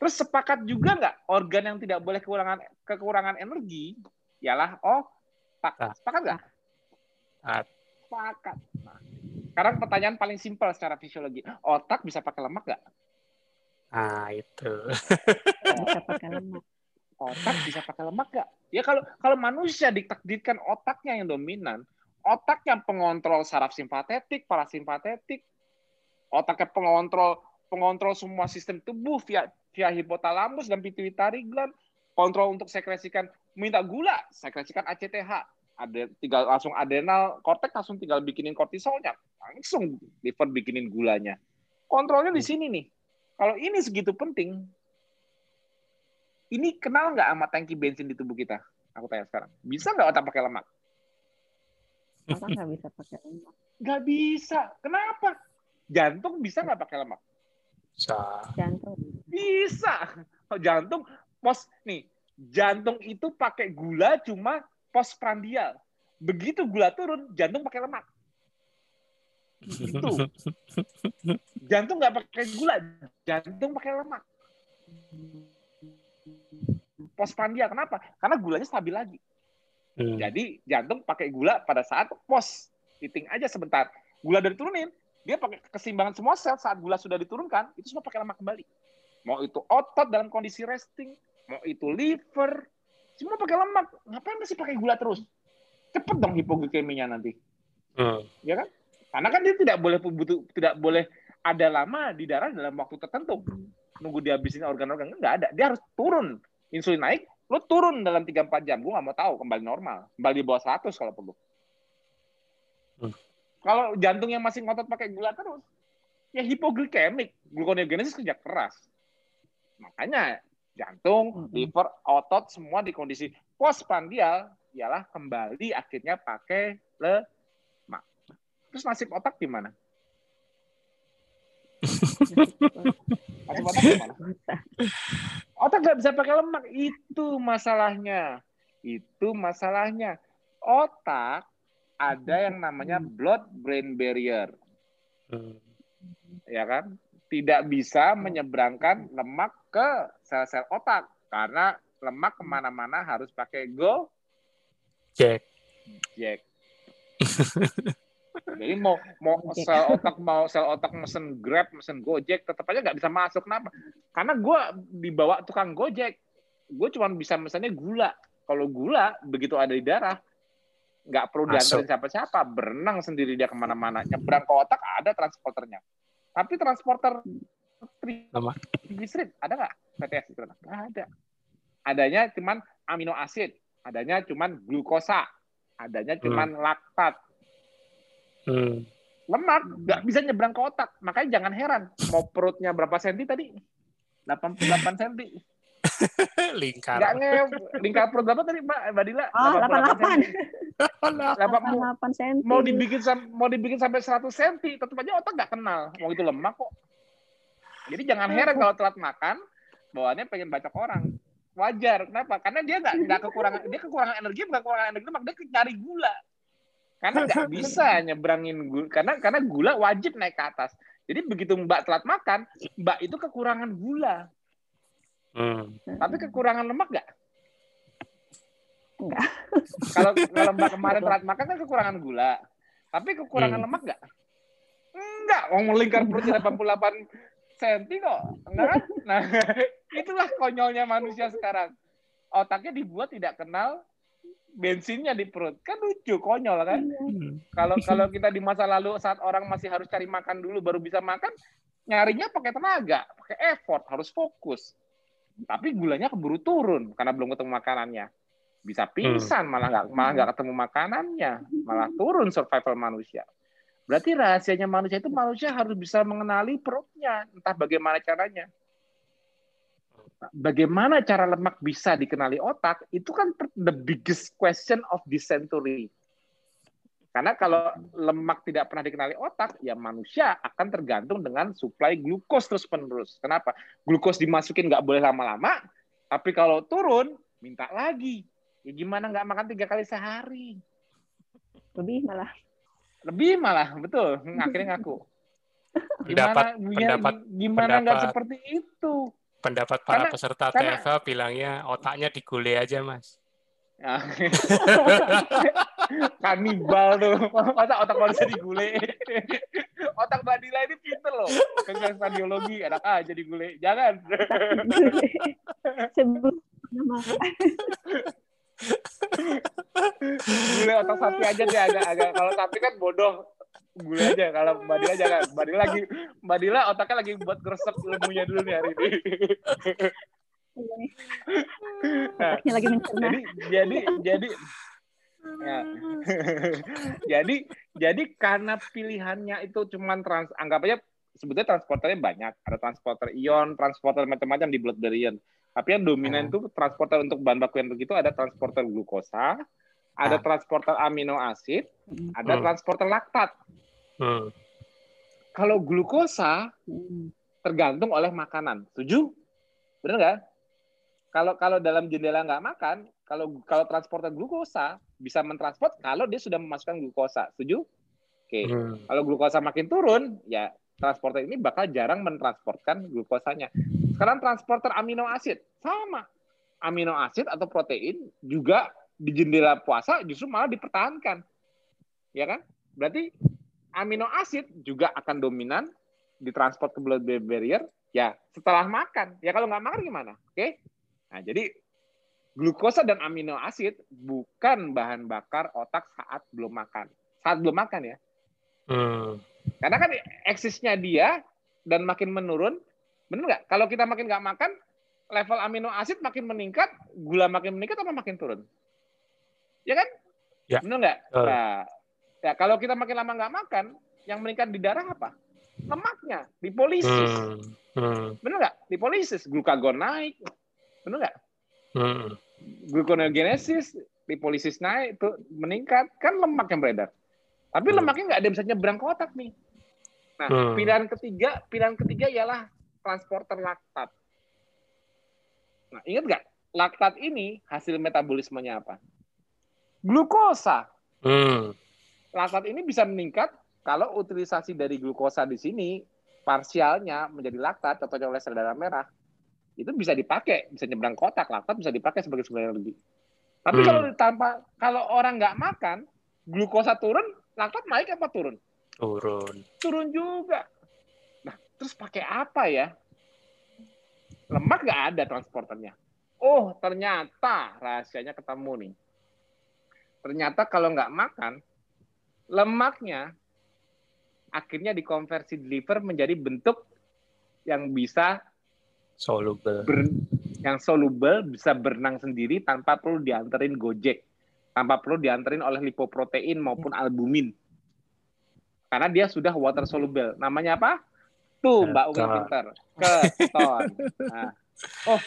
Terus sepakat juga nggak organ yang tidak boleh kekurangan kekurangan energi ialah oh tak Ah. sepakat nggak? Ah. Sepakat. Nah, sekarang pertanyaan paling simpel secara fisiologi. Otak bisa pakai lemak nggak? Nah, itu. Bisa pakai lemak. otak bisa pakai lemak nggak? Ya kalau kalau manusia ditakdirkan otaknya yang dominan, otak yang pengontrol saraf simpatetik, parasimpatetik, otaknya pengontrol pengontrol semua sistem tubuh via via hipotalamus dan pituitary gland, kontrol untuk sekresikan minta gula, sekresikan ACTH, ada tinggal langsung adrenal korteks langsung tinggal bikinin kortisolnya, langsung liver bikinin gulanya. Kontrolnya di sini nih. Kalau ini segitu penting, ini kenal nggak sama tangki bensin di tubuh kita? Aku tanya sekarang. Bisa nggak otak pakai lemak? Otak nggak bisa pakai lemak. Nggak bisa. Kenapa? Jantung bisa nggak pakai lemak? Bisa. Jantung. Bisa. Oh, Jantung pos nih. Jantung itu pakai gula cuma postprandial. Begitu gula turun, jantung pakai lemak. Itu. Jantung nggak pakai gula, jantung pakai lemak. Postprandial kenapa? Karena gulanya stabil lagi. Hmm. Jadi jantung pakai gula pada saat pos titing aja sebentar. Gula udah diturunin, dia pakai keseimbangan semua sel saat gula sudah diturunkan, itu semua pakai lemak kembali. Mau itu otot dalam kondisi resting, mau itu liver, semua pakai lemak. Ngapain masih pakai gula terus? Cepet dong hipoglikeminya nanti, Hmm. ya kan? Karena kan dia tidak boleh butuh tidak boleh ada lama di darah dalam waktu tertentu. Nunggu dihabisin organ-organ nggak ada. Dia harus turun. Insulin naik, lo turun dalam 3-4 jam. Gue nggak mau tahu, kembali normal. Kembali di bawah 100 kalau perlu. Hmm. Kalau jantung yang masih ngotot pakai gula terus, ya hipoglikemik. Gluconeogenesis kerja keras. Makanya jantung, Hmm. liver, otot semua di kondisi postprandial ialah kembali akhirnya pakai lemak. Terus nasib otak gimana? Nasib otak gimana? Otak. Otak nggak bisa pakai lemak. Itu masalahnya. Itu masalahnya. Otak ada yang namanya blood brain barrier. Hmm. ya kan, tidak bisa menyeberangkan lemak ke sel-sel otak karena lemak ke mana-mana harus pakai go Jack. jack. Jadi mau mau sel otak mau sel otak mesen Grab, mesen Gojek, tetap aja nggak bisa masuk. Kenapa? Karena gue dibawa tukang Gojek, gue cuma bisa mesennya gula. Kalau gula begitu ada di darah, nggak perlu diantarin siapa-siapa, berenang sendiri dia ke mana-mana. Nyebrang ke otak ada transporternya. Tapi transporter Lemak. triglycerid ada nggak? PTS itu nggak ada. Adanya cuman amino asid, adanya cuman glukosa, adanya cuman laktat. Hmm. lemak nggak bisa nyebrang ke otak makanya jangan heran mau perutnya berapa senti tadi 88 senti Lingkar. nggak nge lingkar perut berapa tadi mbak mbak Dila Oh, 88 senti. 88. Dapat mau, 88 cm. mau dibikin mau dibikin sampai 100 senti tetap aja otak nggak kenal mau itu lemak kok jadi jangan heran kalau telat makan bawaannya pengen bacok orang. Wajar. Kenapa? Karena dia nggak nggak kekurangan dia kekurangan energi bukan kekurangan energi lemak dia nyari gula. Karena nggak bisa nyebrangin gula karena karena gula wajib naik ke atas. Jadi begitu mbak telat makan mbak itu kekurangan gula. Hmm. tapi kekurangan lemak nggak? Enggak. kalau kalau mbak kemarin telat makan kan kekurangan gula. Tapi kekurangan Hmm. lemak nggak? Enggak mau melingkar perutnya 88 cm kok enggak kan? Nah itulah konyolnya manusia sekarang. Otaknya dibuat tidak kenal bensinnya di perut. Kan lucu konyol kan? Hmm. kalau kalau kita di masa lalu saat orang masih harus cari makan dulu baru bisa makan nyarinya pakai tenaga pakai effort harus fokus. Tapi gulanya keburu turun karena belum ketemu makanannya. Bisa pingsan malah nggak malah nggak ketemu makanannya malah turun survival manusia berarti rahasianya manusia itu manusia harus bisa mengenali perutnya entah bagaimana caranya bagaimana cara lemak bisa dikenali otak itu kan the biggest question of this century karena kalau lemak tidak pernah dikenali otak, ya manusia akan tergantung dengan suplai glukos terus-menerus. Kenapa? Glukos dimasukin nggak boleh lama-lama, tapi kalau turun, minta lagi. Ya gimana nggak makan tiga kali sehari? Lebih malah. Lebih malah, betul. Akhirnya ngaku. Pendapat- Gimana, ya, pendapat- gimana nggak seperti itu? Pendapat para Karena- peserta karena- TFA bilangnya otaknya digule aja, Mas. Ya. Kanibal tuh. Masa otak manusia digule? otak Mbak Dila ini pinter loh. Kelas radiologi, enak aja digule. Jangan. Sebelum nama gule otak sapi aja deh agak-agak. Kalau sapi kan bodoh. Gule aja. Kalau Mbak Dila jangan. Mbak Dila lagi, Mbak Dila otaknya lagi buat gresep ilmunya dulu nih hari ini. Nah, lagi mencerna. jadi jadi jadi ya. jadi jadi karena pilihannya itu cuman trans anggap aja sebetulnya transporternya banyak ada transporter ion transporter macam-macam di blood tapi yang dominan Hmm. itu transporter untuk bahan baku yang begitu ada transporter glukosa ada Ah. transporter amino asid Hmm. ada Hmm. transporter laktat Hmm. kalau glukosa Hmm. tergantung oleh makanan. Setuju? Benar nggak? Kalau kalau dalam jendela nggak makan, kalau kalau transporter glukosa bisa mentransport kalau dia sudah memasukkan glukosa. Setuju? Oke. Hmm. Kalau glukosa makin turun, ya transporter ini bakal jarang mentransportkan glukosanya. Sekarang transporter amino asid sama. Amino asid atau protein juga di jendela puasa justru malah dipertahankan. Ya kan? Berarti amino asid juga akan dominan ditransport ke blood barrier ya setelah makan. Ya kalau nggak makan gimana? Oke? Nah, jadi glukosa dan amino asid bukan bahan bakar otak saat belum makan. Saat belum makan ya. Hmm. Karena kan eksisnya dia dan makin menurun, benar nggak? Kalau kita makin nggak makan, level amino asid makin meningkat, gula makin meningkat apa makin turun? Ya kan? Ya. Benar nggak? Betul. Nah, ya kalau kita makin lama nggak makan, yang meningkat di darah apa? Lemaknya, lipolisis. Hmm. Hmm. Benar nggak? Lipolisis, glukagon naik. Benar nggak? Hmm. Gluconeogenesis, lipolisis naik, itu meningkat, kan lemak yang beredar. Tapi Hmm. lemaknya nggak ada yang bisa nyebrang ke otak nih. Nah, Hmm. pilihan ketiga, pilihan ketiga ialah transporter laktat. Nah, ingat nggak? Laktat ini hasil metabolismenya apa? Glukosa. Hmm. Laktat ini bisa meningkat kalau utilisasi dari glukosa di sini parsialnya menjadi laktat, contohnya oleh sel darah merah, itu bisa dipakai, bisa nyebrang kotak, laktat bisa dipakai sebagai sumber energi. Tapi Hmm. kalau tanpa kalau orang nggak makan, glukosa turun, laktat naik apa turun? Turun. Turun juga. Terus pakai apa ya? Lemak nggak ada transporternya. Oh, ternyata rahasianya ketemu nih. Ternyata kalau nggak makan, lemaknya akhirnya dikonversi di liver menjadi bentuk yang bisa Soluble. ber- yang soluble bisa berenang sendiri tanpa perlu dianterin Gojek, tanpa perlu dianterin oleh lipoprotein maupun albumin. Karena dia sudah water soluble. Namanya apa? Tuh Mbak Umi Keton. pinter. Keton. Nah. Oh,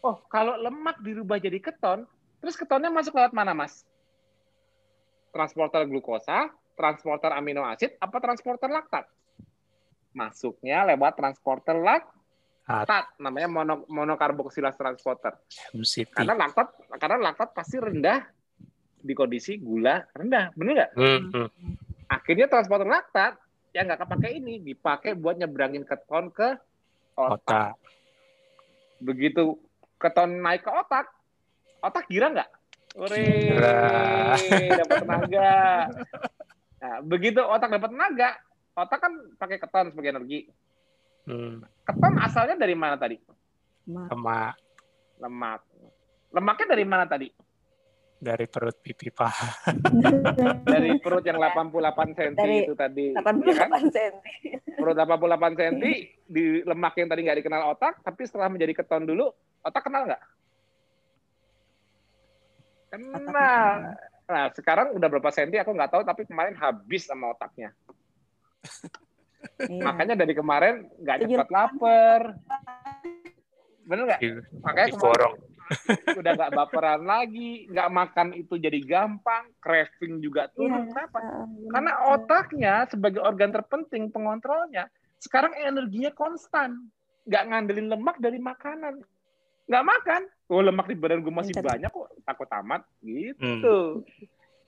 oh kalau lemak dirubah jadi keton, terus ketonnya masuk lewat mana, Mas? Transporter glukosa, transporter amino asid, apa transporter laktat? Masuknya lewat transporter laktat laktat namanya mono, monokarboksilase transporter. MCT. Karena laktat karena laktat pasti rendah di kondisi gula rendah, bener nggak? Hmm, hmm. Akhirnya transporter laktat yang nggak kepake ini dipakai buat nyebrangin keton ke otak. Otak. Begitu keton naik ke otak, otak gira nggak? Ore, Gira. dapat tenaga. Nah, begitu otak dapat tenaga, otak kan pakai keton sebagai energi. Hmm. Keton asalnya dari mana tadi? Lemak Lemak. Lemaknya dari mana tadi? Dari perut pipi paha. dari perut yang 88 cm Dari itu tadi. ya kan? 88 cm. Perut 88 cm di lemak yang tadi nggak dikenal otak, tapi setelah menjadi keton dulu, otak kenal nggak? Kenal. Nah, sekarang udah berapa senti aku nggak tahu, tapi kemarin habis sama otaknya. Iya. Makanya dari kemarin nggak cepat lapar. Bener nggak? Di, Makanya kemarin diborong. udah nggak baperan lagi, nggak makan itu jadi gampang, craving juga turun. Iya. Kenapa? Ah, benar. Karena otaknya sebagai organ terpenting pengontrolnya, sekarang energinya konstan. Nggak ngandelin lemak dari makanan. Nggak makan. Oh lemak di badan gue masih banyak kok, takut amat. Gitu. Hmm.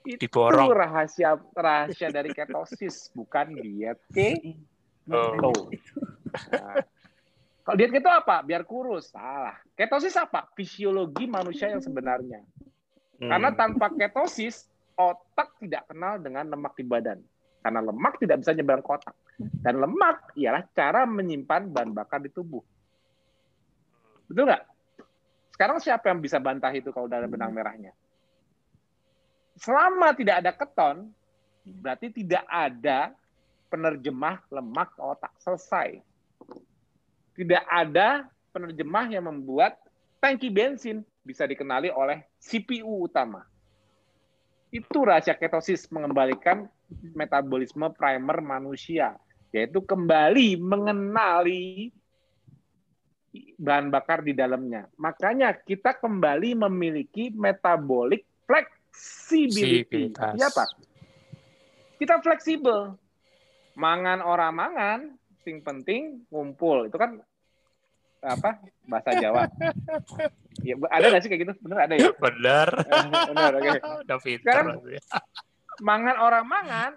Itu Diborong. rahasia rahasia dari ketosis, bukan diet keto. Oh. Nah, kalau diet keto apa? Biar kurus. Salah. Ketosis apa? Fisiologi manusia yang sebenarnya. Hmm. Karena tanpa ketosis, otak tidak kenal dengan lemak di badan. Karena lemak tidak bisa nyebrang ke otak. Dan lemak ialah cara menyimpan bahan bakar di tubuh. Betul nggak? Sekarang siapa yang bisa bantah itu kalau udah ada benang merahnya? Selama tidak ada keton, berarti tidak ada penerjemah lemak ke otak. Selesai. Tidak ada penerjemah yang membuat tangki bensin bisa dikenali oleh CPU utama. Itu rahasia ketosis mengembalikan metabolisme primer manusia, yaitu kembali mengenali bahan bakar di dalamnya. Makanya kita kembali memiliki metabolic flexibility. Siapa? Kita fleksibel. Mangan orang mangan, sing penting ngumpul. Itu kan apa bahasa Jawa. Ya, ada nggak sih kayak gitu? Bener ada ya? Benar. Bener, oke. Udah pintar. Sekarang- berarti. Mangan orang mangan,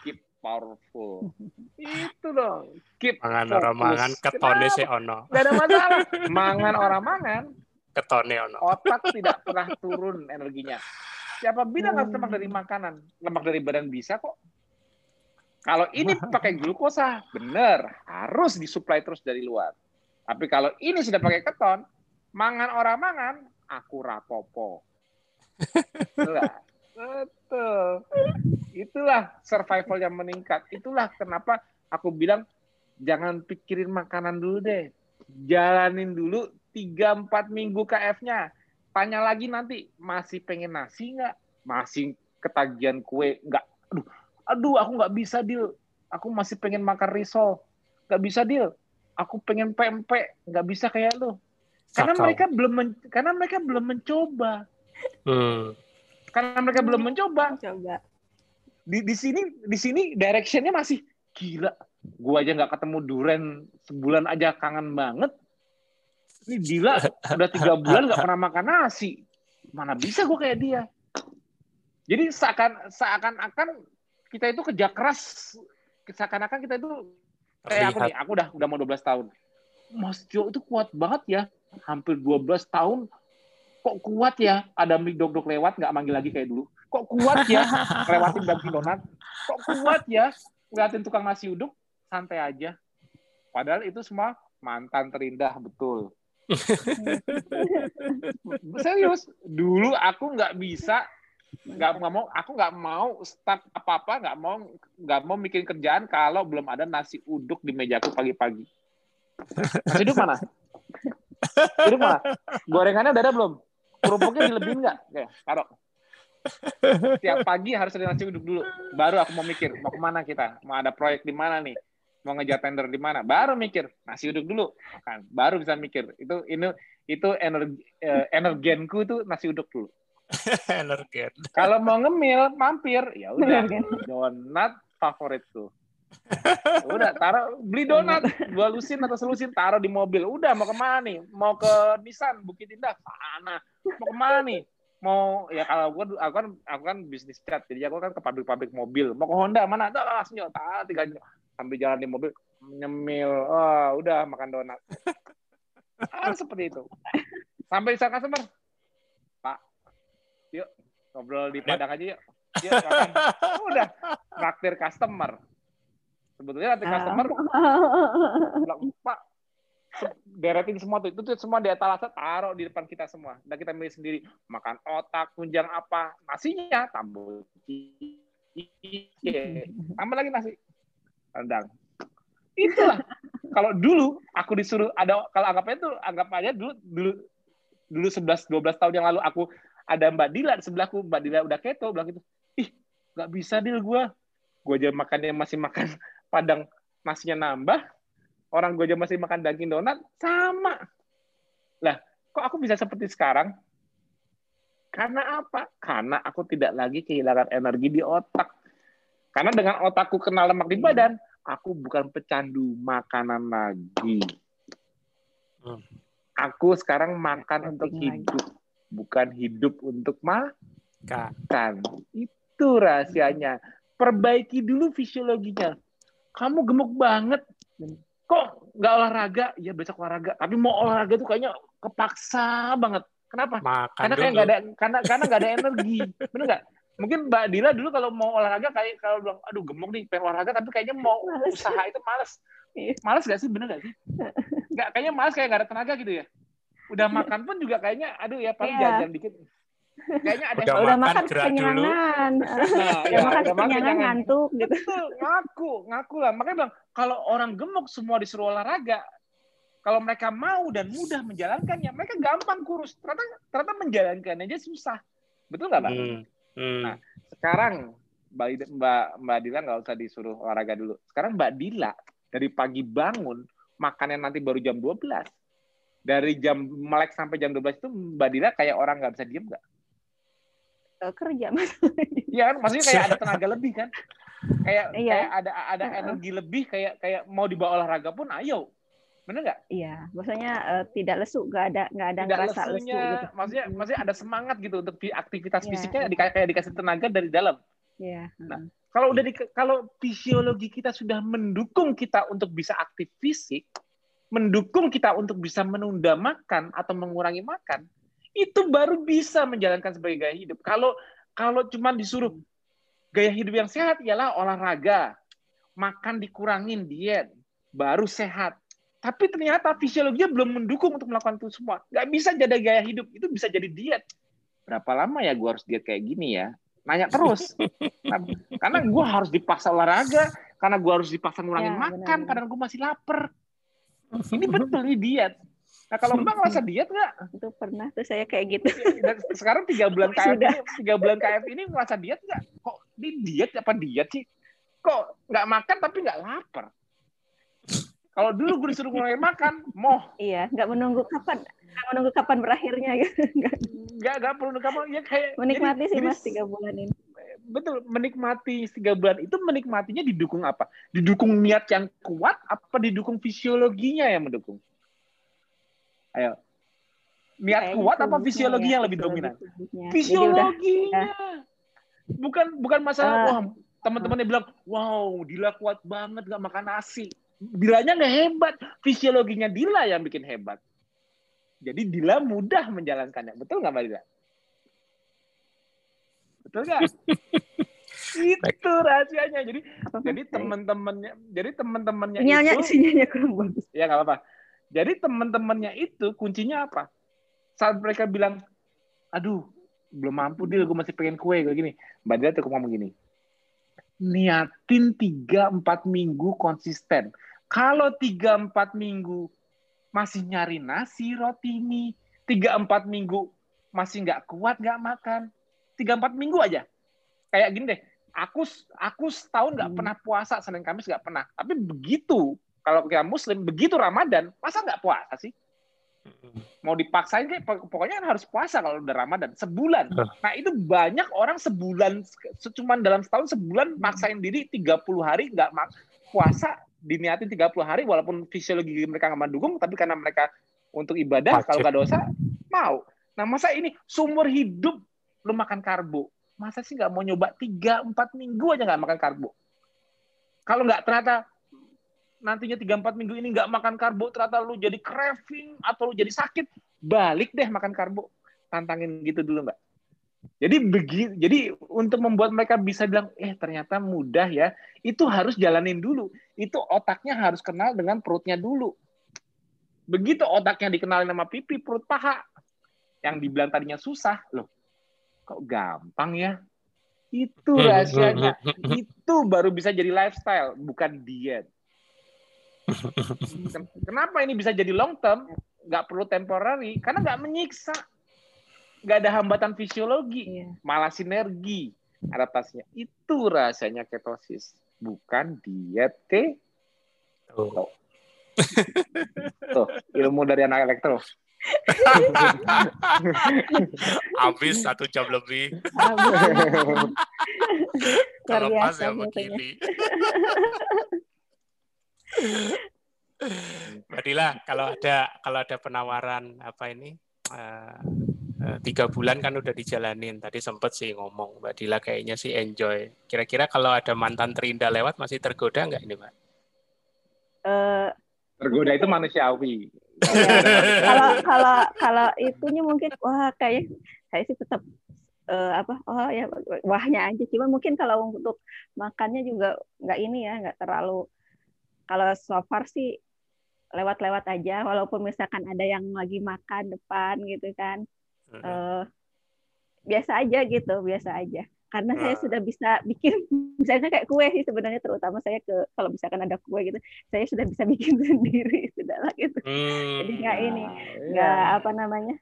keep powerful. Itu dong. Keep Mangan fokus. orang mangan ketone sih ono. Nggak ada masalah. Mangan orang mangan, Ketone ono. otak tidak pernah turun energinya. Siapa bilang harus lemak dari makanan? Lemak dari badan bisa kok. Kalau ini pakai glukosa, bener, harus disuplai terus dari luar. Tapi kalau ini sudah pakai keton, mangan orang mangan, aku rapopo. Betul. Itulah survival yang meningkat. Itulah kenapa aku bilang jangan pikirin makanan dulu deh. Jalanin dulu 3-4 minggu KF-nya. Tanya lagi nanti, masih pengen nasi nggak? Masih ketagihan kue? Nggak. Aduh, aduh aku nggak bisa, Dil. Aku masih pengen makan risol. Nggak bisa, Dil. Aku pengen pempek. Nggak bisa kayak lu. Karena Kakao. mereka belum men- karena mereka belum mencoba. Hmm. Karena mereka belum mencoba. Coba. Di, di sini di sini directionnya masih gila. Gua aja nggak ketemu duren sebulan aja kangen banget. Ini gila udah tiga bulan nggak pernah makan nasi. Mana bisa gua kayak dia. Jadi seakan seakan-akan kita itu kerja keras, seakan-akan kita itu kayak aku nih, aku udah udah mau 12 tahun. Mas Jo itu kuat banget ya. Hampir 12 tahun kok kuat ya ada mie dok-dok lewat nggak manggil lagi kayak dulu. Kok kuat ya lewatin Dunkin Donat. Kok kuat ya ngeliatin tukang nasi uduk santai aja. Padahal itu semua mantan terindah betul. Serius, dulu aku nggak bisa nggak mau aku nggak mau start apa apa nggak mau nggak mau bikin kerjaan kalau belum ada nasi uduk di mejaku pagi-pagi. Nasi uduk mana? Uduk mana? Gorengannya udah ada belum? Kerupuknya dilebihin nggak? Ya taruh. Tiap pagi harus ada nasi uduk dulu baru aku mau mikir mau ke mana kita? Mau ada proyek di mana nih? Mau ngejar tender di mana? Baru mikir nasi uduk dulu. Kan baru bisa mikir. Itu ini itu energi eh, energenku itu nasi uduk dulu energen kalau mau ngemil mampir. Ya udah donat favoritku udah taruh beli donat. Dua lusin atau selusin taruh di mobil. Udah mau ke mana nih? Mau ke Nissan Bukit Indah? Sana. Mau ke mana nih? Mau ya kalau aku, aku kan aku kan bisnis cat jadi aku kan ke pabrik-pabrik mobil. Mau ke Honda mana? Ada langsung tak tiga sambil jalan di mobil nyemil. Oh udah makan donat. Ah, seperti itu. Sampai di sana customer ngobrol di Padang aja yuk. Yuk makan udah traktir customer. Sebetulnya nanti customer bilang, Pak beretin semua tuh. Itu tuh semua di etalase taruh di depan kita semua. Dan kita milih sendiri. Makan otak tunjang apa nasinya tambah tambah lagi nasi. Rendang. Itulah. Kalau dulu aku disuruh ada kalau anggapnya tuh anggap aja dulu dulu dulu 11 12 tahun yang lalu aku ada Mbak Dila di sebelahku. Mbak Dila udah keto bilang gitu. Ih nggak bisa deal gue gue aja makannya masih makan padang nasinya nambah. Orang gue aja masih makan daging donat sama. Lah kok aku bisa seperti sekarang? Karena apa? Karena aku tidak lagi kehilangan energi di otak. Karena dengan otakku kenal lemak di badan aku bukan pecandu makanan lagi. Hmm. aku sekarang makan untuk lagi. hidup bukan hidup untuk makan. Itu rahasianya. Perbaiki dulu fisiologinya. Kamu gemuk banget. Kok nggak olahraga? Ya besok olahraga. Tapi mau olahraga tuh kayaknya kepaksa banget. Kenapa? Makan karena kayak nggak ada karena karena nggak ada energi. Bener nggak? Mungkin mbak Dila dulu kalau mau olahraga kayak kalau bilang aduh gemuk nih pengen olahraga tapi kayaknya mau Males. usaha itu males. Iya. males gak sih? Bener gak sih? Nggak kayaknya males kayak nggak ada tenaga gitu ya udah makan pun juga kayaknya aduh ya paling Iya. jajan dikit kayaknya ada Udah udah makan, kekenyangan nah, udah ya, makan udah makan kekenyangan jangan ngantuk gitu Betul, ngaku, ngaku lah. Makanya bilang, kalau orang gemuk semua disuruh olahraga, kalau mereka mau dan mudah menjalankannya, mereka gampang kurus. Ternyata, ternyata menjalankannya aja susah. Betul nggak, Pak? Hmm. Hmm. Nah, Sekarang, Mbak, Mbak, Mbak Dila nggak usah disuruh olahraga dulu. Sekarang Mbak Dila, dari pagi bangun, makannya nanti baru jam 12. Dari jam melek sampai jam 12 itu Mbak Dila kayak orang nggak bisa diem nggak? Eh, kerja mas Iya kan, maksudnya kayak ada tenaga lebih kan? Kayak Iya. kayak ada ada Heeh. energi lebih kayak kayak mau dibawa olahraga pun ayo. Bener nggak? iya maksudnya eh, tidak lesu nggak ada nggak ada Tidak ngerasa lesu gitu maksudnya Hmm. maksudnya ada semangat gitu untuk di- aktivitas Iya. fisiknya di, kayak dikasih tenaga dari dalam. Iya. Nah, Kalau udah di, kalau fisiologi kita sudah mendukung kita untuk bisa aktif fisik, mendukung kita untuk bisa menunda makan atau mengurangi makan, itu baru bisa menjalankan sebagai gaya hidup. Kalau kalau cuma disuruh gaya hidup yang sehat ialah olahraga, makan dikurangin diet, baru sehat. Tapi ternyata fisiologinya belum mendukung untuk melakukan itu semua. Nggak bisa jadi gaya hidup, itu bisa jadi diet. Berapa lama ya gue harus diet kayak gini ya? Nanya terus. Karena gue harus dipaksa olahraga, karena gue harus dipaksa ngurangin Ya, makan, benar. karena gue masih lapar. Ini betul ini diet. Nah kalau Mbak ngerasa diet nggak? itu pernah tuh saya kayak gitu Dan sekarang tiga bulan KF ini, tiga bulan KF ini ngerasa diet nggak? Kok ini diet apa diet sih? Kok nggak makan tapi nggak lapar? Kalau dulu gue disuruh mulai makan, moh iya nggak menunggu kapan nggak menunggu kapan berakhirnya gitu Nggak. nggak perlu kamu ya kayak menikmati jadi- sih jadi mas tiga bulan ini betul menikmati tiga bulan itu menikmatinya didukung apa? Didukung niat yang kuat apa didukung fisiologinya yang mendukung? Ayo. Niat kuat apa fisiologi ya, yang lebih dominan? Fisiologinya. Bukan bukan masalah Eh. wah teman-temannya bilang, "Wow, Dila kuat banget gak makan nasi." Dilanya nggak hebat, fisiologinya Dila yang bikin hebat. Jadi Dila mudah menjalankannya. Betul nggak Mbak Dila? Betul nggak? itu rahasianya. Jadi jadi teman-temannya, jadi teman-temannya sinyalnya itu sinyalnya kurang bagus. ya nggak apa-apa. Jadi teman-temannya itu kuncinya apa? Saat mereka bilang, aduh belum mampu deal, gue masih pengen kue kayak gini. Mbak Dila tuh ngomong gini, niatin 3-4 minggu konsisten. Kalau 3-4 minggu masih nyari nasi, roti mie, 3-4 minggu masih nggak kuat, nggak makan, 3-4 minggu aja. Kayak gini deh, aku aku setahun nggak Hmm. pernah puasa, Senin Kamis nggak pernah. Tapi begitu, kalau kita Muslim, begitu Ramadan, masa nggak puasa sih? mau dipaksain kayak pokoknya kan harus puasa kalau udah Ramadan sebulan. Nah, itu banyak orang sebulan cuman dalam setahun sebulan maksain diri 30 hari nggak mak- puasa diniatin 30 hari walaupun fisiologi mereka nggak mendukung tapi karena mereka untuk ibadah kalau nggak dosa mau. Nah, masa ini sumber hidup lu makan karbo. Masa sih nggak mau nyoba 3 4 minggu aja nggak makan karbo? Kalau nggak ternyata nantinya 3-4 minggu ini nggak makan karbo, ternyata lu jadi craving atau lu jadi sakit, balik deh makan karbo. Tantangin gitu dulu, Mbak. Jadi begitu, jadi untuk membuat mereka bisa bilang, eh ternyata mudah ya, itu harus jalanin dulu. Itu otaknya harus kenal dengan perutnya dulu. Begitu otaknya dikenalin sama pipi, perut paha. Yang dibilang tadinya susah, loh, kok gampang ya? Itu rahasianya. Itu baru bisa jadi lifestyle, bukan diet. Kenapa ini bisa jadi long term? Nggak perlu temporary, karena nggak menyiksa. Nggak ada hambatan fisiologi, Iya. malah sinergi adaptasinya. Itu rasanya ketosis, bukan diet. Oke? Tuh. Tuh, ilmu dari anak elektro. Habis satu jam lebih. Terlepas ya begini. Mbak Dila, kalau ada kalau ada penawaran apa ini eh, eh, tiga bulan kan udah dijalanin. Tadi sempet sih ngomong Mbak Dila kayaknya sih enjoy. Kira-kira kalau ada mantan terindah lewat masih tergoda nggak ini Mbak? Eh, Tergoda itu manusiawi. Iya. kalau kalau kalau itunya mungkin wah kayak saya sih tetap eh, apa oh ya wahnya aja. Cuma mungkin kalau untuk makannya juga nggak ini ya nggak terlalu kalau so far sih lewat-lewat aja. Walaupun misalkan ada yang lagi makan depan gitu kan eh, biasa aja gitu biasa aja karena saya Ah. sudah bisa bikin misalnya kayak kue sih sebenarnya terutama saya ke kalau misalkan ada kue gitu saya sudah bisa bikin sendiri sudah lah gitu Hmm. jadi nggak ini Iya. nggak apa namanya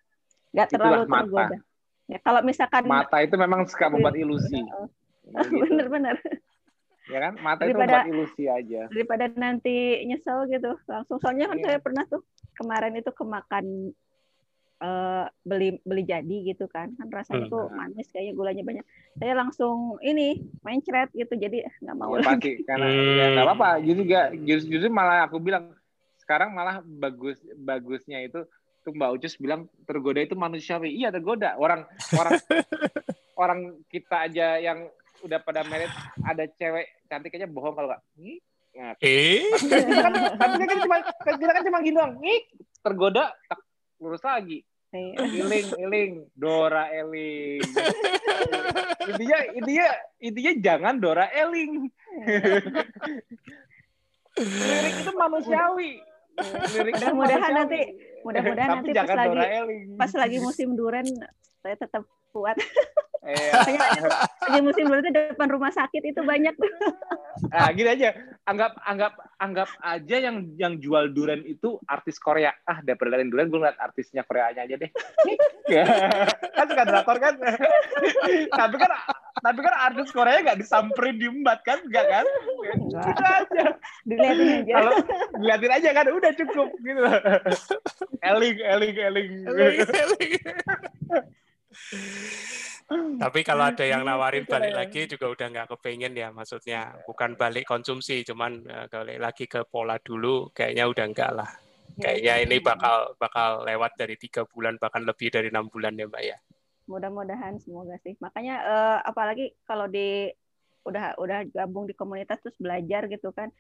nggak terlalu mata. tergoda ya kalau misalkan Mata itu memang suka membuat ilusi. Gitu. bener-bener Ya kan? Mata itu Daripada- membuat ilusi aja. daripada nanti nyesel gitu langsung soalnya kan Iya. saya pernah tuh kemarin itu kemakan eh, beli beli jadi gitu kan kan rasanya Hmm. tuh manis kayaknya gulanya banyak saya langsung ini mencret gitu jadi nggak mau Ya, lagi pasti karena Hmm. ya nggak apa-apa. Justru juga justru, justru malah aku bilang sekarang malah bagus bagusnya itu tuh Mbak Ucus bilang tergoda itu manusiawi. Iya tergoda. Orang orang orang kita aja yang udah pada merit ada cewek cantik aja bohong kalau nggak. Nah, Eh, kan, tapi kita kan cuma kita kan cuma gini doang. Nih, tergoda tak lurus lagi. Iling, iling, Dora Eling. intinya, intinya, intinya jangan Dora Eling. Lirik itu manusiawi. Lirik Mudah-mudahan nanti mudah-mudahan nanti pas lagi Dora Eling. pas lagi musim duren saya tetap kuat Iya. lagi musim duren itu depan rumah sakit itu banyak Nah, gini aja. Anggap anggap anggap aja yang yang jual durian itu artis Korea. Ah, daripada liatin durian, gue ngeliat artisnya Koreanya aja deh. kan suka drakor kan. tapi kan tapi kan artis Korea nggak disamperin diembat kan, enggak kan? Enggak. Gitu aja. dilihatin aja Kalau diliatin aja kan udah cukup gitu. Eling, eling, eling. Tapi kalau ada yang nawarin Gitu balik lagi juga udah nggak kepengen ya, maksudnya bukan balik konsumsi, cuman eh, balik lagi ke pola dulu, kayaknya udah enggak lah. Kayaknya ini bakal bakal lewat dari tiga bulan bahkan lebih dari enam bulan ya mbak ya. mudah-mudahan semoga sih makanya eh, apalagi kalau di udah udah gabung di komunitas terus belajar gitu kan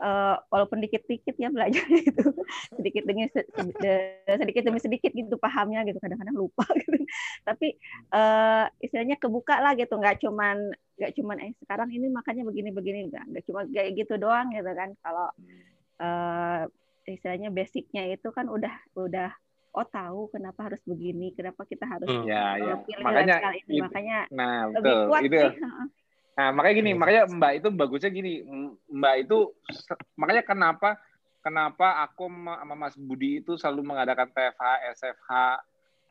uh, walaupun dikit-dikit ya belajar itu sedikit demi sedikit demi sedikit gitu pahamnya gitu kadang-kadang lupa gitu. tapi uh, istilahnya kebuka lah gitu nggak cuman nggak cuman eh sekarang ini makanya begini-begini nggak cuma kayak gitu doang gitu kan kalau uh, istilahnya basicnya itu kan udah udah oh tahu kenapa harus begini kenapa kita harus hmm. ya, ya. makanya ini. makanya nah lebih betul kuat itu sih. Nah, makanya gini, makanya Mbak itu bagusnya gini, Mbak itu makanya kenapa kenapa aku sama Mas Budi itu selalu mengadakan TFH, SFH,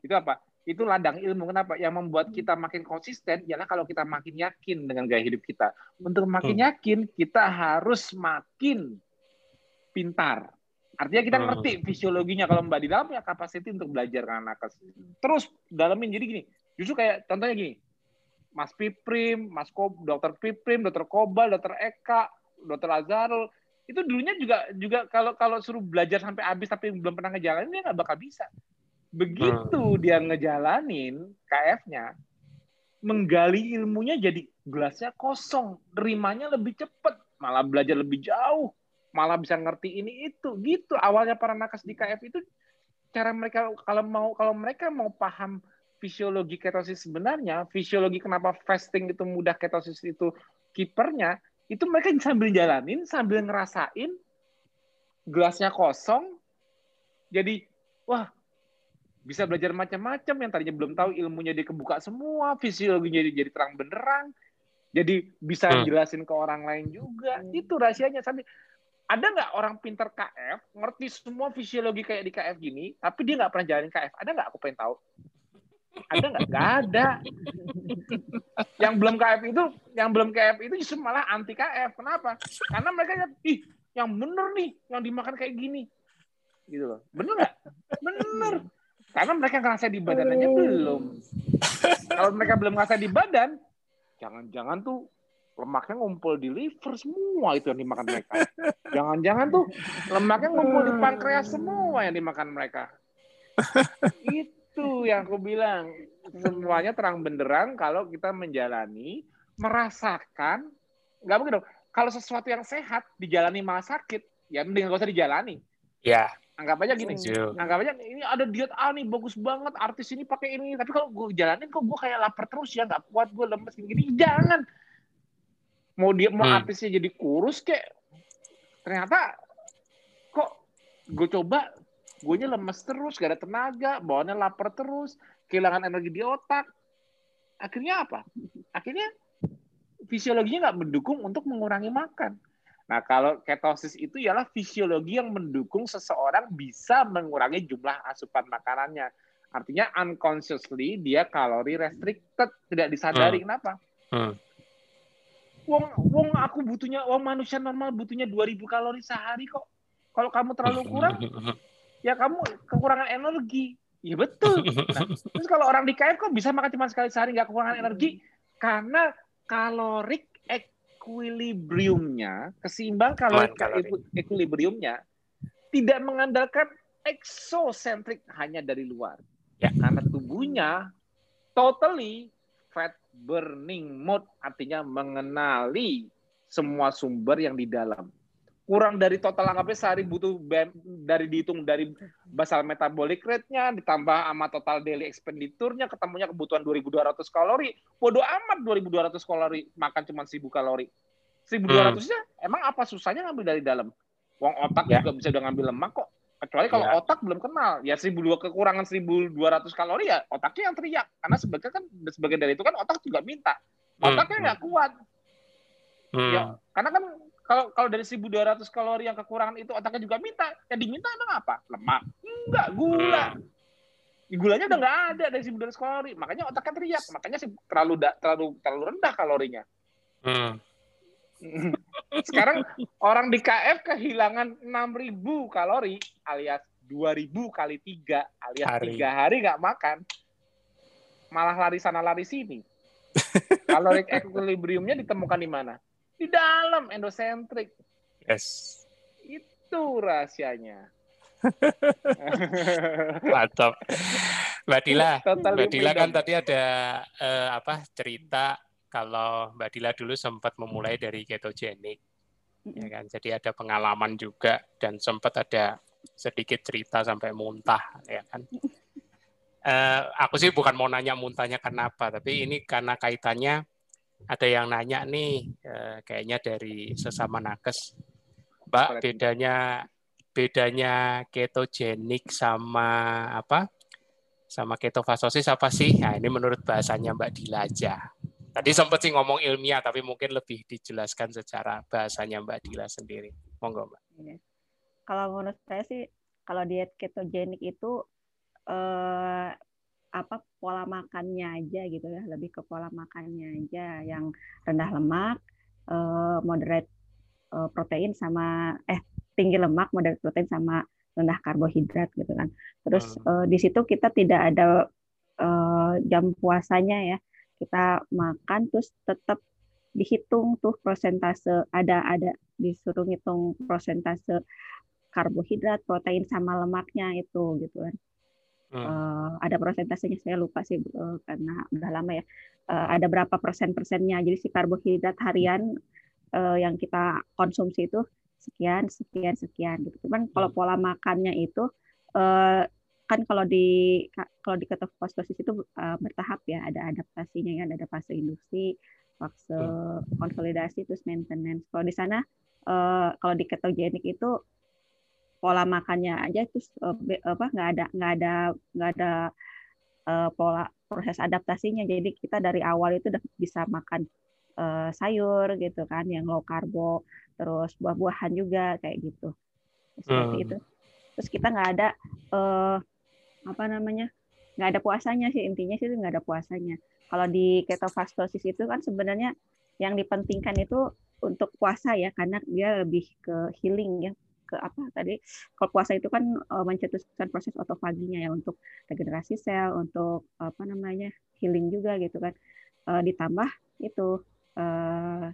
itu apa? Itu ladang ilmu. Kenapa? Yang membuat kita makin konsisten ialah kalau kita makin yakin dengan gaya hidup kita. Untuk makin hmm. yakin, kita harus makin pintar. Artinya kita hmm. ngerti fisiologinya. Kalau Mbak di dalam punya kapasiti untuk belajar nakes. Terus dalamin. Jadi gini, justru kayak contohnya gini, Mas Piprim, Mas Kob, Dokter Piprim, Dokter Kobal, Dokter Eka, Dokter Azarul, itu dulunya juga juga kalau kalau suruh belajar sampai habis tapi belum pernah ngejalanin dia nggak bakal bisa. Begitu hmm. dia ngejalanin KF-nya, menggali ilmunya jadi gelasnya kosong, terimanya lebih cepat, malah belajar lebih jauh, malah bisa ngerti ini itu. Gitu awalnya para nakes di KF itu cara mereka kalau mau kalau mereka mau paham fisiologi ketosis sebenarnya, fisiologi kenapa fasting itu mudah ketosis itu kipernya, itu mereka sambil jalanin, sambil ngerasain gelasnya kosong, jadi wah bisa belajar macam-macam yang tadinya belum tahu ilmunya dia kebuka semua, fisiologinya jadi, jadi terang benderang, jadi bisa hmm. jelasin ke orang lain juga. Hmm. Itu rahasianya. Sampai ada nggak orang pinter KF ngerti semua fisiologi kayak di KF gini, tapi dia nggak pernah jalanin KF? Ada nggak? Aku pengen tahu. Ada nggak? Nggak ada. yang belum KF itu, yang belum KF itu justru malah anti KF. Kenapa? Karena mereka lihat, ih, yang bener nih, yang dimakan kayak gini. Gitu loh. Bener nggak? Bener. Karena mereka ngerasa di badannya belum. Kalau mereka belum ngerasa di badan, jangan-jangan tuh lemaknya ngumpul di liver semua itu yang dimakan mereka. Jangan-jangan tuh lemaknya ngumpul di pankreas semua yang dimakan mereka. Itu itu yang aku bilang. Semuanya terang benderang kalau kita menjalani, merasakan, nggak mungkin dong. Kalau sesuatu yang sehat dijalani malah sakit, ya mending gak usah dijalani. Ya. Anggap aja gini, anggap aja ini ada diet A nih bagus banget, artis ini pakai ini, tapi kalau gue jalanin kok gue kayak lapar terus ya, nggak kuat gue lemes gini, jangan. Mau dia mau hmm. artisnya jadi kurus kayak, ternyata kok gue coba gue lemes terus, gak ada tenaga, bawaannya lapar terus, kehilangan energi di otak. Akhirnya apa? Akhirnya fisiologinya nggak mendukung untuk mengurangi makan. Nah, kalau ketosis itu ialah fisiologi yang mendukung seseorang bisa mengurangi jumlah asupan makanannya. Artinya unconsciously dia kalori restricted, tidak disadari. Hmm. Kenapa? Hmm. Wong, wong aku butuhnya, wong manusia normal butuhnya 2000 kalori sehari kok. Kalau kamu terlalu kurang, ya kamu kekurangan energi. Ya betul. Nah, terus kalau orang di KF kok bisa makan cuma sekali sehari nggak kekurangan energi? Karena kalorik equilibriumnya, keseimbang kalorik equilibriumnya tidak mengandalkan exocentric hanya dari luar. Ya. Karena tubuhnya totally fat burning mode, artinya mengenali semua sumber yang di dalam kurang dari total anggapnya sehari butuh BM, dari dihitung dari basal metabolic rate-nya ditambah sama total daily expenditure-nya ketemunya kebutuhan 2200 kalori. Bodoh amat 2200 kalori makan cuma 1000 kalori. 1200-nya hmm. emang apa susahnya ngambil dari dalam? Wong otak ya. juga bisa udah ngambil lemak kok. Kecuali kalau ya. otak belum kenal. Ya 1002 kekurangan 1200 kalori ya otaknya yang teriak. Karena sebagian kan sebagian dari itu kan otak juga minta. Hmm. Otaknya nggak hmm. kuat. Hmm. Ya, karena kan kalau kalau dari 1200 kalori yang kekurangan itu otaknya juga minta. Yang diminta emang apa? Lemak. Enggak, gula. Hmm. Gulanya udah nggak ada dari 1200 kalori. Makanya otaknya teriak. Makanya sih terlalu terlalu terlalu rendah kalorinya. Hmm. Sekarang orang di KF kehilangan 6000 kalori alias 2000 kali 3 alias hari. 3 hari nggak makan. Malah lari sana lari sini. Kalorik equilibriumnya ditemukan di mana? Di dalam endosentrik. Yes. Itu rahasianya. Mantap. Mbak Dila, Mbak Dila kan tadi ada uh, apa cerita kalau Mbak Dila dulu sempat memulai dari ketogenik. ya kan jadi ada pengalaman juga dan sempat ada sedikit cerita sampai muntah ya kan uh, aku sih bukan mau nanya muntahnya kenapa tapi ini karena kaitannya ada yang nanya nih uh, kayaknya dari sesama nakes mbak bedanya bedanya ketogenik sama apa sama ketofastosis apa sih nah ini menurut bahasanya mbak Dila aja Tadi sempat sih ngomong ilmiah, tapi mungkin lebih dijelaskan secara bahasanya Mbak Dila sendiri. Monggo Mbak. Iya. Kalau menurut saya sih, kalau diet ketogenik itu eh, apa pola makannya aja gitu ya, lebih ke pola makannya aja yang rendah lemak, eh, moderate eh, protein sama eh tinggi lemak, moderate protein sama rendah karbohidrat gitu kan. Terus eh, di situ kita tidak ada jam puasanya ya kita makan terus tetap dihitung tuh prosentase ada ada disuruh ngitung prosentase karbohidrat, protein sama lemaknya itu gitu kan. Hmm. Uh, ada prosentasenya saya lupa sih uh, karena udah lama ya. Uh, ada berapa persen persennya. Jadi si karbohidrat harian uh, yang kita konsumsi itu sekian sekian sekian gitu. Cuman kalau hmm. pola makannya itu uh, kan kalau di kalau di ketofastosis itu uh, bertahap ya ada adaptasinya ya ada fase induksi fase konsolidasi terus maintenance kalau di sana uh, kalau di ketogenik itu pola makannya aja terus uh, apa nggak ada nggak ada nggak ada uh, pola proses adaptasinya. Jadi kita dari awal itu udah bisa makan uh, sayur gitu kan yang low karbo terus buah-buahan juga kayak gitu. Seperti hmm. itu. Terus kita nggak ada uh, apa namanya nggak ada puasanya sih. Intinya sih nggak ada puasanya. Kalau di ketofastosis itu kan sebenarnya yang dipentingkan itu untuk puasa ya karena dia lebih ke healing ya ke apa tadi kalau puasa itu kan uh, mencetuskan proses otofaginya ya untuk regenerasi sel untuk apa namanya healing juga gitu kan uh, ditambah itu uh,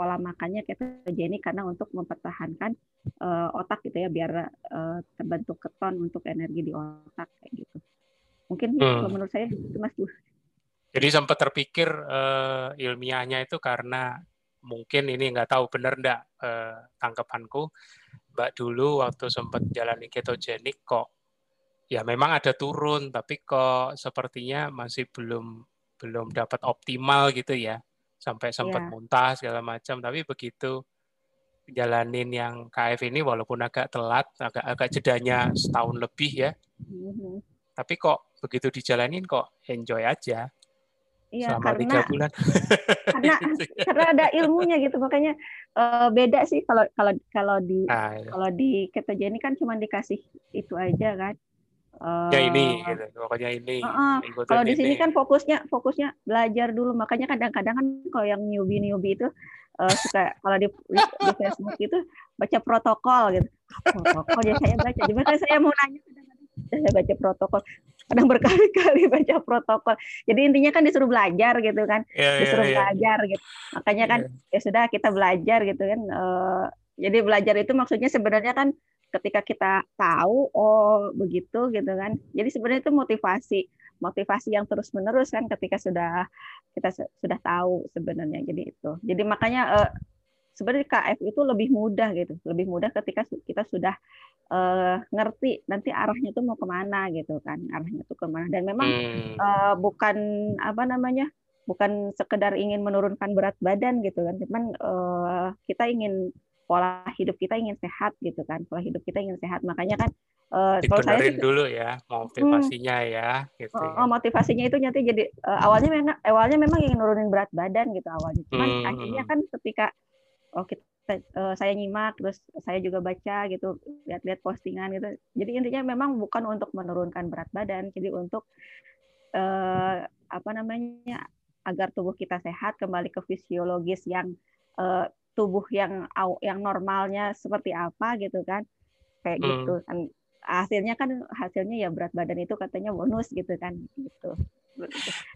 pola makannya ketogenik karena untuk mempertahankan uh, otak gitu ya biar uh, terbentuk keton untuk energi di otak kayak gitu. Mungkin hmm. menurut saya itu Mas Bu. Jadi sempat terpikir uh, ilmiahnya itu karena mungkin ini nggak tahu benar nggak uh, tangkapanku Mbak dulu waktu sempat jalani ketogenik kok ya memang ada turun tapi kok sepertinya masih belum belum dapat optimal gitu ya sampai sempat yeah. muntah segala macam tapi begitu jalanin yang KF ini walaupun agak telat agak agak jedanya setahun lebih ya mm-hmm. tapi kok begitu dijalanin kok enjoy aja Iya, selama karena, tiga bulan. Karena gitu ya. karena ada ilmunya gitu, makanya uh, beda sih kalau kalau kalau di nah, iya. kalau di ketogenik kan cuma dikasih itu aja kan. Uh, ya ini, gitu. pokoknya ini. Uh, uh, kalau di sini kan fokusnya fokusnya belajar dulu, makanya kadang-kadang kan kalau yang newbie newbie itu uh, suka kalau di, di Facebook itu baca protokol gitu. Protokol ya saya baca. Jadi kan saya mau nanya saya baca protokol, kadang berkali-kali baca protokol. Jadi intinya kan disuruh belajar gitu kan, yeah, ya, disuruh yeah, belajar gitu. Makanya kan yeah. ya sudah kita belajar gitu kan. Uh, jadi belajar itu maksudnya sebenarnya kan ketika kita tahu oh begitu gitu kan jadi sebenarnya itu motivasi motivasi yang terus menerus kan ketika sudah kita sudah tahu sebenarnya jadi itu jadi makanya eh, sebenarnya KF itu lebih mudah gitu. Lebih mudah ketika kita sudah eh, ngerti nanti arahnya tuh mau ke mana gitu kan. Arahnya tuh ke mana. Dan memang hmm. eh, bukan apa namanya bukan sekedar ingin menurunkan berat badan gitu kan. Cuman eh, kita ingin pola hidup kita ingin sehat gitu kan. Pola hidup kita ingin sehat. Makanya kan uh, kalau saya sih, dulu ya motivasinya hmm, ya gitu ya. oh, motivasinya itu nanti jadi uh, awalnya memang awalnya memang ingin nurunin berat badan gitu awalnya. Cuman hmm. akhirnya kan ketika oh kita uh, saya nyimak terus saya juga baca gitu lihat-lihat postingan gitu. Jadi intinya memang bukan untuk menurunkan berat badan jadi untuk uh, apa namanya agar tubuh kita sehat kembali ke fisiologis yang uh, tubuh yang yang normalnya seperti apa gitu kan. Kayak hmm. gitu. Kan hasilnya kan hasilnya ya berat badan itu katanya bonus gitu kan gitu.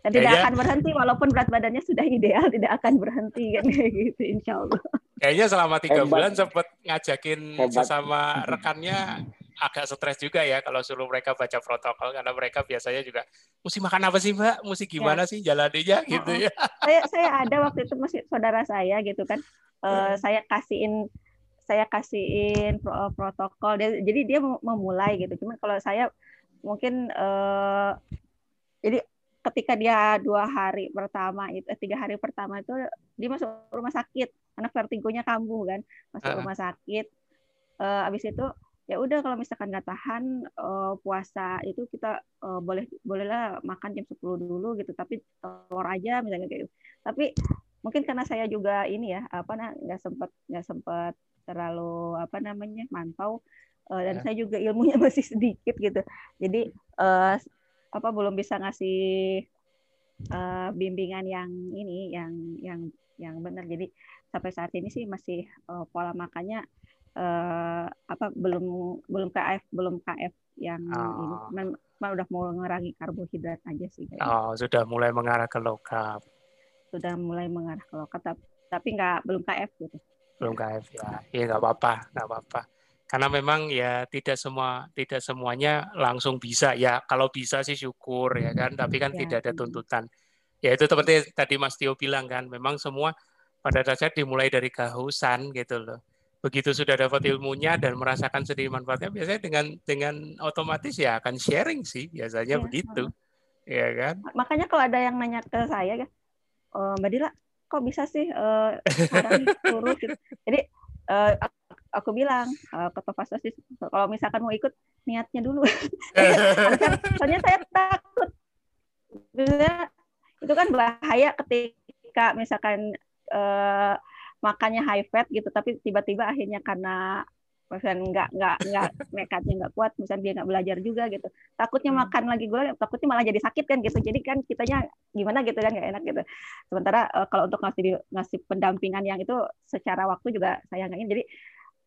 Dan tidak akan berhenti walaupun berat badannya sudah ideal tidak akan berhenti kan kayak gitu insya Allah kayaknya selama tiga Hebat. bulan sempat ngajakin Hebat. sesama rekannya agak stres juga ya kalau suruh mereka baca protokol karena mereka biasanya juga mesti makan apa sih mbak, mesti gimana ya. sih jalannya gitu ya. Saya saya ada waktu itu masih saudara saya gitu kan uh, saya kasihin saya kasihin pro protokol jadi dia memulai gitu cuman kalau saya mungkin uh, jadi ketika dia dua hari pertama itu eh, tiga hari pertama itu dia masuk rumah sakit. Karena vertigonya kambuh kan masuk uh. rumah sakit. Uh, abis itu ya udah kalau misalkan nggak tahan uh, puasa itu kita uh, boleh bolehlah makan jam 10 dulu gitu. Tapi telur aja misalnya kayak gitu. Tapi mungkin karena saya juga ini ya apa nah nggak sempat nggak sempat terlalu apa namanya mantau uh, dan ya. saya juga ilmunya masih sedikit gitu. Jadi uh, apa belum bisa ngasih uh, bimbingan yang ini yang yang yang benar. Jadi sampai saat ini sih masih uh, pola makannya uh, apa belum belum KF belum KF yang oh. ini man, udah mau mengurangi karbohidrat aja sih kayaknya. oh sudah mulai mengarah ke low carb sudah mulai mengarah ke low carb tapi nggak belum KF gitu. Belum KF ya. Ya nggak apa-apa nggak apa-apa karena memang ya tidak semua tidak semuanya langsung bisa. Ya kalau bisa sih syukur ya kan. Tapi kan ya, tidak ada tuntutan. Ya itu seperti tadi Mas Tio bilang kan memang semua pada dasarnya dimulai dari kehausan gitu loh. Begitu sudah dapat ilmunya dan merasakan sedih manfaatnya biasanya dengan dengan otomatis ya akan sharing sih. Biasanya ya, begitu. ya kan? Makanya kalau ada yang nanya ke saya kan oh, mbak Dila kok bisa sih uh, kurus gitu? Jadi uh, aku bilang uh, ke sih kalau misalkan mau ikut niatnya dulu. Soalnya saya takut. Itu kan bahaya ketika misalkan uh, makannya high fat gitu tapi tiba-tiba akhirnya karena misalnya nggak nggak nggak nekatnya nggak kuat misalnya dia nggak belajar juga gitu. Takutnya hmm. makan lagi gula takutnya malah jadi sakit kan gitu. Jadi kan kitanya gimana gitu kan nggak enak gitu. Sementara uh, kalau untuk ngasih ngasih pendampingan yang itu secara waktu juga saya nggak ingin. Jadi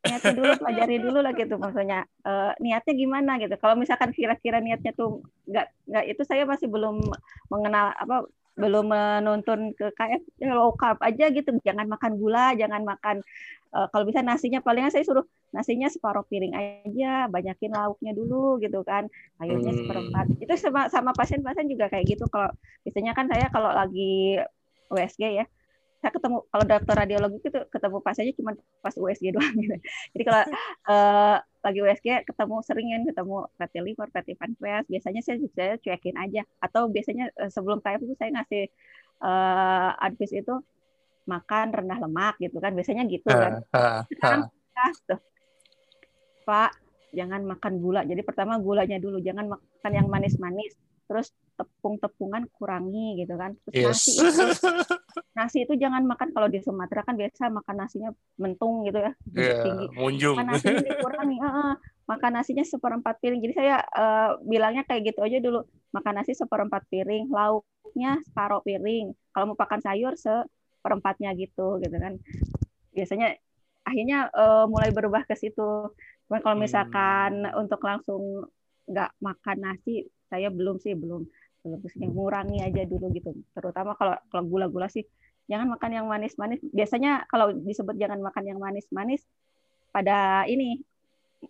niatnya dulu pelajari dulu lah gitu maksudnya uh, niatnya gimana gitu. Kalau misalkan kira-kira niatnya tuh nggak nggak itu saya masih belum mengenal apa belum menuntun ke KF ya low carb aja gitu. Jangan makan gula jangan makan uh, kalau bisa nasinya palingan saya suruh nasinya separuh piring aja banyakin lauknya dulu gitu kan sayurnya hmm. seperempat. Itu sama sama pasien-pasien juga kayak gitu. Kalau biasanya kan saya kalau lagi USG ya saya ketemu kalau dokter radiologi itu ketemu pasiennya cuma pas USG doang gitu. Jadi kalau uh, lagi USG ketemu seringin ketemu fatty liver, fatty pancreas, biasanya saya saya cuekin aja atau biasanya uh, sebelum KF itu saya ngasih uh, advice itu makan rendah lemak gitu kan. Biasanya gitu kan. Uh. tuh. Pak, jangan makan gula. Jadi pertama gulanya dulu, jangan makan yang manis-manis. Terus tepung-tepungan kurangi gitu kan. Terus yes. nasi itu, nasi itu jangan makan kalau di Sumatera kan biasa makan nasinya mentung gitu ya. Yeah, tinggi. Munjung. Makan nasinya dikurangi. Uh, makan nasinya seperempat piring. Jadi saya uh, bilangnya kayak gitu aja dulu. Makan nasi seperempat piring, lauknya separuh piring. Kalau mau makan sayur seperempatnya gitu gitu kan. Biasanya akhirnya uh, mulai berubah ke situ. Cuman kalau misalkan hmm. untuk langsung nggak makan nasi, saya belum sih belum lebih yang ngurangi aja dulu gitu terutama kalau kalau gula-gula sih jangan makan yang manis-manis biasanya kalau disebut jangan makan yang manis-manis pada ini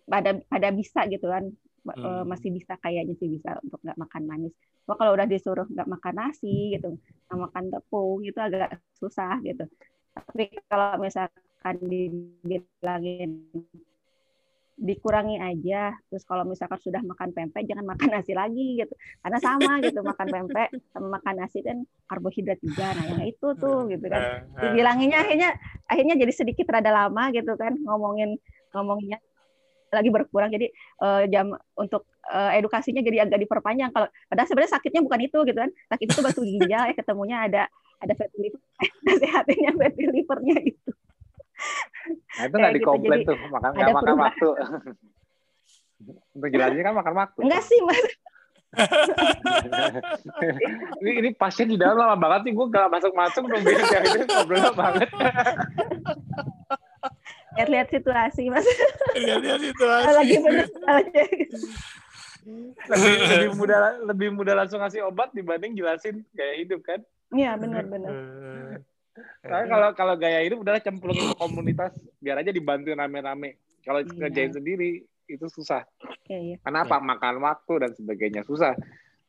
pada pada bisa gitu kan e, hmm. masih bisa kayaknya sih bisa untuk nggak makan manis. Cuma kalau udah disuruh nggak makan nasi gitu, nggak makan tepung itu agak susah gitu. Tapi kalau misalkan dibilangin dikurangi aja. Terus kalau misalkan sudah makan pempek jangan makan nasi lagi gitu. Karena sama gitu makan pempek sama makan nasi kan karbohidrat juga. Nah, yang itu tuh gitu kan. Eh, eh. Dibilanginnya akhirnya akhirnya jadi sedikit rada lama gitu kan ngomongin ngomonginnya lagi berkurang jadi uh, jam untuk uh, edukasinya jadi agak diperpanjang kalau padahal sebenarnya sakitnya bukan itu gitu kan sakit itu batu ginjal ya ketemunya ada ada fatty liver sehatnya fatty livernya itu Nah itu nggak gitu, dikomplain tuh, makan nggak makan waktu. Untuk jelasnya kan makan waktu. Enggak sih, Mas. ini, ini pasien di dalam lama banget nih, gue gak masuk-masuk nungguin yang itu ngobrol banget. Lihat-lihat situasi, Mas. Lihat-lihat situasi. Lagi bener lebih, lebih mudah lebih mudah langsung ngasih obat dibanding jelasin gaya hidup kan? Iya benar-benar. Tapi kalau kalau gaya hidup udah cemplungin ke komunitas, biar aja dibantu rame-rame. Kalau iya. kerjain sendiri itu susah. Iya, iya. Kenapa? Makan waktu dan sebagainya susah.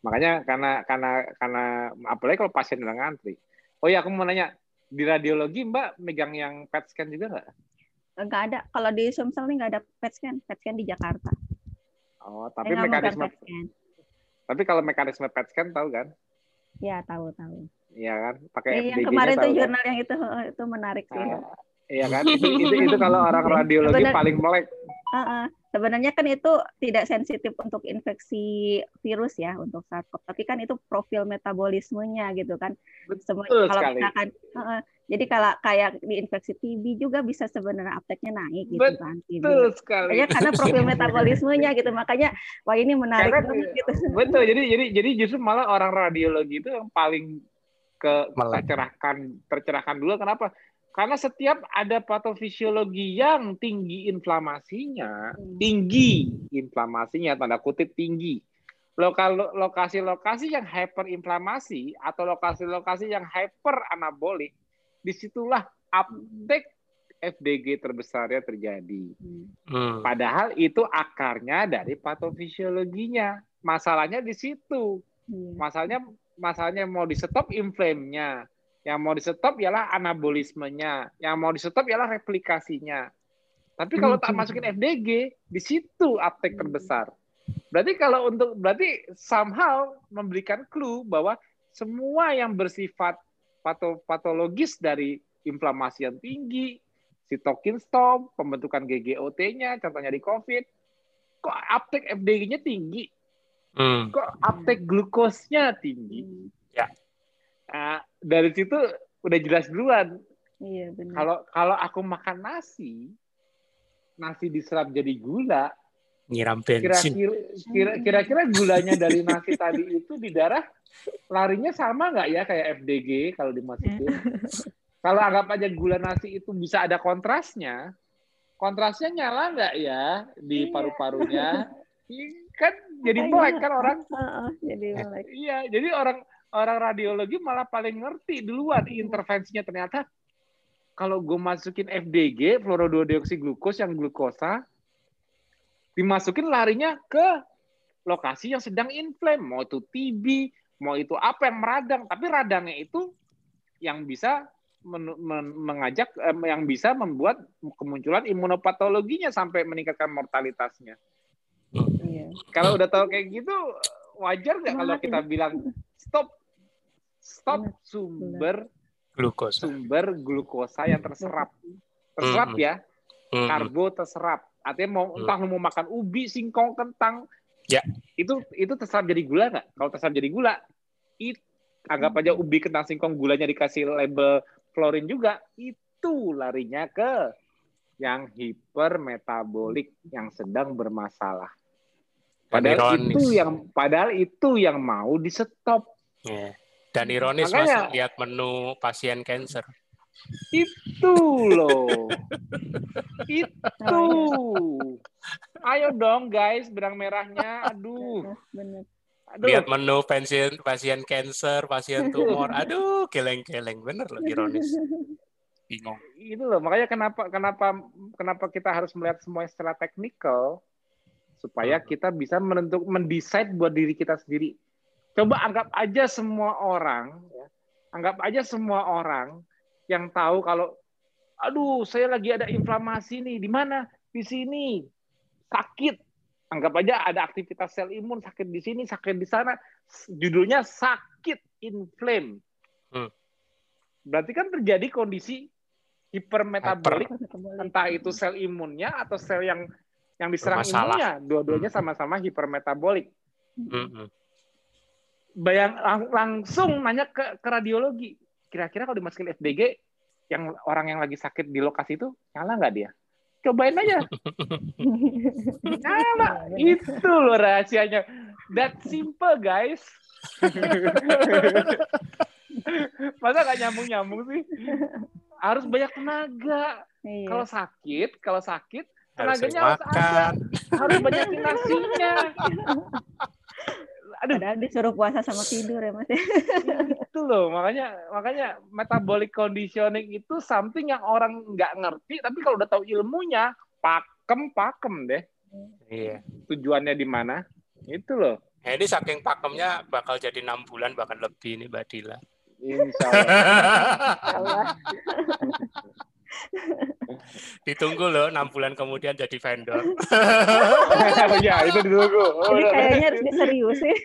Makanya karena karena karena apalagi kalau pasien udah ngantri. Oh iya, aku mau nanya, Di radiologi Mbak megang yang PET scan juga nggak? Nggak ada. Kalau di Sumsel nih nggak ada PET scan. PET scan di Jakarta. Oh, tapi Saya mekanisme tapi kalau mekanisme PET scan tahu kan? Ya tahu tahu. Iya kan? Pakai Eh, yang kemarin tuh kan? jurnal yang itu itu menarik sih. Ah, Iya kan? Itu, itu, itu kalau orang radiologi Sebenarnya- paling melek. Heeh. Sebenarnya kan itu tidak sensitif untuk infeksi virus ya untuk SARS-CoV, tapi kan itu profil metabolismenya gitu kan. Semua Betul kalau sekali. misalkan heeh. jadi kalau kayak di infeksi TB juga bisa sebenarnya uptake-nya naik gitu kan. TB. Betul sekali. Makanya karena profil metabolismenya gitu. Makanya wah ini menarik Karena- banget gitu. Betul. Jadi jadi jadi justru malah orang radiologi itu yang paling ke tercerahkan tercerahkan dulu kenapa? Karena setiap ada patofisiologi yang tinggi inflamasinya, Hmm. tinggi inflamasinya tanda kutip tinggi. Lokal lokasi-lokasi yang hyperinflamasi atau lokasi-lokasi yang hyperanabolik, di situlah uptake FDG terbesarnya terjadi. Hmm. Hmm. Padahal itu akarnya dari patofisiologinya. Masalahnya di situ. Iya. Masalahnya masalahnya mau di stop inflame-nya. Yang mau di stop ialah anabolismenya. Yang mau di stop ialah replikasinya. Tapi kalau tak masukin FDG, di situ uptake terbesar. Berarti kalau untuk berarti somehow memberikan clue bahwa semua yang bersifat pato, patologis dari inflamasi yang tinggi, sitokin storm, pembentukan GGOT-nya, contohnya di COVID, kok uptake FDG-nya tinggi, Hmm. kok uptake glukosnya tinggi. Hmm. Nah, dari situ udah jelas duluan. Iya benar. Kalau kalau aku makan nasi, nasi diserap jadi gula, Nyiram bensin. kira-kira kira- kira-kira gulanya dari nasi tadi itu di darah larinya sama nggak ya kayak FDG kalau dimasukin? kalau anggap aja gula nasi itu bisa ada kontrasnya, kontrasnya nyala nggak ya di Iya. paru-parunya? Ih, kan jadi melek kan orang. Heeh, jadi Eh. melek. Iya, jadi orang orang radiologi malah paling ngerti duluan intervensinya ternyata kalau gue masukin FDG fluorodeoksiglukos yang glukosa dimasukin larinya ke lokasi yang sedang inflame mau itu TB mau itu apa yang meradang tapi radangnya itu yang bisa men- men- mengajak eh, yang bisa membuat kemunculan imunopatologinya sampai meningkatkan mortalitasnya. Kalau udah tahu kayak gitu wajar nggak kalau kita bilang stop stop sumber Glukosa. sumber glukosa yang terserap terserap Mhm. ya Hmm. karbo terserap artinya mau Hmm. entah lu mau makan ubi singkong kentang Ya. itu itu terserap jadi gula nggak kalau terserap jadi gula itu anggap aja ubi kentang singkong gulanya dikasih label klorin juga itu larinya ke yang hipermetabolik yang sedang bermasalah padahal ironis. itu yang padahal itu yang mau di stop Ya. Dan ironis Makanya- mas lihat menu pasien cancer. itu loh itu ayo dong guys benang merahnya aduh Benar. aduh Lihat menu pasien pasien cancer, pasien tumor. Aduh, geleng-geleng bener loh ironis. Bingung. itu loh makanya kenapa kenapa kenapa kita harus melihat semuanya secara teknikal supaya Hmm. kita bisa menentuk mendesain buat diri kita sendiri. Coba anggap aja semua orang ya, anggap aja semua orang yang tahu kalau aduh saya lagi ada inflamasi nih di mana? Di sini. Sakit. Anggap aja ada aktivitas sel imun sakit di sini sakit di sana. Judulnya sakit inflame Hmm. berarti kan terjadi kondisi hipermetabolik Metabolik. entah itu sel imunnya atau sel yang yang diserang imunnya dua-duanya sama-sama hipermetabolik. Mm-mm. bayang lang- langsung nanya ke, ke radiologi. Kira-kira kalau dimasukin FDG yang orang yang lagi sakit di lokasi itu nyala nggak dia? Cobain aja. Nyala. Itu loh rahasianya. That simple guys. Masa nggak nyambung nyambung sih? Harus banyak tenaga. Iya. kalau sakit kalau sakit tenaganya sering harus ada makan. harus banyakin nasinya aduh Padahal disuruh puasa sama tidur ya mas. itu loh makanya makanya metabolic conditioning itu something yang orang nggak ngerti tapi kalau udah tahu ilmunya pakem pakem deh Iya. tujuannya di mana itu loh Nah, ini saking pakemnya bakal jadi enam bulan bahkan lebih ini Mbak Dila. Insya Allah. Ditunggu loh enam bulan kemudian jadi vendor. ya itu ditunggu. Oh, Jadi kayaknya harus diseriusin.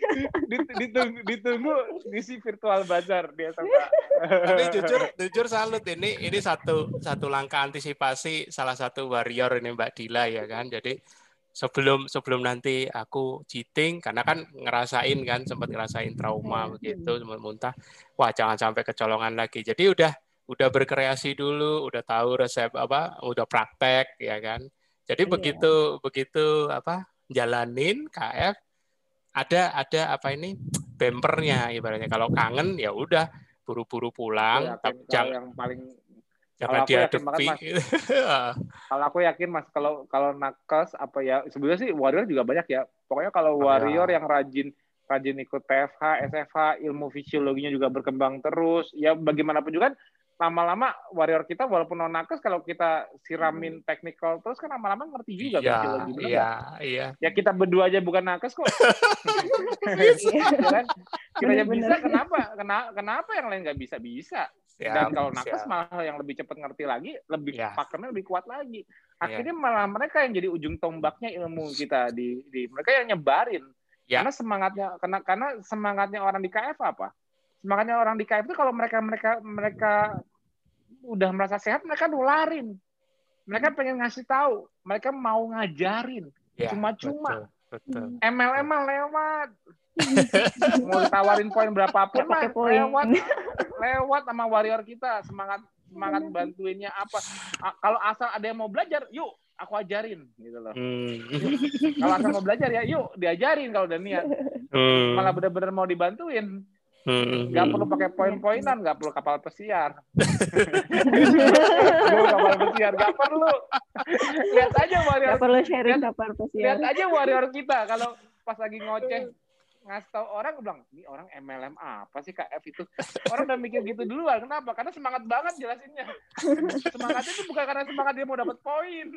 ditunggu, ditunggu si virtual bazar dia sama. Tapi jujur jujur salut ini ini satu satu langkah antisipasi salah satu warrior ini Mbak Dila ya kan. Jadi sebelum sebelum nanti aku cheating karena kan ngerasain kan sempat ngerasain trauma begitu sempat muntah wah jangan sampai kecolongan lagi jadi udah udah berkreasi dulu, udah tahu resep apa, udah praktek ya kan. Jadi iya. begitu begitu apa jalanin KF ada ada apa ini bempernya ibaratnya kalau kangen ya udah buru-buru pulang. Ya, jangan yang paling jangan dihadapi. kalau aku yakin mas kalau kalau nakes apa ya sebenarnya sih warrior juga banyak ya. Pokoknya kalau oh, warrior ya. yang rajin rajin ikut TFH, SFH, ilmu fisiologinya juga berkembang terus. Ya bagaimanapun juga kan lama-lama warrior kita walaupun non nakes kalau kita siramin hmm. technical terus kan lama-lama ngerti juga iya, iya, iya. Ya kita berdua aja bukan nakes kok. ya kan? Kita aja bisa kenapa? Kenapa kenapa yang lain nggak bisa bisa? Siap, Dan kalau nakes malah yang lebih cepat ngerti lagi, lebih ya. pakemnya lebih kuat lagi. Akhirnya ya. malah mereka yang jadi ujung tombaknya ilmu kita di, di mereka yang nyebarin. Ya. Karena semangatnya karena karena semangatnya orang di KF apa? Makanya orang di KF itu kalau mereka mereka mereka udah merasa sehat, mereka nularin. Mereka pengen ngasih tahu, mereka mau ngajarin. Ya, Cuma-cuma. MLM lewat. mau tawarin poin berapapun mah lewat lewat sama warrior kita semangat semangat bantuinnya apa kalau asal ada yang mau belajar yuk aku ajarin gitu loh hmm. kalau asal mau belajar ya yuk diajarin kalau udah niat hmm. malah benar-benar mau dibantuin Hmm. Gak perlu pakai poin-poinan, gak perlu kapal pesiar. kapal pesiar, gak perlu. Lihat aja warrior. Gak perlu sharing lihat, kapal pesiar. Lihat aja warrior kita kalau pas lagi ngoceh ngasih tau orang bilang ini orang MLM apa sih KF itu orang udah mikir gitu dulu kenapa karena semangat banget jelasinnya semangatnya itu bukan karena semangat dia mau dapat poin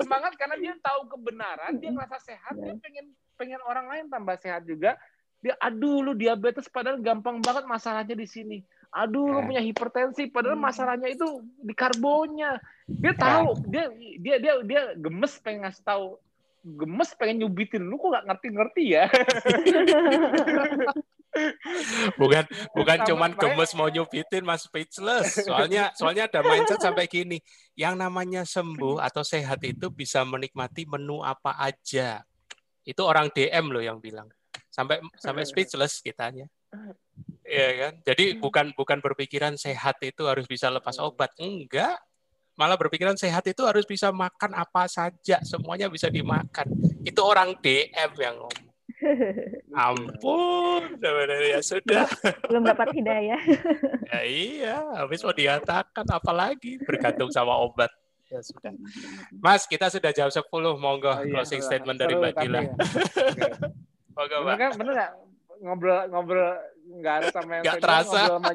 semangat karena dia tahu kebenaran dia merasa sehat dia pengen pengen orang lain tambah sehat juga dia aduh lu diabetes padahal gampang banget masalahnya di sini. Aduh lu eh. punya hipertensi padahal hmm. masalahnya itu di karbonnya. Dia eh. tahu, dia dia dia dia gemes pengen ngasih tahu gemes pengen nyubitin lu kok gak ngerti-ngerti ya bukan bukan cuman gemes mau nyubitin mas speechless soalnya soalnya ada mindset sampai gini yang namanya sembuh atau sehat itu bisa menikmati menu apa aja itu orang DM loh yang bilang sampai sampai speechless kitanya. Iya kan? Jadi bukan bukan berpikiran sehat itu harus bisa lepas obat. Enggak. Malah berpikiran sehat itu harus bisa makan apa saja, semuanya bisa dimakan. Itu orang DM yang ngomong. Ampun, ya sudah. Belum dapat hidayah. ya iya, habis mau diatakan apalagi bergantung sama obat. Ya sudah. Mas, kita sudah jam 10, monggo oh, iya, closing statement dari Mbak Dila. Ya. Bener kan bener gak? Ngobrol ngobrol nggak ada sama yang gak terasa. Ngobrol, sama,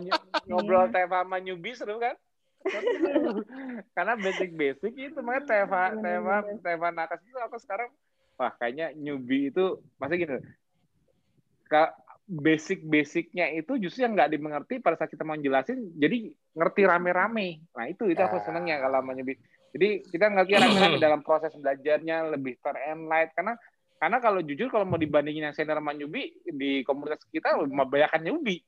ngobrol Teva sama newbie seru kan? Karena basic-basic itu makanya Teva Teva Teva Nakas itu aku sekarang wah kayaknya newbie itu pasti gini basic-basicnya itu justru yang nggak dimengerti pada saat kita mau jelasin jadi ngerti rame-rame nah itu itu aku ya. senengnya kalau mau newbie jadi kita ngerti rame-rame dalam proses belajarnya lebih terenlight karena karena kalau jujur kalau mau dibandingin yang senior sama newbie di komunitas kita kebanyakan newbie.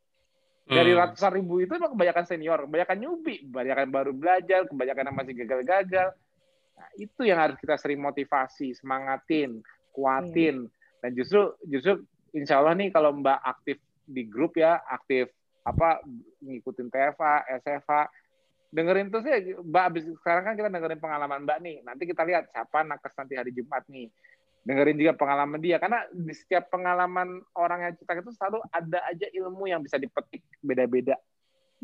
Dari hmm. ratusan ribu itu memang kebanyakan senior, kebanyakan newbie, kebanyakan baru belajar, kebanyakan yang masih gagal-gagal. Nah, itu yang harus kita sering motivasi, semangatin, kuatin. Hmm. Dan justru justru insya Allah nih kalau Mbak aktif di grup ya, aktif apa ngikutin TFA, SFA, dengerin terus ya Mbak abis sekarang kan kita dengerin pengalaman Mbak nih. Nanti kita lihat siapa nakes nanti hari Jumat nih dengerin juga pengalaman dia. Karena di setiap pengalaman orang yang cetak itu selalu ada aja ilmu yang bisa dipetik beda-beda.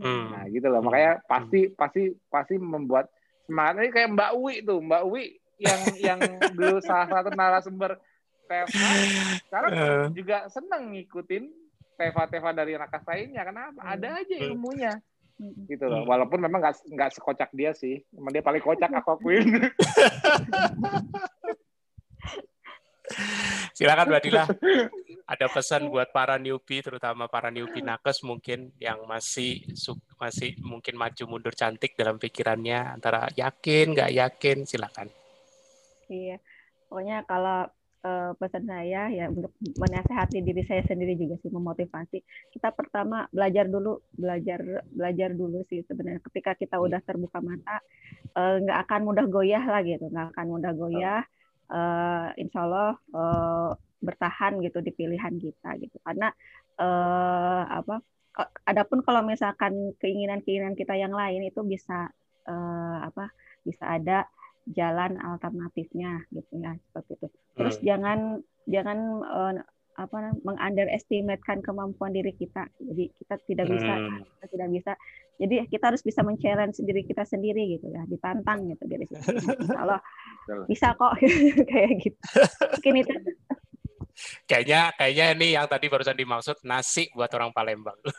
Hmm. nah gitu loh. Makanya hmm. pasti pasti pasti membuat semangat. Ini kayak Mbak Uwi tuh. Mbak Uwi yang yang dulu salah satu narasumber Teva. Sekarang uh. juga seneng ngikutin Teva-Teva dari Rakas lainnya. Kenapa? Ada hmm. aja ilmunya. Gitu loh. Walaupun memang nggak nggak sekocak dia sih. Emang dia paling kocak aku akuin Silakan Mbak Dila. ada pesan buat para newbie, terutama para newbie nakes mungkin yang masih masih mungkin maju mundur cantik dalam pikirannya antara yakin nggak yakin, silakan. Iya, pokoknya kalau uh, pesan saya ya untuk menasehati diri saya sendiri juga sih memotivasi. Kita pertama belajar dulu, belajar belajar dulu sih sebenarnya. Ketika kita udah terbuka mata, uh, nggak akan mudah goyah lah gitu, nggak akan mudah goyah. Uh, insya Allah uh, bertahan gitu di pilihan kita gitu. Karena uh, apa? Adapun kalau misalkan keinginan-keinginan kita yang lain itu bisa uh, apa? Bisa ada jalan alternatifnya gitu ya seperti itu. Terus hmm. jangan jangan uh, apa mengunderestimatekan kemampuan diri kita. Jadi kita tidak bisa hmm. kita tidak bisa. Jadi kita harus bisa men-challenge diri kita sendiri gitu ya, ditantang gitu diri sendiri. Kalau bisa kok kayak gitu. Mungkin itu. Kayaknya kayaknya ini yang tadi barusan dimaksud nasi buat orang Palembang.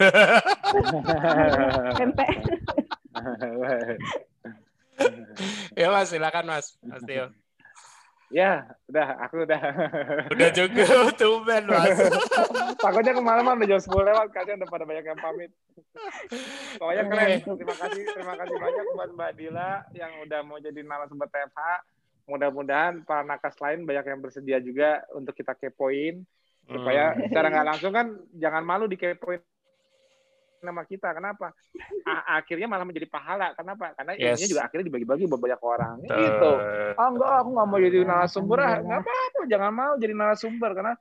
ya mas, silakan mas, mas Tio. Ya, udah, aku udah. Udah cukup, tumben mas. Takutnya kemalaman udah jam 10 lewat, kalian udah pada banyak yang pamit. Pokoknya keren. Terima kasih, terima kasih banyak buat Mbak Dila yang udah mau jadi narasumber TFH. Mudah-mudahan para nakas lain banyak yang bersedia juga untuk kita kepoin. Supaya hmm. secara nggak langsung kan jangan malu dikepoin nama kita. Kenapa? akhirnya malah menjadi pahala. Kenapa? Karena yes. ilmunya juga akhirnya dibagi-bagi buat banyak orang. Tuh. Gitu. Oh enggak, aku nggak mau jadi narasumber. Ah, nggak apa-apa, jangan mau jadi narasumber karena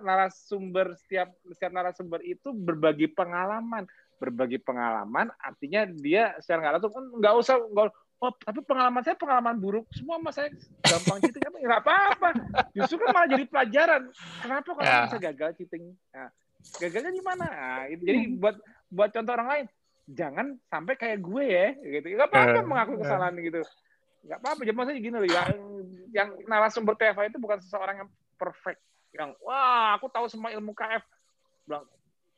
narasumber setiap setiap narasumber itu berbagi pengalaman. Berbagi pengalaman artinya dia secara nggak langsung kan nggak usah nggak Oh, tapi pengalaman saya pengalaman buruk semua mas saya gampang cheating apa nggak apa-apa justru kan malah jadi pelajaran kenapa kalau yeah. bisa gagal cheating nah, gagalnya di mana nah, jadi buat buat contoh orang lain jangan sampai kayak gue ya gitu. Nggak apa-apa uh, mengaku kesalahan uh. gitu. Nggak apa-apa jadi maksudnya gini loh yang yang narasumber TFA itu bukan seseorang yang perfect. Yang wah aku tahu semua ilmu KF bilang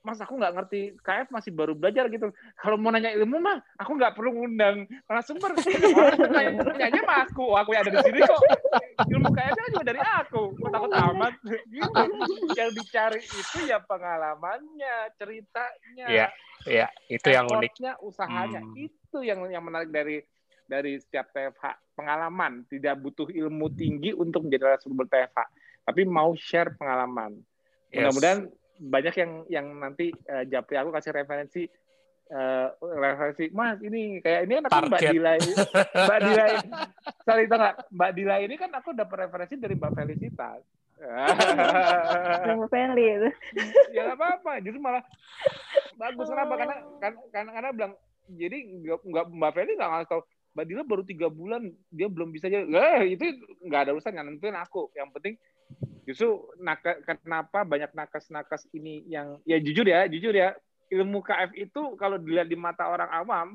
mas aku nggak ngerti. KF masih baru belajar gitu. Kalau mau nanya ilmu mah aku nggak perlu ngundang narasumber. Nanya nanya mah aku. Aku yang ada di sini kok. Ilmu KF nya juga dari aku. Aku takut amat. Gitu. Yang dicari itu ya pengalamannya ceritanya. Ya ya itu yang uniknya usahanya. Hmm. itu yang yang menarik dari dari setiap TFH pengalaman. Tidak butuh ilmu tinggi untuk menjadi narasumber TFH tapi mau share pengalaman. Mudah-mudahan banyak yang yang nanti uh, Japri aku kasih referensi uh, referensi Mas ini kayak ini kan aku Mbak Dila Mbak Dila sorry itu nggak? Mbak Dila ini kan aku dapat referensi dari Mbak Felicitas Mbak Feli itu. Ya nggak apa-apa justru malah bagus. Kenapa? Karena kan karena karena bilang jadi nggak Mbak Feli nggak ngasih tahu Mbak Dila baru tiga bulan dia belum bisa jadi eh, itu nggak ada urusan yang nentuin aku. Yang penting Justru naka, kenapa banyak nakes-nakes ini yang ya jujur ya, jujur ya, ilmu KF itu kalau dilihat di mata orang awam,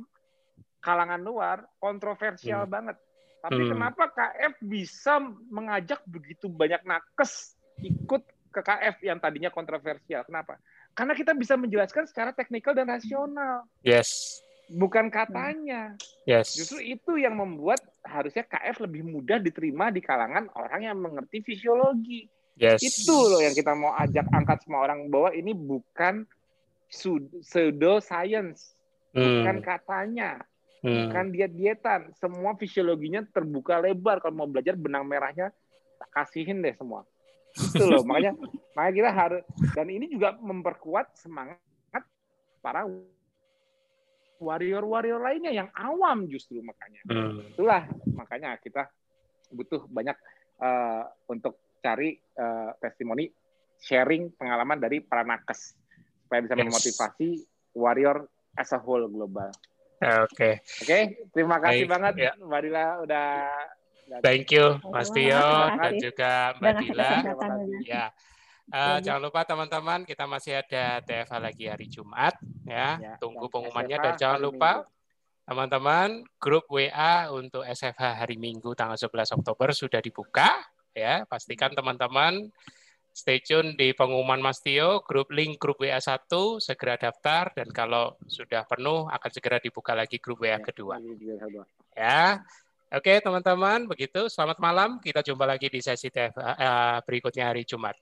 kalangan luar kontroversial hmm. banget. Tapi hmm. kenapa KF bisa mengajak begitu banyak nakes ikut ke KF yang tadinya kontroversial? Kenapa? Karena kita bisa menjelaskan secara teknikal dan rasional. Yes. Bukan katanya. Yes. Justru itu yang membuat harusnya KF lebih mudah diterima di kalangan orang yang mengerti fisiologi. Yes. Itu loh yang kita mau ajak angkat semua orang bahwa ini bukan pseudo science, hmm. bukan katanya, hmm. bukan diet-dietan. Semua fisiologinya terbuka lebar. Kalau mau belajar benang merahnya, kasihin deh semua. Itu loh makanya makanya kita harus dan ini juga memperkuat semangat para warrior-warrior lainnya yang awam justru makanya. Hmm. Itulah makanya kita butuh banyak uh, untuk cari uh, testimoni sharing pengalaman dari para nakes supaya bisa yes. memotivasi warrior as a whole global. Oke. Okay. Oke, okay, terima kasih Baik. banget ya. Mbak Dila udah Thank you Mas Tio dan juga Mbak Dila. Ya. Uh, jangan lupa teman-teman kita masih ada TFA lagi hari Jumat ya. ya Tunggu pengumumannya dan jangan lupa teman-teman grup WA untuk SFH hari Minggu tanggal 11 Oktober sudah dibuka ya. Pastikan teman-teman stay tune di pengumuman Mas Tio, grup link grup WA1 segera daftar dan kalau sudah penuh akan segera dibuka lagi grup WA ya, kedua. Ya. Oke, teman-teman, begitu. Selamat malam. Kita jumpa lagi di sesi TF, eh, berikutnya hari Jumat.